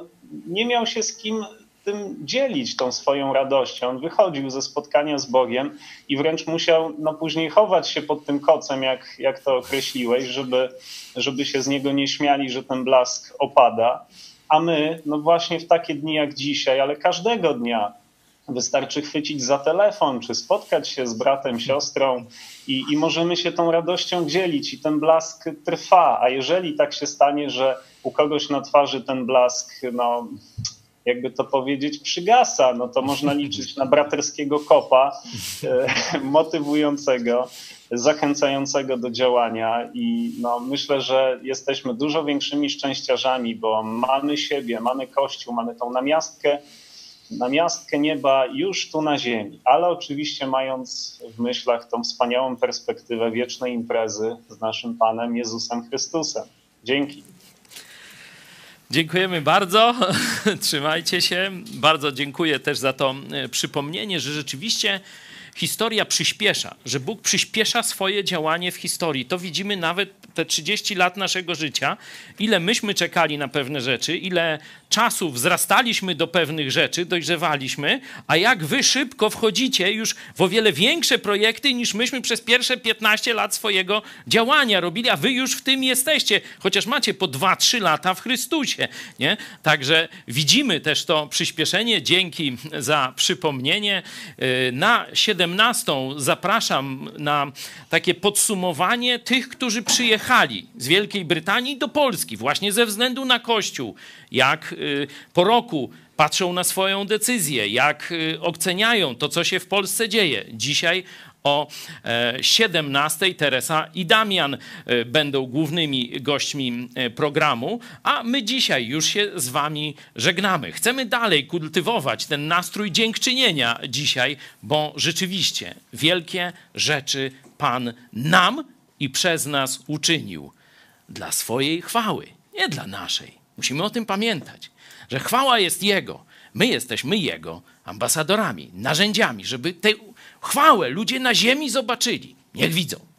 nie miał się z kim tym dzielić, tą swoją radością. On wychodził ze spotkania z Bogiem i wręcz musiał no, później chować się pod tym kocem, jak, jak to określiłeś, żeby, żeby się z niego nie śmiali, że ten blask opada. A my, no właśnie w takie dni jak dzisiaj, ale każdego dnia, Wystarczy chwycić za telefon, czy spotkać się z bratem, siostrą i, i możemy się tą radością dzielić i ten blask trwa. A jeżeli tak się stanie, że u kogoś na twarzy ten blask, no jakby to powiedzieć, przygasa, no to można liczyć na braterskiego kopa e, motywującego, zachęcającego do działania i no, myślę, że jesteśmy dużo większymi szczęściarzami, bo mamy siebie, mamy Kościół, mamy tą namiastkę na miastkę nieba już tu na ziemi, ale oczywiście mając w myślach tą wspaniałą perspektywę wiecznej imprezy z naszym Panem Jezusem Chrystusem. Dzięki. Dziękujemy bardzo. Trzymajcie się. Bardzo dziękuję też za to e, przypomnienie, że rzeczywiście historia przyspiesza, że Bóg przyspiesza swoje działanie w historii. To widzimy nawet te 30 lat naszego życia, ile myśmy czekali na pewne rzeczy, ile czasu wzrastaliśmy do pewnych rzeczy, dojrzewaliśmy, a jak wy szybko wchodzicie już w o wiele większe projekty niż myśmy przez pierwsze 15 lat swojego działania robili, a wy już w tym jesteście, chociaż macie po 2-3 lata w Chrystusie. Nie? Także widzimy też to przyspieszenie. Dzięki za przypomnienie. Y, na 17 zapraszam na takie podsumowanie tych, którzy przyjechali z Wielkiej Brytanii do Polski właśnie ze względu na Kościół. Jak Y, po roku patrzą na swoją decyzję, jak y, oceniają to, co się w Polsce dzieje. Dzisiaj o 17 e, Teresa i Damian e, będą głównymi gośćmi e, programu, a my dzisiaj już się z wami żegnamy. Chcemy dalej kultywować ten nastrój dziękczynienia dzisiaj, bo rzeczywiście wielkie rzeczy Pan nam i przez nas uczynił dla swojej chwały, nie dla naszej. Musimy o tym pamiętać że chwała jest Jego. My jesteśmy Jego ambasadorami, narzędziami, żeby tę chwałę ludzie na ziemi zobaczyli. Niech widzą.